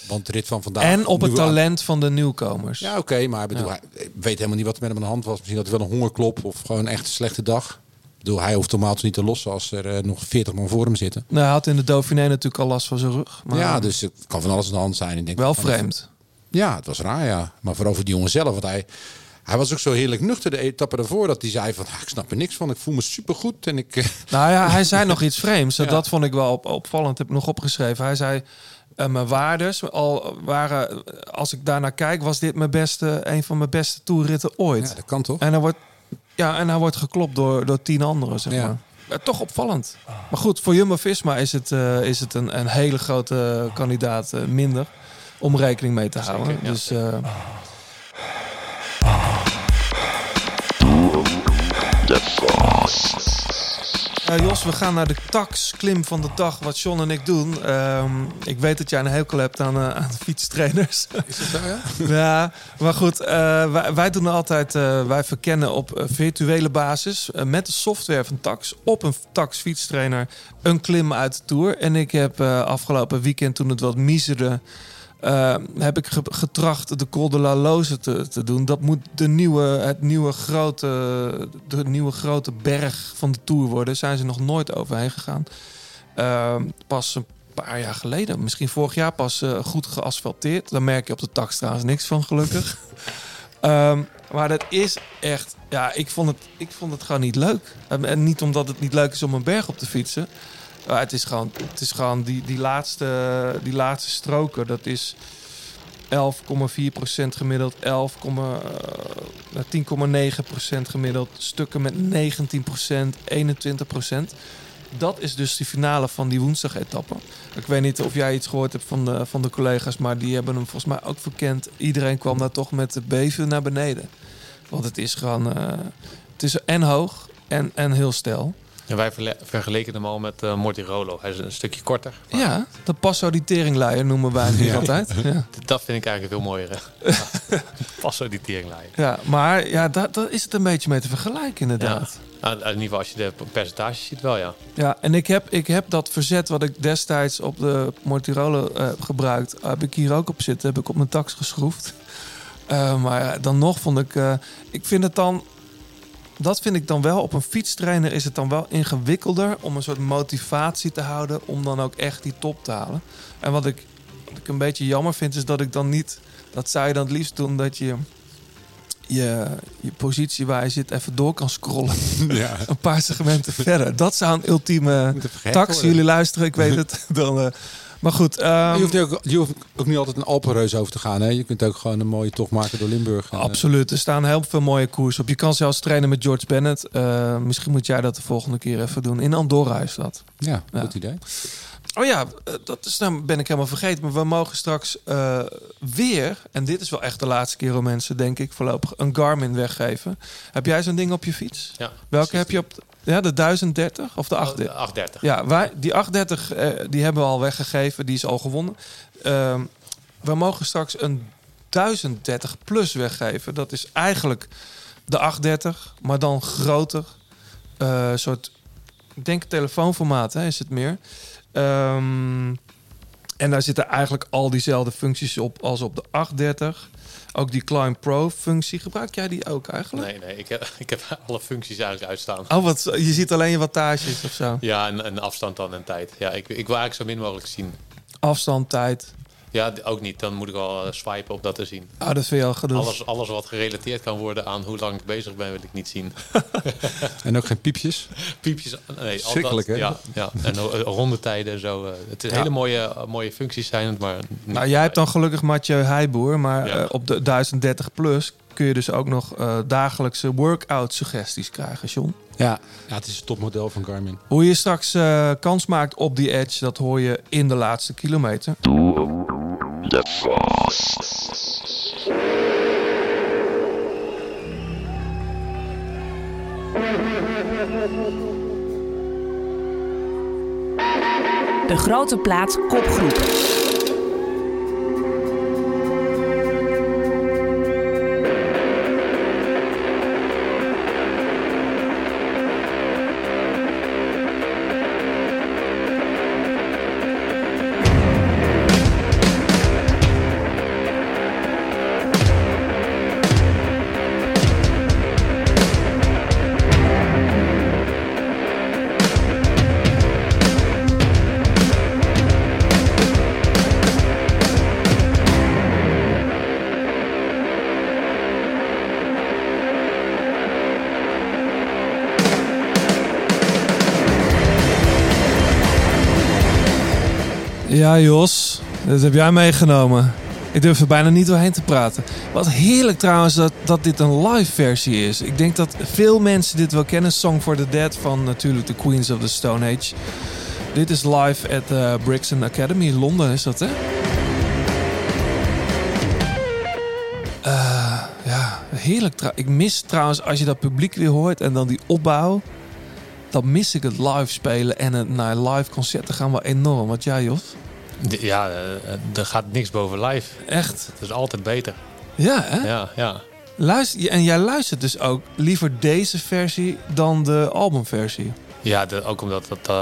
S3: Want de rit van vandaag...
S1: en op het talent van de nieuwkomers.
S3: Ja, oké, maar ik bedoel,
S1: Ja.
S3: hij weet helemaal niet wat er met hem aan de hand was. Misschien had hij wel een hongerklop of gewoon echt een slechte dag. Bedoel, hij hoeft normaal dus niet te lossen als er eh, nog 40 man voor hem zitten.
S1: Nou, hij had in de Dauphiné natuurlijk al last van zijn rug. Maar
S3: ja, dus het kan van alles aan de hand zijn. Ik denk
S1: wel vreemd.
S3: Ja, het was raar, ja. Maar vooral voor die jongen zelf. Want hij, hij was ook zo heerlijk nuchter de etappe daarvoor. Dat hij zei van, "Ah, ik snap er niks van. Ik voel me supergoed. En ik... eh,
S1: Nou ja, hij zei nog iets vreemds.
S3: Ja.
S1: Dat vond ik wel op, opvallend. Heb ik nog opgeschreven. Hij zei. eh, mijn waardes al waren, als ik daarnaar kijk, was dit mijn beste, een van mijn beste toerritten ooit.
S3: Ja, dat kan toch?
S1: En hij wordt, ja, en hij wordt geklopt door, door tien anderen, zeg
S3: Ja.
S1: maar. Ja, toch opvallend. Maar goed, voor Jumbo-Visma is het, eh, is het een, een hele grote kandidaat eh, minder om rekening mee te houden.
S8: ja,
S1: dus, eh, Eh, Jos, we gaan naar de tax klim van de dag, wat John en ik doen. Ehm, ik weet dat jij een hekel hebt aan, eh, aan fietstrainers.
S3: Is dat zo, ja?
S1: ja, maar goed, eh, wij, wij doen altijd, wij verkennen op virtuele basis met de software van Tax op een Tax fietstrainer een klim uit de Tour. En ik heb afgelopen weekend, toen het wat miezerde, eh, heb ik ge- getracht de Col de la Loze te, te doen. Dat moet de nieuwe, het nieuwe grote, de nieuwe grote berg van de Tour worden. Daar zijn ze nog nooit overheen gegaan. Eh, pas een paar jaar geleden, misschien vorig jaar pas eh, goed geasfalteerd. Daar merk je op de tax niks van, gelukkig. Ehm, maar dat is echt, ja, ik vond het, ik vond het gewoon niet leuk. En niet omdat het niet leuk is om een berg op te fietsen. Maar het is gewoon, het is gewoon die, die, laatste, die laatste stroken, dat is 11,4% gemiddeld, 11, eh, 10,9% gemiddeld, stukken met 19%, 21%. Dat is dus de finale van die woensdag-etappe. Ik weet niet of jij iets gehoord hebt van de, van de collega's, maar die hebben hem volgens mij ook verkend. Iedereen kwam daar toch met de beven naar beneden. Want het is gewoon, eh, het is en hoog en, en heel stijl.
S8: En wij vergeleken hem al met eh Mortirolo. Hij is een stukje korter.
S1: Ja, de passoditeringleier noemen wij hem hier altijd. Ja.
S8: Dat vind ik eigenlijk veel mooier. Ja. Passo die teringleier.
S1: Ja, maar ja, daar, daar is het een beetje mee te vergelijken inderdaad.
S8: Ja. Nou, in ieder geval als je de percentages ziet wel, ja.
S1: Ja, en ik heb, ik heb dat verzet wat ik destijds op de Mortirolo eh, heb gebruikt, heb ik hier ook op zitten, heb ik op mijn tax geschroefd. Eh, maar dan nog vond ik, eh, ik vind het dan, dat vind ik dan wel, op een fietstrainer is het dan wel ingewikkelder om een soort motivatie te houden om dan ook echt die top te halen. En wat ik, wat ik een beetje jammer vind, is dat ik dan niet, dat zou je dan het liefst doen, dat je je, je positie waar je zit even door kan scrollen.
S3: Ja.
S1: een paar segmenten verder. Dat zou een ultieme tax. Jullie luisteren, ik weet het. Dan, eh, maar goed. ehm,
S3: je, hoeft ook, je hoeft ook niet altijd een Alpenreus over te gaan. Hè? Je kunt ook gewoon een mooie tocht maken door Limburg. En, eh,
S1: Absoluut. Er staan heel veel mooie koers op. Je kan zelfs trainen met George Bennett. Eh, misschien moet jij dat de volgende keer even doen. In Andorra is dat.
S3: ja,
S1: Ja.
S3: goed idee.
S1: Oh ja, eh, dat is, nou ben ik helemaal vergeten. Maar we mogen straks eh, weer, en dit is wel echt de laatste keer om mensen, denk ik, voorlopig, een Garmin weggeven. Heb jij zo'n ding op je fiets?
S8: ja.
S1: Welke heb je op? De- Ja, de 1030 of de
S8: Oh,
S1: 830?
S8: de 830.
S1: Ja, wij, die 830 eh, die hebben we al weggegeven. Die is al gewonnen. Ehm, we mogen straks een 1030 plus weggeven. Dat is eigenlijk de 830, maar dan groter. Eh soort, ik denk telefoonformaat hè, is het meer. Ehm, en daar zitten eigenlijk al diezelfde functies op als op de 830. Ook die Climb Pro functie. Gebruik jij die ook eigenlijk?
S8: Nee, nee, ik heb, ik heb alle functies eigenlijk uitstaan.
S1: Oh, wat, je ziet alleen je wattages of zo.
S8: Ja, en, en afstand dan en tijd. Ja, ik, ik wil eigenlijk zo min mogelijk zien.
S1: Afstand, tijd.
S8: Ja, ook niet. Dan moet ik wel eh, swipen op dat te zien.
S1: Oh, dat vind je al gedoe.
S8: Alles, alles wat gerelateerd kan worden aan hoe lang ik bezig ben, wil ik niet zien.
S3: En ook geen piepjes.
S8: Piepjes, nee, al
S3: Schrikkelijk, hè?
S8: Ja, ja. en eh, rondetijden en zo. eh, het is
S1: Ja.
S8: hele mooie, eh, mooie functies zijn het, maar...
S1: Nou, jij hebt dan gelukkig Mathieu Heijboer, maar
S8: Ja.
S1: eh, op de 1030 plus kun je dus ook nog eh, dagelijkse workout suggesties krijgen, John.
S3: Ja. ja, het is een topmodel van Garmin.
S1: Hoe je straks eh, kans maakt op die edge, dat hoor je in de laatste kilometer.
S9: De grote plaats kopgroep.
S1: Ja, Jos, dat heb jij meegenomen. Ik durf er bijna niet doorheen te praten. Wat heerlijk trouwens dat, dat dit een live versie is. Ik denk dat veel mensen dit wel kennen. Song for the Dead van natuurlijk de Queens of the Stone Age. Dit is live at the Brixton Academy Londen, is dat hè? Eh, ja, heerlijk. trouw- Ik mis trouwens, als je dat publiek weer hoort en dan die opbouw. Dan mis ik het live spelen en het naar live concerten gaan wel enorm. Wat jij, Jos?
S8: Ja, eh, er gaat niks boven live.
S1: Echt?
S8: Het is altijd beter.
S1: Ja, hè?
S8: Ja, ja.
S1: Luister, en jij luistert dus ook liever deze versie dan de albumversie.
S8: Ja, de- ook omdat dat, eh,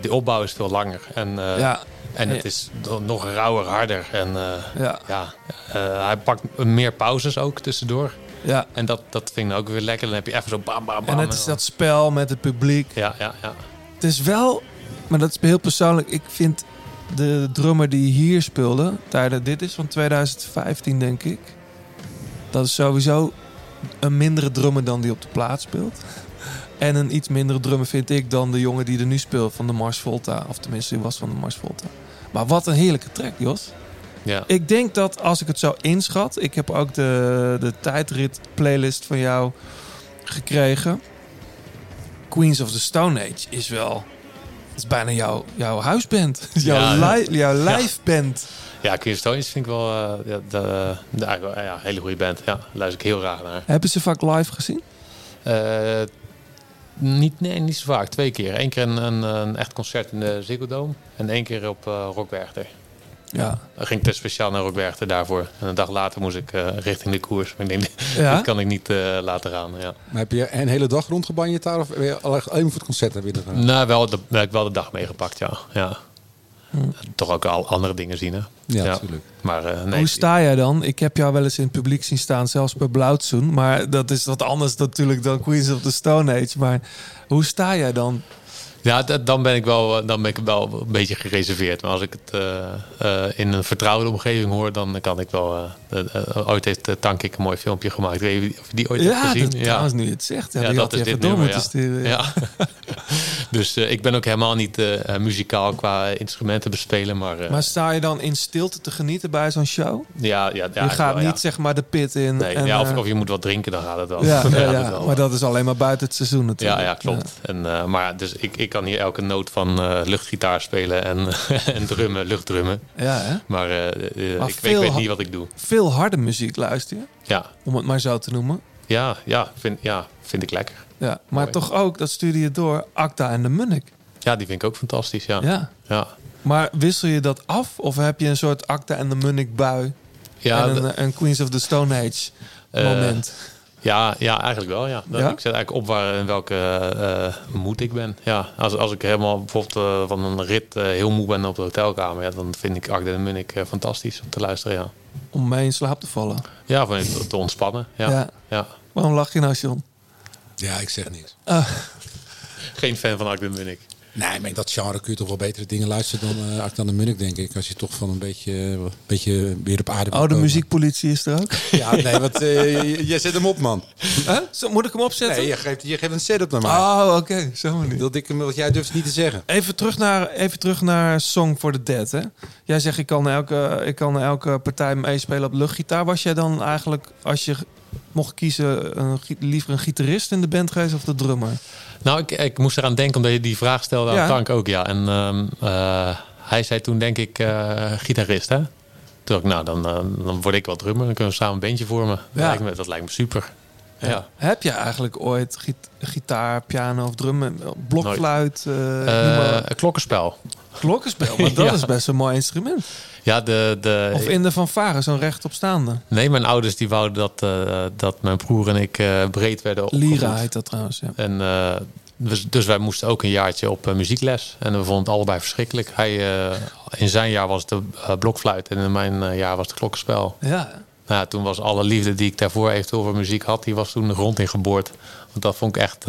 S8: de opbouw is veel langer. En, eh,
S1: Ja.
S8: en het is nog rauwer, harder. En eh,
S1: Ja.
S8: ja, eh, hij pakt meer pauzes ook tussendoor.
S1: Ja.
S8: En dat, dat vind ik ook weer lekker. Dan heb je even zo bam, bam, bam.
S1: En het is dat spel met het publiek.
S8: Ja, ja, ja.
S1: Het is wel, maar dat is heel persoonlijk. Ik vind de drummer die hier speelde, tijdens dit is van 2015 denk ik. Dat is sowieso een mindere drummer dan die op de plaat speelt. En een iets mindere drummer vind ik dan de jongen die er nu speelt van de Mars Volta. Of tenminste, die was van de Mars Volta. Maar wat een heerlijke track, Jos.
S8: Ja.
S1: Ik denk dat als ik het zo inschat, ik heb ook de, de tijdrit playlist van jou gekregen. Queens of the Stone Age is wel, het is bijna jouw, jouw huisband, jouw,
S8: Ja, ja.
S1: li- jouw
S8: Ja.
S1: live band.
S8: Ja, Queen Stones vind ik wel eh, ja, de, de, ja, een hele goede band. Ja, daar luister ik heel graag naar.
S1: Hebben ze vaak live gezien?
S8: Eh, niet, nee, niet zo vaak. Twee keer. Eén keer een, een, een echt concert in de Ziggo Dome. En één keer op uh, Rockwerchter.
S1: Ja.
S8: Dan ging ik dus speciaal naar Rockwerchter daarvoor. En een dag later moest ik eh, richting de koers. Maar ik denk,
S1: Ja?
S8: dat kan ik niet eh, laten gaan. Ja.
S3: Maar heb je een hele dag rondgebanjeerd daar? Of ben je alleen voor het concert hebben?
S8: Nou, wel, de, heb ik wel de dag meegepakt, ja. ja. Toch ook al andere dingen zien, hè.
S3: Ja, natuurlijk.
S8: Maar eh, nee,
S1: Hoe sta jij dan? Ik heb jou wel eens in het publiek zien staan, zelfs bij Blauwtsoen. Maar dat is wat anders natuurlijk dan Queens of the Stone Age. Maar hoe sta jij dan?
S8: Ja, dat- dan ben ik wel, dan ben ik wel een beetje gereserveerd. Maar als ik het eh, eh, in een vertrouwde omgeving hoor, dan kan ik wel. eh, ooit heeft uh, Tankik een mooi filmpje gemaakt. Ik weet niet of je die ooit
S1: Ja,
S8: hebt gezien.
S1: dat- trouwens, nu je het zegt, ja, die had je even door
S8: nummer,
S1: moeten sturen, ja.
S8: Dus eh, ik ben ook helemaal niet eh, eh, muzikaal qua instrumenten bespelen. Maar,
S1: Maar sta je dan in stilte te genieten bij zo'n show?
S8: ja, ja, ja,
S1: je gaat
S8: wel,
S1: niet zeg maar de pit in.
S8: Nee,
S1: en,
S8: ja, of, of je moet wat drinken, dan gaat het wel.
S1: ja,
S8: het wel.
S1: maar dat is alleen maar buiten het seizoen natuurlijk.
S8: Ja, ja, klopt. En, maar dus ik, ik kan hier elke noot van luchtgitaar spelen en, en drummen, luchtdrummen.
S1: Ja, hè?
S8: Maar,
S1: Maar
S8: ik, ik
S1: veel
S8: weet
S1: ha-
S8: niet wat ik doe.
S1: Veel harde muziek luister je,
S8: Ja,
S1: om het maar zo te noemen.
S8: Ja, ja, vind, ja vind ik lekker.
S1: Ja, maar toch ook, dat stuurde je door, Acta en de Munnik.
S8: Ja, die vind ik ook fantastisch, ja.
S1: Ja.
S8: Ja,
S1: Maar wissel je dat af? Of heb je een soort Acta en de Munnik bui?
S8: Ja,
S1: en
S8: de-
S1: een, een Queens of the Stone Age
S8: Eh,
S1: moment?
S8: ja, ja eigenlijk wel, ja. Dat-
S1: Ja?
S8: Ik zet eigenlijk op waar in welke eh, moed ik ben. Ja, als, als ik helemaal bijvoorbeeld eh, van een rit heel moe ben op de hotelkamer... Ja, dan vind ik Agde en Munnik eh, fantastisch om te luisteren, ja.
S1: Om mee in slaap te vallen.
S8: Ja, van te, te ontspannen, ja.
S1: Ja.
S8: ja.
S1: Waarom lach je nou, John?
S3: Ja, ik zeg niks.
S1: Ah,
S8: Geen fan van Agde en Munnik.
S3: Nee, maar in dat genre kun je toch wel betere dingen luisteren dan uh, Acta de Munnik, denk ik. Als je toch van een beetje, een beetje weer op aarde
S1: oh, de muziekpolitie is er ook?
S3: Ja, nee, want uh, jij zet hem op, man.
S1: Huh? Zo, moet ik hem opzetten?
S3: Nee, je geeft, je geeft een setup naar mij.
S1: Oh, oké. Zo niet.
S3: Dat ik hem, wat jij durft niet te zeggen.
S1: Even terug naar, even terug naar Song for the Dead. Hè? Jij zegt, ik kan elke, ik kan elke partij meespelen op luchtgitaar. Was jij dan eigenlijk, als je mocht kiezen, een, liever een gitarist in de band geweest of de drummer?
S8: Nou, ik, ik moest eraan denken omdat je die vraag stelde aan
S1: Ja.
S8: Tank ook, ja. En ehm, eh, hij zei toen denk ik eh, gitarist, hè? Toen dacht ik, nou, dan, eh, dan word ik wel drummer. Dan kunnen we samen een bandje vormen. Dat,
S1: Ja.
S8: lijkt me, dat lijkt me super. Ja.
S1: Heb je eigenlijk ooit git- gitaar, piano of drum, eh, blokfluit,
S8: een klokkenspel.
S1: Glockenspel? Want dat
S8: Ja.
S1: is best een mooi instrument.
S8: Ja, de, de,
S1: Of in de fanfare, zo'n rechtopstaande.
S8: Nee, mijn ouders die wouden dat, eh, dat mijn broer en ik eh, breed werden opgevoed.
S1: Lira heet dat trouwens, ja.
S8: En, dus, dus wij moesten ook een jaartje op muziekles. En we vonden het allebei verschrikkelijk. Hij, in zijn jaar was het de blokfluit en in mijn jaar was het klokkenspel.
S1: Ja,
S8: Nou, ja, toen was alle liefde die ik daarvoor eventueel voor muziek had, die was toen de grond ingeboord. Want dat vond ik echt,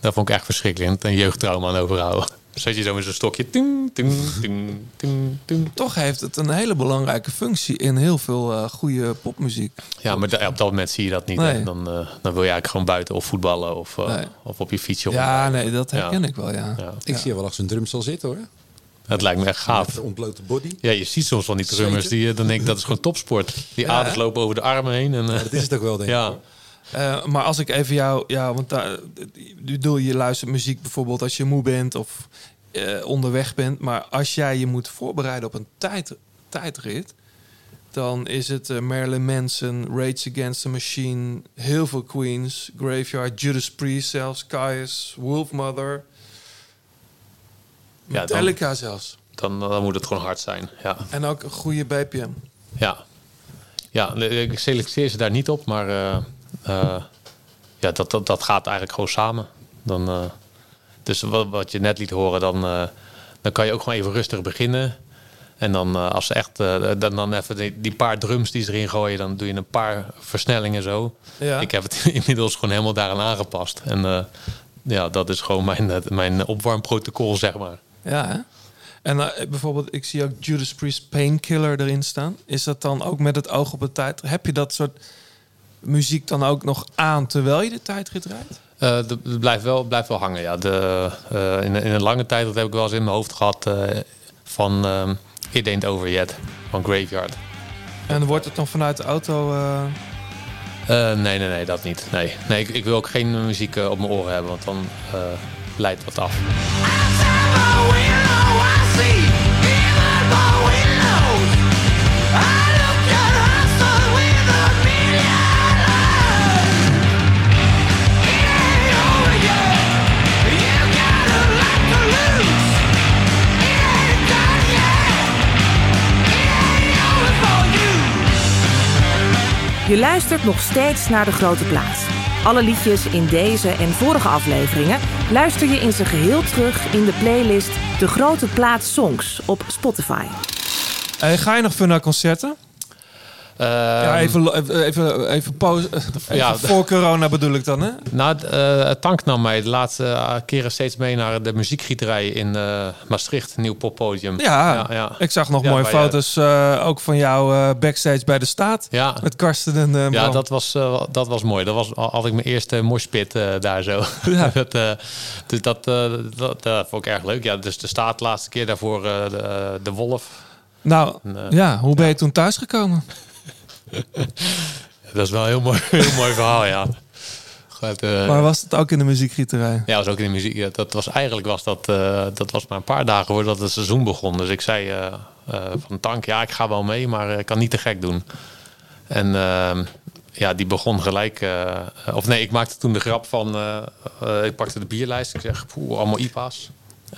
S8: dat vond ik echt verschrikkelijk. En een jeugdtrauma aan overhouden. Zat je zo met zo'n stokje. Ting, ting, ting, ting, ting.
S1: toch heeft het een hele belangrijke functie in heel veel eh, goede popmuziek.
S8: Ja, maar da- op dat moment zie je dat niet.
S1: Nee.
S8: Dan, eh, dan wil je eigenlijk gewoon buiten of voetballen of, eh,
S1: Nee.
S8: of op je fietsje.
S1: Ja, nee, dat
S8: Ja.
S1: herken ik wel, ja.
S8: Ja.
S3: Ik zie je wel achter zijn drumstel zitten hoor.
S8: Het lijkt me echt
S3: Met
S8: gaaf.
S3: de ontblote body.
S8: Ja, je ziet soms van die drummers, die, eh, dan denk ik dat is gewoon topsport. Die
S1: Ja,
S8: aders lopen over de armen heen. En, eh,
S3: Dat is het ook wel, denk ik.
S8: ja.
S3: hoor.
S1: Eh, maar als ik even jou, ja, want daar, bedoel, je luistert muziek bijvoorbeeld als je moe bent of eh, onderweg bent. Maar als jij je moet voorbereiden op een tijd, tijdrit, dan is het eh, Marilyn Manson, Rage Against the Machine, heel veel Queens, Graveyard, Judas Priest zelfs, Caius, Wolfmother,
S8: Ja, dan-
S1: Metallica zelfs.
S8: Dan, dan moet het gewoon hard zijn. Ja.
S1: En ook een goede BPM.
S8: Ja. ja, ik selecteer ze daar niet op, maar ja, dat, dat, dat gaat eigenlijk gewoon samen. Dan, eh, dus wat, wat je net liet horen, dan, eh, dan kan je ook gewoon even rustig beginnen. En dan eh, als ze echt, eh, dan, dan even die, die paar drums die ze erin gooien, dan doe je een paar versnellingen zo.
S1: Ja.
S8: Ik heb het inmiddels gewoon helemaal daaraan aangepast. En eh, ja, dat is gewoon mijn, eh, mijn opwarmprotocol, zeg maar.
S1: Ja, hè? En eh, bijvoorbeeld, ik zie ook Judas Priest Painkiller erin staan. Is dat dan ook met het oog op de tijd? Heb je dat soort muziek dan ook nog aan terwijl je de tijdrit rijdt?
S8: Eh, Het blijft wel, blijft wel hangen, ja. De, eh, in, in een lange tijd, dat heb ik wel eens in mijn hoofd gehad... eh, van ehm It Ain't Over Yet, van Graveyard.
S1: En wordt het dan vanuit de auto... eh,
S8: Eh, nee, nee, nee, dat niet. Nee, nee ik, ik wil ook geen muziek eh, op mijn oren hebben, want dan eh, leidt wat af.
S9: Je luistert nog steeds naar De Grote Plaats. Alle liedjes in deze en vorige afleveringen luister je in zijn geheel terug in de playlist De Grote Plaats Songs op Spotify.
S1: eh, ga je nog veel naar concerten? Ja,
S8: Ehm,
S1: even, even, even, even, pauze,
S8: Ja.
S1: voor corona bedoel ik dan, hè?
S8: Nou, het, eh, Tank nam mij de laatste eh, keren steeds mee naar de muziekgieterij in eh, Maastricht, nieuw poppodium.
S1: Ja,
S8: ja, ja.
S1: ik zag nog
S8: Ja,
S1: mooie foto's ook van jou backstage bij de staat.
S8: Ja.
S1: Met Karsten en
S8: Ja,
S1: Bram.
S8: dat was, dat was mooi. Dat was had ik mijn eerste moshpit daar zo.
S1: Ja.
S8: dat, dus dat, dat vond ik erg leuk. Ja, dus de staat de laatste keer daarvoor de, de Wolf.
S1: Nou,
S8: En,
S1: ja, hoe ben je toen thuisgekomen?
S8: Dat is wel een heel mooi, heel mooi verhaal, ja. Eh,
S1: Maar was het ook in de muziekgieterij?
S8: Ja, was ook in de muziek. Ja, dat was eigenlijk was dat, eh, dat was maar een paar dagen voordat het seizoen begon. Dus ik zei eh, van Tank, ja, ik ga wel mee, maar ik kan niet te gek doen. En ehm, ja, die begon gelijk. of nee, ik maakte toen de grap van. ik pakte de bierlijst. Ik zeg, poeh, allemaal IPA's.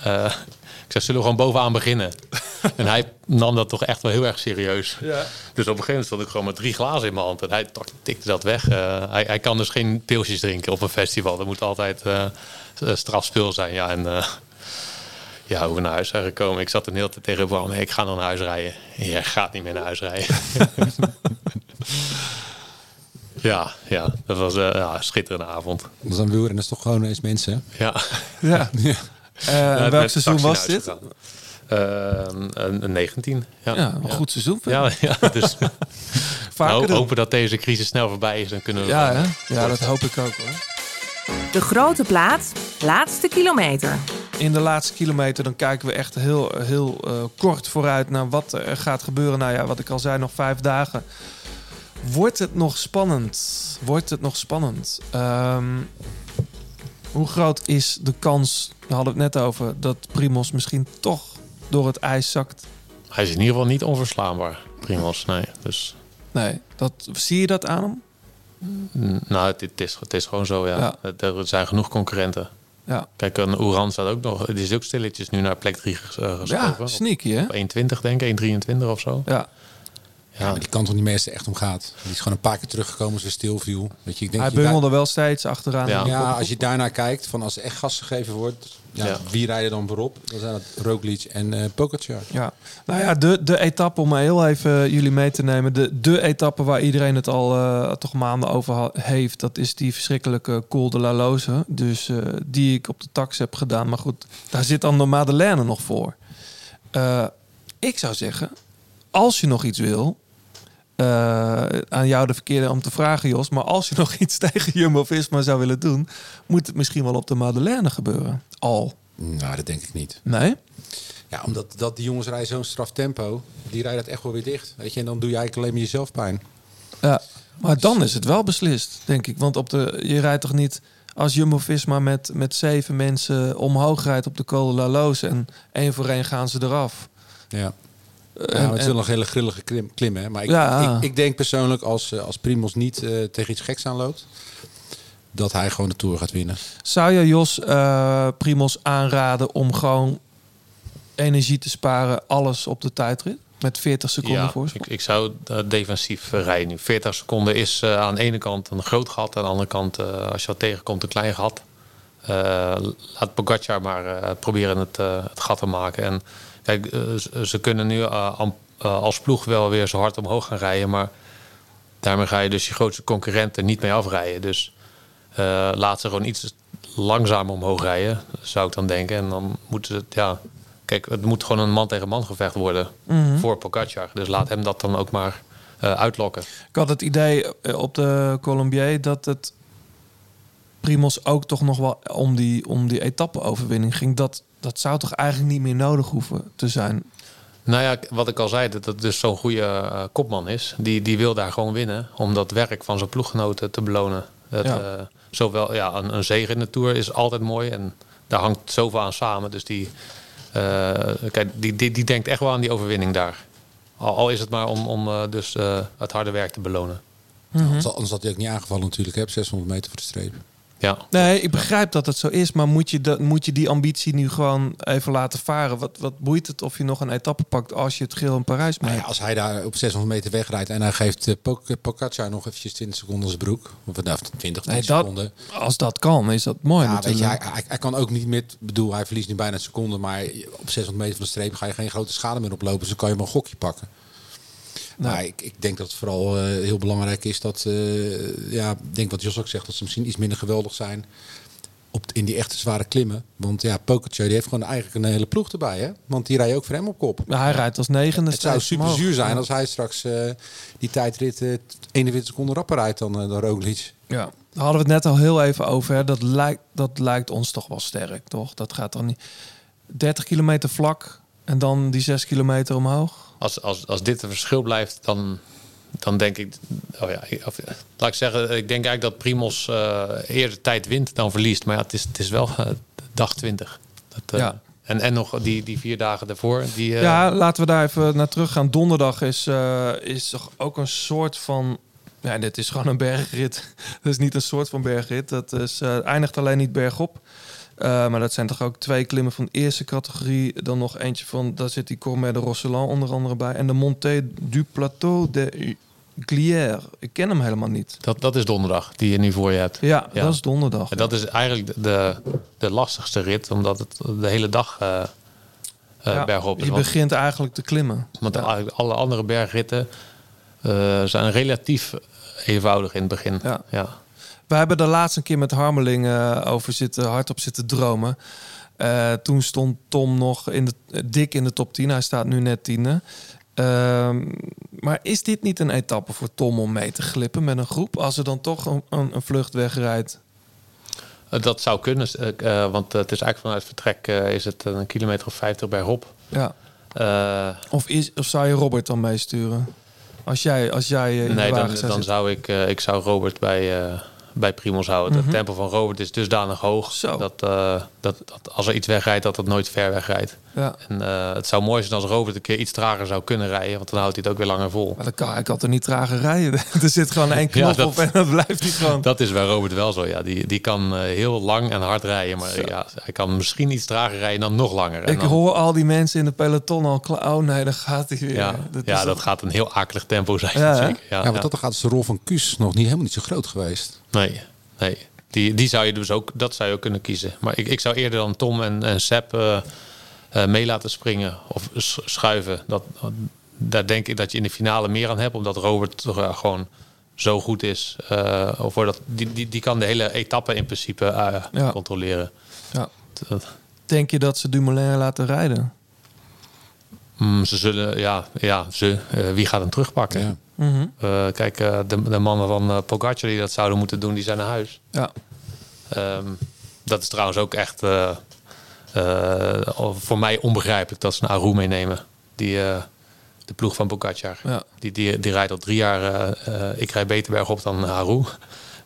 S8: Eh, ik zeg, zullen we gewoon bovenaan beginnen? en hij nam dat toch echt wel heel erg serieus.
S1: Ja.
S8: Dus op een gegeven moment stond ik gewoon met drie glazen in mijn hand. En hij tikte dat weg. Eh, hij, hij kan dus geen pilsjes drinken op een festival. Dat moet altijd eh strafspul zijn. Ja, en eh, ja, hoe we naar huis zijn gekomen. Ik zat een hele tijd tegen Bram. Nee, ik ga dan naar huis rijden. Jij gaat niet meer naar huis rijden. ja, ja, dat was eh, ja, een schitterende avond.
S3: Dat is dan wielrenners toch gewoon eens mensen. hè?
S8: Ja.
S1: Ja.
S3: Ja.
S1: Eh,
S8: Ja,
S1: welk seizoen was dit?
S8: Eh, een, een 19. Ja,
S1: Ja, een goed seizoen. vind ik.
S8: Ja, ja dus nou, hopen dat deze crisis snel voorbij is. Dan kunnen we
S1: Ja, hè? ja, dat hoop ik ook hoor.
S9: De Grote Plaats, laatste kilometer.
S1: In de laatste kilometer dan kijken we echt heel, heel eh, kort vooruit naar wat er gaat gebeuren. Nou ja, wat ik al zei, nog vijf dagen. Wordt het nog spannend? Wordt het nog spannend? Ehm, hoe groot is de kans, we hadden het net over, dat Primos misschien toch door het ijs zakt?
S8: Hij is in ieder geval niet onverslaanbaar, Primos. Nee, dus
S1: Nee, dat, zie je dat aan hem?
S8: Mm, Nou, het, het is, het is gewoon zo, ja.
S1: Ja.
S8: Het- Er zijn genoeg concurrenten.
S1: Ja.
S8: Kijk, een Oeran staat ook nog... Die is ook stilletjes nu naar plek 3 ges, eh, geschoven.
S1: Ja, sneaky hè?
S8: Op 1,20 denk ik, 1,23 of zo.
S1: Ja.
S3: Ja, maar die kant waar die meeste echt om gaat. Die is gewoon een paar keer teruggekomen als stil viel. Weet je, ik denk
S1: Hij
S3: dat daar-
S1: bungelde wel steeds achteraan.
S8: Ja.
S3: als je daarnaar kijkt, van als er echt gas gegeven wordt, ja,
S8: Ja.
S3: wie rijden dan voorop? Dan zijn het Roglic en eh Pogacar.
S1: Ja, nou ja, de, de etappe, om maar heel even jullie mee te nemen. De, de etappe waar iedereen het al eh, toch maanden over heeft. Dat is die verschrikkelijke Col de la Loze. Dus eh, die ik op de tax heb gedaan. Maar goed, daar zit dan de Madeleine nog voor. Eh, ik zou zeggen, als je nog iets wil... eh, aan jou de verkeerde om te vragen, Jos. Maar als je nog iets tegen Jumbo-Visma zou willen doen... moet het misschien wel op de Madeleine gebeuren. Al.
S3: Nou, dat denk ik niet.
S1: Nee?
S3: Ja, omdat dat die jongens rijden zo'n straf tempo, die rijden dat echt wel weer dicht. Weet je, en dan doe je eigenlijk alleen maar jezelf pijn.
S1: Ja, maar dan is het wel beslist, denk ik. Want op de, je rijdt toch niet als Jumbo-Visma met, met zeven mensen omhoog rijdt op de Col de la Loze en één voor één gaan ze eraf.
S3: Ja. Ja,
S1: en-
S3: het is wel een hele grillige klim, klim hè. Maar ik,
S1: Ja.
S3: ik, ik denk persoonlijk, als, eh, als Primos niet eh, tegen iets geks aanloopt, dat hij gewoon de Tour gaat winnen.
S1: Zou je Jos eh Primos aanraden om gewoon energie te sparen, alles op de tijdrit? Met 40 seconden
S8: Ja,
S1: voorsprong?
S8: ik, ik zou defensief rijden nu. 40 seconden is aan de ene kant een groot gat. Aan de andere kant, eh, als je wat tegenkomt, een klein gat. Eh, laat Pogacar maar eh, proberen het, eh, het gat te maken. En kijk, eh, ze- ze kunnen nu eh, eh, als ploeg wel weer zo hard omhoog gaan rijden. Maar daarmee ga je dus je grootste concurrenten niet mee afrijden. Dus eh, laat ze gewoon iets langzamer omhoog rijden, zou ik dan denken. En dan moeten ze ja... Kijk, het moet gewoon een man tegen man gevecht worden
S1: Mhm.
S8: voor Pogacar. Dus laat hem dat dan ook maar eh, uitlokken.
S1: Ik had het idee eh, op de Colombier dat het Primos ook toch nog wel om die, om die etappe-overwinning ging. Dat, dat zou toch eigenlijk niet meer nodig hoeven te zijn?
S8: Nou ja, wat ik al zei, dat het dus zo'n goede eh, kopman is. Die, die wil daar gewoon winnen om dat werk van zijn ploeggenoten te belonen. Dat,
S1: Ja.
S8: eh, zowel, ja, een, een zege in de Tour is altijd mooi en daar hangt zoveel aan samen. Dus die, eh, kijk, die, die, die denkt echt wel aan die overwinning daar. Al, al is het maar om, om eh, dus, eh, het harde werk te belonen.
S3: Anders, anders had hij ook niet aangevallen natuurlijk, hè, op 600 meter voor de streep.
S8: Ja.
S1: Nee, ik begrijp dat het zo is, maar moet je, dat, moet je die ambitie nu gewoon even laten varen? Wat, wat boeit het of je nog een etappe pakt als je het geel in Parijs
S3: Nou
S1: maakt?
S3: ja, als hij daar op 600 meter wegrijdt en hij geeft uh, Pogacar nog eventjes 20 seconden zijn broek. Of nou, 20
S1: Nee,
S3: 10
S1: dat-
S3: seconden.
S1: als dat kan, is dat mooi
S3: Ja, weet je,
S1: natuurlijk.
S3: hij, hij, hij kan ook niet met, bedoel, hij verliest nu bijna een seconde, maar op 600 meter van de streep ga je geen grote schade meer oplopen. Dus dan kan je maar een gokje pakken.
S1: Nou.
S3: Maar ik, ik denk dat het vooral eh, heel belangrijk is dat, eh, ja, ik denk wat Jos ook zegt, dat ze misschien iets minder geweldig zijn op, in die echte zware klimmen. Want ja, Pogacar die heeft gewoon eigenlijk een hele ploeg erbij, hè? Want die rijdt ook voor hem op kop.
S1: Ja, hij rijdt als negende.
S3: Het zou super
S1: omhoog.
S3: zuur zijn als hij straks eh, die tijdrit eh, 41 seconden rapper rijdt dan, eh, dan Roglic.
S1: Ja, daar hadden we het net al heel even over. Hè. Dat, lijkt, dat lijkt ons toch wel sterk, toch? Dat gaat dan niet. 30 kilometer vlak en dan die 6 kilometer omhoog.
S8: Als, als, als dit een verschil blijft, dan, dan denk ik... Oh ja, of, laat ik zeggen, ik denk eigenlijk dat Primos eh, eerder tijd wint dan verliest. Maar ja, het is, het is wel eh, dag 20. Dat, eh,
S1: Ja.
S8: en, en nog die, die vier dagen daarvoor. Die,
S1: Ja, laten we daar even naar terug gaan. Donderdag is, is toch ook een soort van. Ja, dit is gewoon een bergrit. Dat is niet een soort van bergrit. Dat is, eindigt alleen niet bergop. Eh, maar dat zijn toch ook twee klimmen van eerste categorie. Dan nog eentje van, daar zit die Cormet de Rosselan onder andere bij. En de Montée du Plateau de Glières. Ik ken hem helemaal niet.
S8: dat, dat is donderdag, die je nu voor je hebt.
S1: Ja, dat is donderdag.
S8: En dat is eigenlijk de, de, de lastigste rit, omdat het de hele dag
S1: Ja,
S8: bergop is.
S1: Je
S8: Want-
S1: begint eigenlijk te klimmen.
S8: Want
S1: Ja.
S8: alle andere bergritten zijn relatief eenvoudig in het begin.
S1: Ja.
S8: Ja.
S1: We hebben er laatst een keer met Harmeling eh, over zitten, hardop zitten dromen. Eh, toen stond Tom nog in de, eh, dik in de top 10. Hij staat nu net tiende. Ehm, maar is dit niet een etappe voor Tom om mee te glippen met een groep? Als er dan toch een, een, vlucht wegrijdt.
S8: Dat zou kunnen, want het is eigenlijk vanuit vertrek is het een kilometer of 50 bergop.
S1: Ja.
S8: Eh,
S1: Of, is, of zou je Robert dan meesturen? Als jij, als jij de
S8: nee, dan,
S1: zou
S8: dan zou ik, ik zou Robert bij, bij Primoz houden.
S1: Mhm.
S8: Het tempo van Robert is dusdanig hoog Dat, eh, dat, dat als er iets wegrijdt, dat het nooit ver wegrijdt.
S1: Ja.
S8: En eh, het zou mooi zijn als Robert een keer iets trager zou kunnen rijden, want dan houdt hij het ook weer langer vol.
S1: Maar dat kan ik altijd niet trager rijden. er zit gewoon één knop
S8: dat-
S1: op en dat blijft hij gewoon.
S8: Dat is bij Robert wel zo, ja. Die, die kan eh, heel lang en hard rijden, maar
S1: Zo.
S8: ja, hij kan misschien iets trager rijden dan nog langer. En
S1: Ik
S8: dan-
S1: hoor al die mensen in de peloton al kla- Oh nee, dan gaat hij weer.
S8: ja,
S1: Dat
S8: ja dat gaat een heel akelig tempo zijn.
S1: Ja,
S8: zeker.
S3: Ja, want dat gaat is de rol van Kuus nog niet helemaal niet zo groot geweest.
S8: Nee, nee. Die, die zou je dus ook, dat zou je ook kunnen kiezen. Maar ik, ik zou eerder dan Tom en, en Sepp eh, eh, mee laten springen of sch- schuiven. Dat, daar denk ik dat je in de finale meer aan hebt, omdat Robert toch, gewoon zo goed is. Eh, of dat, die, die, die kan de hele etappe in principe eh,
S1: Ja.
S8: controleren.
S1: Ja.
S8: Dat-
S1: Denk je dat ze Dumoulin laten rijden?
S8: Mm, ze zullen, ja, ja ze, eh, wie gaat hem terugpakken?
S1: Mhm.
S8: Eh, kijk, eh, de, de mannen van uh, Pogacar die dat zouden moeten doen, die zijn naar huis.
S1: Ja.
S8: Ehm, dat is trouwens ook echt eh, eh, voor mij onbegrijpelijk dat ze een Aru meenemen. Die, eh, de ploeg van Pogacar.
S1: Ja.
S8: Die, die, die rijdt al drie jaar, eh, eh, ik rijd Beterberg op dan Aru.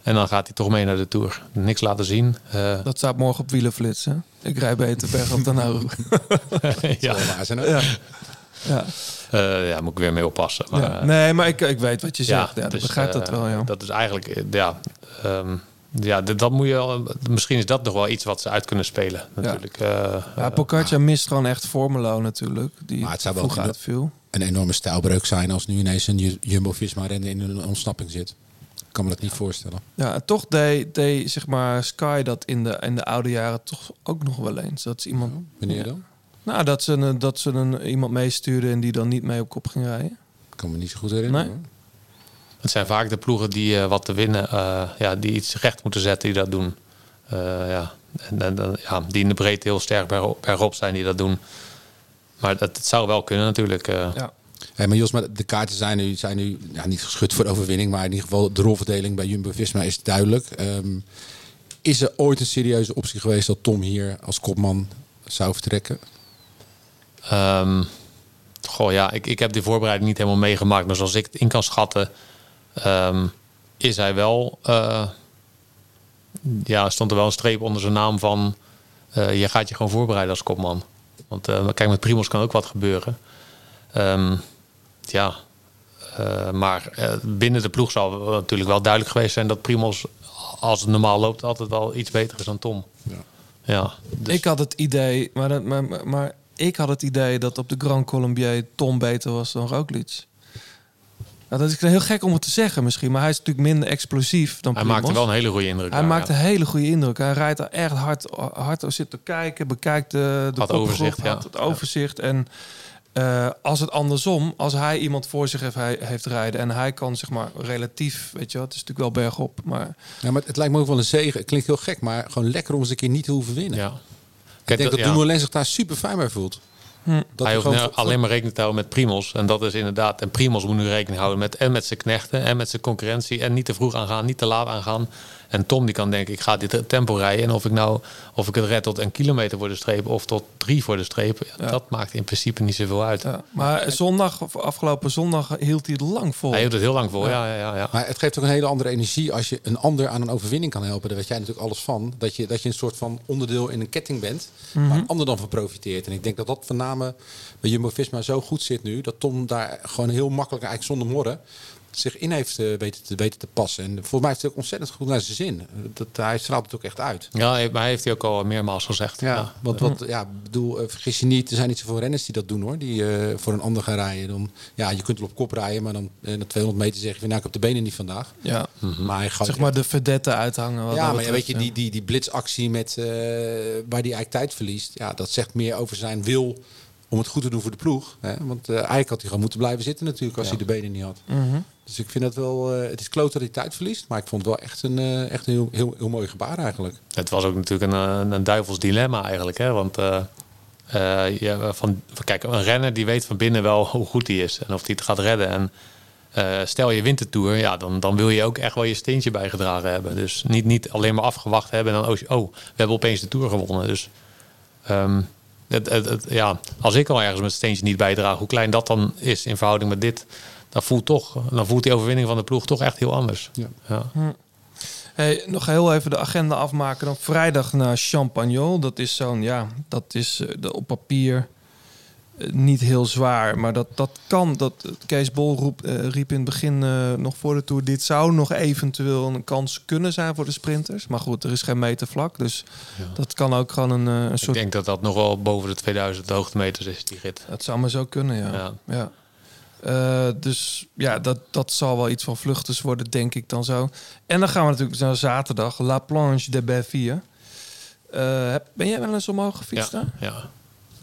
S8: En dan gaat hij toch mee naar de Tour. Niks laten zien. Eh,
S1: Dat staat morgen op wielenflits, hè? Ik rij beter berg op dan nou.
S8: ja.
S1: ja. Ja.
S8: Eh, ja, moet ik weer mee oppassen. Maar,
S1: Ja. Nee, maar ik, ik weet wat je zegt. Ja, ik
S8: dus,
S1: begrijp dat
S8: eh,
S1: wel, ja.
S8: Dat is eigenlijk, eh, ja, ehm, ja dat, moet je, al- misschien is dat nog wel iets wat ze uit kunnen spelen. Natuurlijk. Eh,
S1: Ja, Pogacar mist gewoon echt Formelo natuurlijk. Die
S3: Maar het zou wel
S1: uitviel.
S3: een enorme stijlbreuk zijn als nu ineens een Ju- Jumbo-Visma-renner in een ontsnapping zit. Ik kan me dat niet voorstellen.
S1: Ja, en toch deed, deed zeg maar Sky dat in de, in de oude jaren toch ook nog wel eens. Dat ze iemand...
S3: Wanneer
S1: Ja.
S3: dan?
S1: Nou, dat ze, een, dat ze een, iemand meestuurden en die dan niet mee op kop ging rijden.
S3: Ik kan me niet zo goed herinneren.
S1: Nee.
S8: Het zijn vaak de ploegen die eh, wat te winnen, eh, ja, die iets recht moeten zetten, die dat doen. Eh, ja. En, en, dan- ja, die in de breedte heel sterk bergop, zijn, die dat doen. Maar dat, het zou wel kunnen natuurlijk. eh.
S1: Ja.
S3: Hey, maar Jos, maar de kaarten zijn nu, zijn nu ja, niet geschud voor de overwinning. Maar in ieder geval de rolverdeling bij Jumbo-Visma is duidelijk. Ehm, is er ooit een serieuze optie geweest dat Tom hier als kopman zou vertrekken?
S8: Ehm, goh, ja, ik, ik heb die voorbereiding niet helemaal meegemaakt. Maar zoals ik het in kan schatten, ehm, is hij wel... eh, ja, stond er wel een streep onder zijn naam van... eh, je gaat je gewoon voorbereiden als kopman. Want eh, kijk, met Primos kan ook wat gebeuren. Ehm, ja, eh, maar eh, binnen de ploeg zal natuurlijk wel duidelijk geweest zijn... dat Primos, als het normaal loopt, altijd wel iets beter is dan Tom.
S3: Ja.
S8: Ja, dus-
S1: Ik had het idee, maar, dat, maar, maar, maar ik had het idee dat op de Grand Colombier Tom beter was dan Roglic. Nou, dat is heel gek om het te zeggen misschien, maar hij is natuurlijk minder explosief dan
S8: hij
S1: Primoz.
S8: maakte wel een hele goede indruk.
S1: Hij
S8: daar,
S1: maakt
S8: ja.
S1: een hele goede indruk. Hij rijdt er echt hard, hard zit te kijken, bekijkt de, de
S8: Had
S1: kopgroep,
S8: overzicht, ja.
S1: het overzicht. En eh, als het andersom, als hij iemand voor zich heeft, hij, heeft rijden en hij kan zeg maar relatief, weet je wel, het is natuurlijk wel bergop, maar
S3: Ja, maar het lijkt me ook wel een zegen. Het klinkt heel gek, maar gewoon lekker om eens een keer niet te hoeven winnen.
S8: Ja.
S3: Ik
S8: Kijk,
S3: denk dat,
S8: dat- ja.
S3: Dumoulin zich daar super fijn bij voelt.
S1: Hm.
S3: Dat
S8: hij hoeft nou alleen maar rekening te houden met Primos. En dat is inderdaad. En Primos moet nu rekening houden met en met zijn knechten en met zijn concurrentie. En niet te vroeg aangaan, niet te laat aangaan. En Tom die kan denken, ik ga dit tempo rijden. En of ik nou of ik het red tot een kilometer voor de streep of tot drie voor de streep.
S1: Ja.
S8: Dat maakt in principe niet zoveel uit.
S1: ja. Maar zondag, of afgelopen zondag hield hij het lang vol.
S8: Hij hield het heel lang vol.
S1: Ja.
S8: Ja, ja.
S3: Maar het geeft ook een hele andere energie als je een ander aan een overwinning kan helpen. Daar weet jij natuurlijk alles van. Dat je, dat je een soort van onderdeel in een ketting bent.
S1: Mhm.
S3: Waar een ander dan van profiteert. En ik denk dat dat van name bij Jumbo-Visma zo goed zit nu. Dat Tom daar gewoon heel makkelijk, eigenlijk zonder morren, zich in heeft eh, weten, te, weten te passen. En voor mij heeft het ook ontzettend goed naar zijn zin. Dat, hij straalt het ook echt uit.
S8: Ja, hij- maar hij heeft hij ook al meermaals gezegd.
S3: Ja, want wat, ja, bedoel, eh, vergis je niet, er zijn niet zoveel renners die dat doen hoor. Die eh, voor een ander gaan rijden. Dan, ja, je kunt wel op kop rijden, maar dan eh, na 200 meter zeg je van nou, ik heb de benen niet vandaag.
S1: Ja.
S3: Maar hij gaat
S1: Zeg maar de vedette uithangen. wat
S3: ja, maar ja, weet je, die, die, die blitzactie met, eh, waar hij eigenlijk tijd verliest, ja, dat zegt meer over zijn wil om het goed te doen voor de ploeg. Hè? Want eh, eigenlijk had hij gewoon moeten blijven zitten natuurlijk als
S8: Ja.
S3: hij de benen niet had.
S1: Mhm.
S3: Dus ik vind dat wel, eh, het is kloot dat hij tijd verliest, maar ik vond het wel echt een, eh, echt een heel, heel, heel mooi gebaar eigenlijk.
S8: Het was ook natuurlijk een, een, een duivels dilemma eigenlijk. Hè? Want eh, eh, ja, van, kijk, een renner die weet van binnen wel hoe goed hij is. En of hij het gaat redden. En eh, stel je wint de Tour, ja, dan, dan wil je ook echt wel je steentje bijgedragen hebben. Dus niet, niet alleen maar afgewacht hebben en dan, oh, oh, we hebben opeens de Tour gewonnen. Dus ehm, het, het, het- ja, als ik al ergens mijn steentje niet bijdraag, hoe klein dat dan is in verhouding met dit, dan voelt, toch, dan voelt die overwinning van de ploeg toch echt heel anders.
S3: Ja.
S8: Ja.
S1: Hm. Hey, nog heel even de agenda afmaken. Dan vrijdag naar Champagnol. Dat is zo'n, ja, dat is eh, de, op papier niet heel zwaar. Maar dat, dat kan. Dat, Kees Bol roep, eh, riep in het begin eh, nog voor de Tour... dit zou nog eventueel een kans kunnen zijn voor de sprinters. Maar goed, er is geen metervlak. Dus dat kan ook gewoon een, eh, een
S8: Ik
S1: soort...
S8: denk dat dat nog wel boven de 2000 hoogtemeters is, die rit.
S1: Dat zou maar zo kunnen, ja.
S8: Ja.
S1: ja. Eh, dus ja, dat, dat zal wel iets van vluchters worden, denk ik dan zo. En dan gaan we natuurlijk naar zaterdag, La Planche de. Eh, heb- ben jij wel eens omhoog gefietst?
S8: Ja, ja.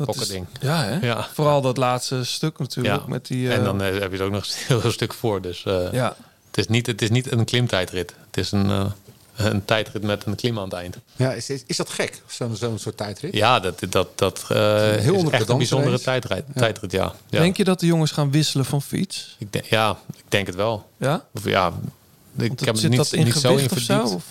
S1: Dat is-
S8: Pokkerding.
S1: Ja, hè?
S8: Ja.
S1: Vooral dat laatste stuk natuurlijk.
S8: Ja.
S1: Met die, eh,
S8: En dan eh, heb je er ook nog een heel, heel stuk voor. Dus eh,
S1: Ja.
S8: het, is niet, het is niet een klimtijdrit. Het is een, eh, een tijdrit met een klim aan het eind.
S3: Ja, is, is, is dat gek, zo'n zo'n soort tijdrit?
S8: Ja, dat, dat, dat eh,
S3: heel
S8: is echt een bijzondere tijdrit,
S3: Ja.
S8: tijdrit ja. ja.
S1: Denk je dat de jongens gaan wisselen van fiets?
S8: Ik denk, ja, ik denk het wel.
S1: Ja?
S8: Of ja, ik heb er niet,
S1: dat in
S8: niet zo in
S1: gewicht of zo?
S8: verdiept.
S1: Of?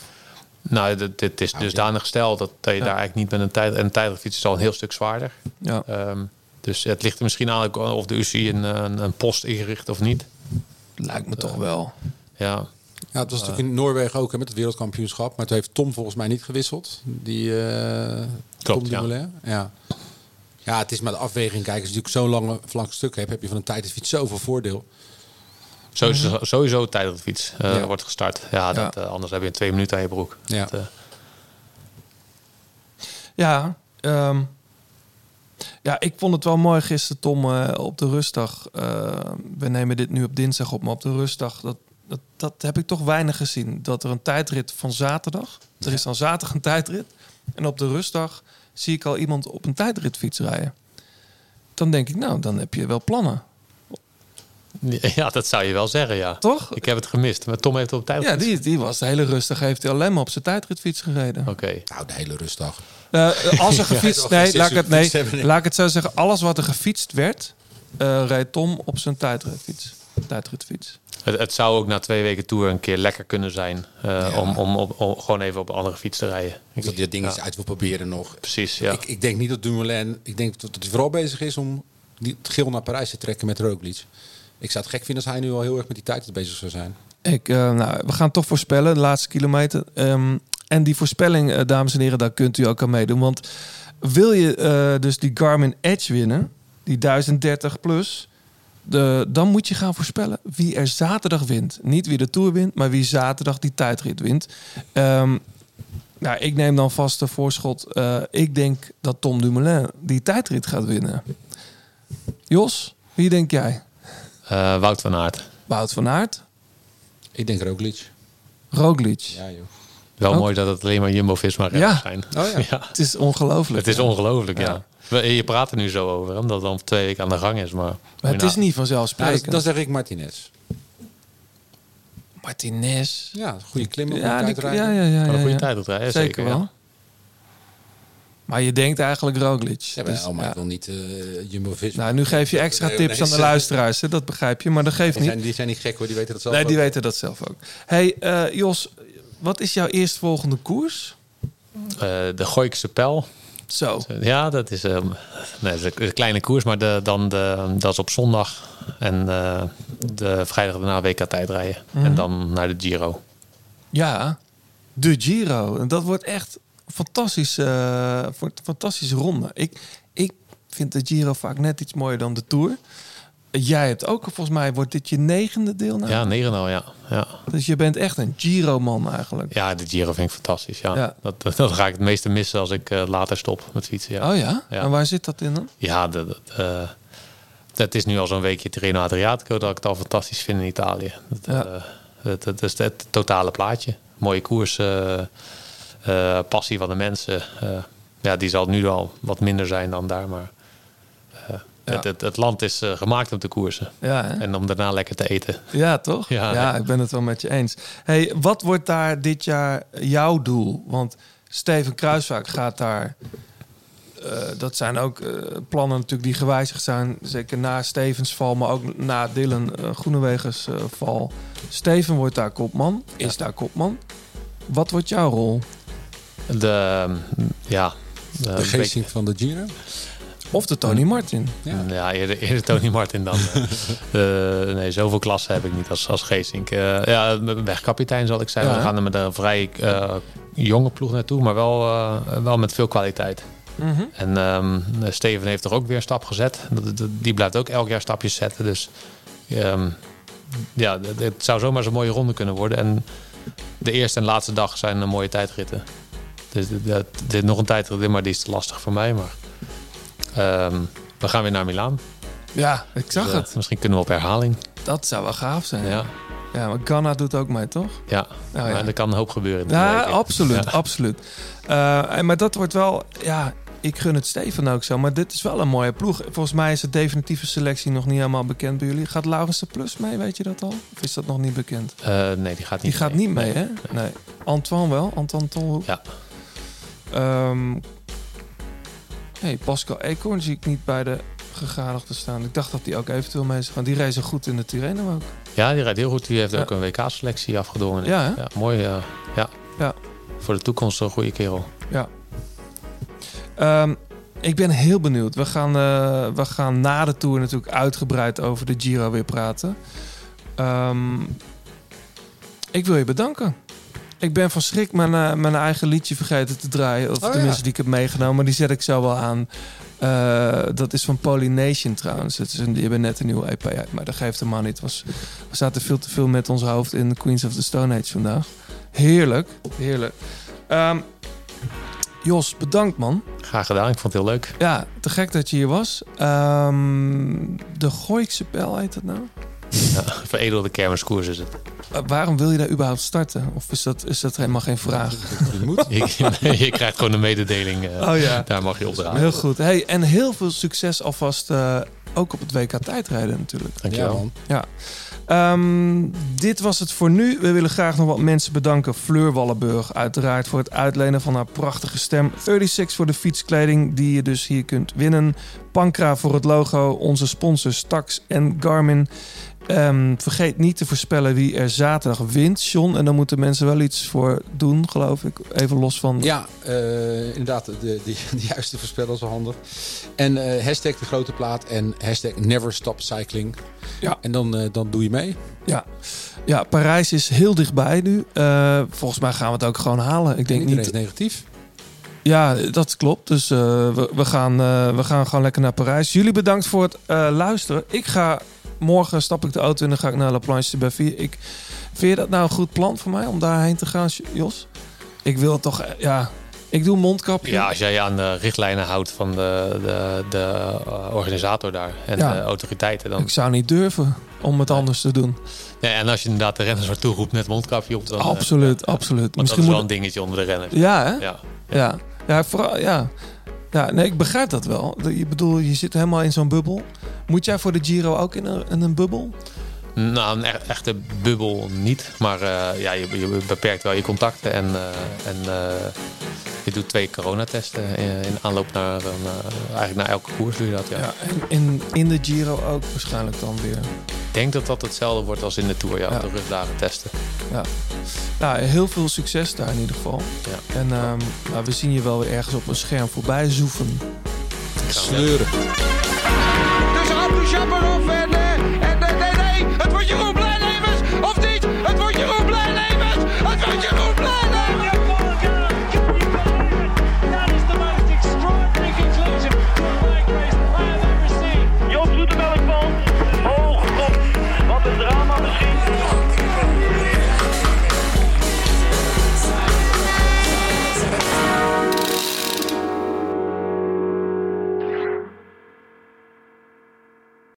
S8: Nou, dit, dit is dusdanig gesteld dat, dat je
S1: Ja.
S8: daar eigenlijk niet met een tijd... En een tijdritfiets is al een heel stuk zwaarder.
S1: Ja.
S8: Ehm, dus het ligt er misschien aan of de UCI een, een, een post ingericht of niet.
S1: Lijkt me toch wel.
S8: Ja.
S3: Ja, het was natuurlijk in Noorwegen ook hè, met het wereldkampioenschap. Maar toen heeft Tom volgens mij niet gewisseld. Die, eh
S8: Klopt,
S3: Tom
S8: ja.
S3: Dumoulin. Ja. ja, het is maar de afweging. Kijk, als je natuurlijk zo'n lange flank stuk hebt, heb je van een tijdritfiets zoveel voordeel.
S8: Sowieso, sowieso tijdritfiets eh,
S3: Ja.
S8: wordt gestart. Ja, dat, eh, anders heb je in twee minuten aan je broek.
S3: Ja.
S8: Dat, eh,
S1: Ja, ehm, ja, ik vond het wel mooi gisteren, Tom, eh, op de rustdag. eh, we nemen dit nu op dinsdag op, maar op de rustdag, dat, dat, dat heb ik toch weinig gezien. Dat er een tijdrit van zaterdag, er is dan zaterdag een tijdrit. En op de rustdag zie ik al iemand op een tijdritfiets rijden. Dan denk ik, nou, dan heb je wel plannen.
S8: ja, dat zou je wel zeggen, ja.
S1: Toch?
S8: Ik heb het gemist. Maar Tom heeft op tijd.
S1: Ja, die, die was de hele rustig, heeft hij alleen maar op zijn tijdritfiets gereden.
S8: Oké.
S3: Nou, de hele rustdag.
S1: Eh, als er gefietst... nee, laat ik het, nee, laat ik het zo zeggen. Alles wat er gefietst werd, eh reed Tom op zijn tijdritfiets. Tijdritfiets.
S8: Het, het zou ook na twee weken tour een keer lekker kunnen zijn. eh, om, om, om gewoon even op een andere fiets te rijden.
S3: Ik dat die dingen eens
S8: Ja.
S3: uit wil proberen nog.
S8: Precies, ja.
S3: Ik, ik denk niet dat Dumoulin... Ik denk dat hij vooral bezig is om die, het geel naar Parijs te trekken met Roglic. Ik zou het gek vinden als hij nu al heel erg met die tijd bezig zou zijn.
S1: Ik, eh, nou, we gaan toch voorspellen, de laatste kilometer. Ehm, en die voorspelling, eh, dames en heren, daar kunt u ook aan meedoen. Want wil je eh, dus die Garmin Edge winnen, die 1030 plus... De, dan moet je gaan voorspellen wie er zaterdag wint. Niet wie de Tour wint, maar wie zaterdag die tijdrit wint. Ehm, nou, ik neem dan vast de voorschot. Ik denk dat Tom Dumoulin die tijdrit gaat winnen. Jos, wie denk jij?
S8: Eh, Wout van Aert.
S1: Wout van Aert?
S3: Ik denk Roglic.
S1: Roglic.
S3: Ja, joh.
S8: Wel mooi dat het alleen maar Jumbo-Visma
S1: Ja.
S8: renners zijn.
S3: Oh ja.
S1: Het is ongelooflijk.
S8: Het is
S1: ja.
S8: ongelooflijk, ja.
S1: Ja.
S8: We- Je praat er nu zo over, omdat het dan twee weken aan de gang is. Maar,
S1: Maar het is niet vanzelfsprekend.
S3: dan zeg ik Martinez.
S1: Martinez.
S3: Ja, goede klimmer,
S1: Ja,
S3: goede
S1: ja, ja, ja,
S8: Kan een
S1: ja,
S8: goede
S1: ja.
S8: tijd rijden,
S1: Zeker,
S8: zeker.
S1: wel. Maar je denkt eigenlijk Roglic.
S3: Ja, maar,
S1: Dus,
S3: oh, maar
S1: ja.
S3: ik wil niet eh Jumbo-Visma.
S1: Nou, nu geef je extra
S3: Nee,
S1: tips
S3: nee,
S1: aan de luisteraars. Hè? Dat begrijp je, maar dat geeft
S3: Die
S1: niet.
S3: zijn, die zijn niet gek hoor, die weten dat zelf
S1: Nee, die
S3: ook.
S1: weten dat zelf ook. hey, eh, Jos, wat is jouw eerstvolgende koers?
S8: Eh, de Gooikse Pijl.
S1: Zo.
S8: Ja, dat is, ehm, nee, dat is een kleine koers, maar de, dan de, dat is op zondag. En eh, de vrijdag daarna WK tijdrijden.
S1: Mhm.
S8: En dan naar de Giro.
S1: Ja, de Giro. En Dat wordt echt eh, voor- fantastische ronde. Ik, ik vind de Giro vaak net iets mooier dan de Tour. Jij hebt ook, volgens mij wordt dit je negende deelname.
S8: Ja, 9 al, ja. ja.
S1: Dus je bent echt een Giro-man eigenlijk.
S8: Ja, de Giro vind ik fantastisch. Ja.
S1: Ja.
S8: Dat, dat ga ik het meeste missen als ik eh, later stop met fietsen. Ja.
S1: Oh ja?
S8: Ja.
S1: En waar zit dat in dan?
S8: Ja, de, eh, het is nu al zo'n weekje Tirreno Adriatico dat ik het al fantastisch vind in Italië.
S1: Ja.
S8: het, het is het totale plaatje. Mooie koers, passie van de mensen. eh, ja, die zal nu al wat minder zijn dan daar, maar eh,
S1: Ja.
S8: het, het, het land is eh, gemaakt om te koersen.
S1: Ja, hè?
S8: En om daarna lekker te eten.
S1: Ja, toch? Ja,
S8: Ja.
S1: ik ben het wel met je eens. Hey, wat wordt daar dit jaar jouw doel? Want Steven Kruiswijk gaat daar. eh, dat zijn ook eh, plannen natuurlijk die gewijzigd zijn. Zeker na Stevens val, maar ook na Dylan Groenewegers eh, val. Steven wordt daar kopman. Is daar kopman. Wat wordt jouw rol?
S8: De, ja,
S3: De geesting van de Giro?
S1: Of de Tony Martin.
S8: Ja, eerder, eerder Tony Martin dan. eh, nee, zoveel klassen heb ik niet als, als Geesink. Eh, ja, wegkapitein zal ik zijn.
S1: Ja,
S8: We gaan er met een vrij jonge ploeg naartoe, maar wel, wel met veel kwaliteit.
S1: Mhm.
S8: En ehm, Steven heeft er ook weer een stap gezet. Die blijft ook elk jaar stapjes zetten. Dus ehm, ja, het- het zou zomaar zo'n mooie ronde kunnen worden. En de eerste en laatste dag zijn een mooie tijdritten. Dus dat- dit nog een tijdrit, maar die is te lastig voor mij. Maar ehm, we gaan weer naar Milaan.
S1: Ja, ik zag
S8: Dus,
S1: het.
S8: Misschien kunnen we op herhaling.
S1: Dat zou wel gaaf zijn.
S8: Ja,
S1: Ja, maar Ghana doet ook mee, toch?
S8: ja.
S1: Nou ja.
S8: Maar er kan een hoop gebeuren.
S1: Ja, absoluut,
S8: Ja.
S1: absoluut. En- maar dat wordt wel, ja, ik gun het Steven ook zo. Maar dit is wel een mooie ploeg. Volgens mij is de definitieve selectie nog niet helemaal bekend bij jullie. Gaat Laurens de Plus mee, weet je dat al? Of is dat nog niet bekend?
S8: Eh, nee, die gaat niet
S1: Die gaat niet mee, hè? Nee. Antoine wel, Antoine Tolhoek.
S8: Ja.
S1: Ehm hey, Pascal Eekhoorn zie ik niet bij de gegadigden staan. Ik dacht dat die ook eventueel mee zou gaan. Die reizen goed in de Tirreno ook.
S8: Ja, die rijdt heel goed. Die heeft
S1: Ja.
S8: ook een WK-selectie afgedwongen.
S1: Ja
S8: mooi. eh, ja.
S1: Ja.
S8: Voor de toekomst een goede kerel.
S1: Ja. Ehm, ik ben heel benieuwd. We gaan, eh, we gaan na de Tour natuurlijk uitgebreid over de Giro weer praten. Ehm, ik wil je bedanken. Ik ben van schrik mijn, eh, mijn eigen liedje vergeten te draaien. Of
S3: Oh, ja.
S1: tenminste, die ik heb meegenomen. Maar die zet ik zo wel aan. Eh, dat is van Polynation trouwens. Het is een, die hebben net een nieuwe EP uit. Maar dat geeft helemaal niet. Het Was, we zaten veel te veel met ons hoofd in Queens of the Stone Age vandaag. Heerlijk. Heerlijk. Ehm, Jos, bedankt man.
S8: Graag gedaan. Ik vond het heel leuk.
S1: Ja, te gek dat je hier was. Ehm, de Gooikse Pijl heet dat nou?
S8: Ja, veredelde kermiskoers is het.
S1: Eh, waarom wil je daar überhaupt starten? Of is dat, is dat helemaal geen vraag?
S8: Je, je krijgt gewoon een mededeling. eh,
S1: Oh ja.
S8: Daar mag je op draaien.
S1: Heel goed. Hey, en heel veel succes alvast eh, ook op het WK tijdrijden natuurlijk.
S8: Dankjewel.
S3: Ja.
S1: Ja. Ehm, dit was het voor nu. We willen graag nog wat mensen bedanken. Fleur Wallenburg uiteraard voor het uitlenen van haar prachtige stem. 36 voor de fietskleding die je dus hier kunt winnen. Pankra voor het logo. Onze sponsors Tax en Garmin. Ehm, vergeet niet te voorspellen wie er zaterdag wint, John. En dan moeten mensen wel iets voor doen, geloof ik. Even los van...
S3: Ja, eh, inderdaad, de, de, de juiste voorspellen is wel handig. En eh, hashtag de grote plaat en hashtag never stop cycling.
S1: Ja.
S3: En dan, eh, dan doe je mee.
S1: Ja, ja Parijs is heel dichtbij nu. Volgens mij gaan we het ook gewoon halen. Ik denk niet...
S3: is negatief.
S1: Ja, dat klopt. Dus we, we, gaan, we gaan gewoon lekker naar Parijs. Jullie bedankt voor het luisteren. Ik ga morgen stap ik de auto in en dan ga ik naar La Planche de Belleville. Ik vind je dat nou een goed plan voor mij om daarheen te gaan, Jos? Ik wil toch, eh, ja, ik doe mondkapje.
S8: Ja, als jij je aan de richtlijnen houdt van de, de, de eh, organisator daar en
S1: Ja.
S8: de autoriteiten, dan.
S1: Ik zou niet durven om het anders te doen.
S8: Nee, en als je inderdaad de renners naartoe roept met mondkapje op, dan. eh,
S1: absoluut, absoluut.
S8: Want
S1: Misschien
S8: dat is wel
S1: moet
S8: een dingetje onder de renners.
S1: Ja, hè?
S8: Ja.
S1: Ja, ja, vooral, ja. Ja, nee, ik begrijp dat wel. Je bedoel, je zit helemaal in zo'n bubbel. Moet jij voor de Giro ook in een, in een bubbel?
S8: Nou, een e- echte bubbel niet. Maar eh, ja, je, je beperkt wel je contacten. En, eh, en eh, je doet twee coronatesten in, in aanloop naar, een, eigenlijk naar elke koers doe je dat. Ja.
S1: Ja, en in, in de Giro ook waarschijnlijk dan weer
S8: denk dat dat hetzelfde wordt als in de Tour, ja,
S1: ja.
S8: de rugdagen testen.
S1: Ja. Nou, heel veel succes daar in ieder geval.
S8: Ja.
S1: En ehm, nou, we zien je wel weer ergens op een scherm voorbij zoeven.
S3: Sleuren.
S4: Het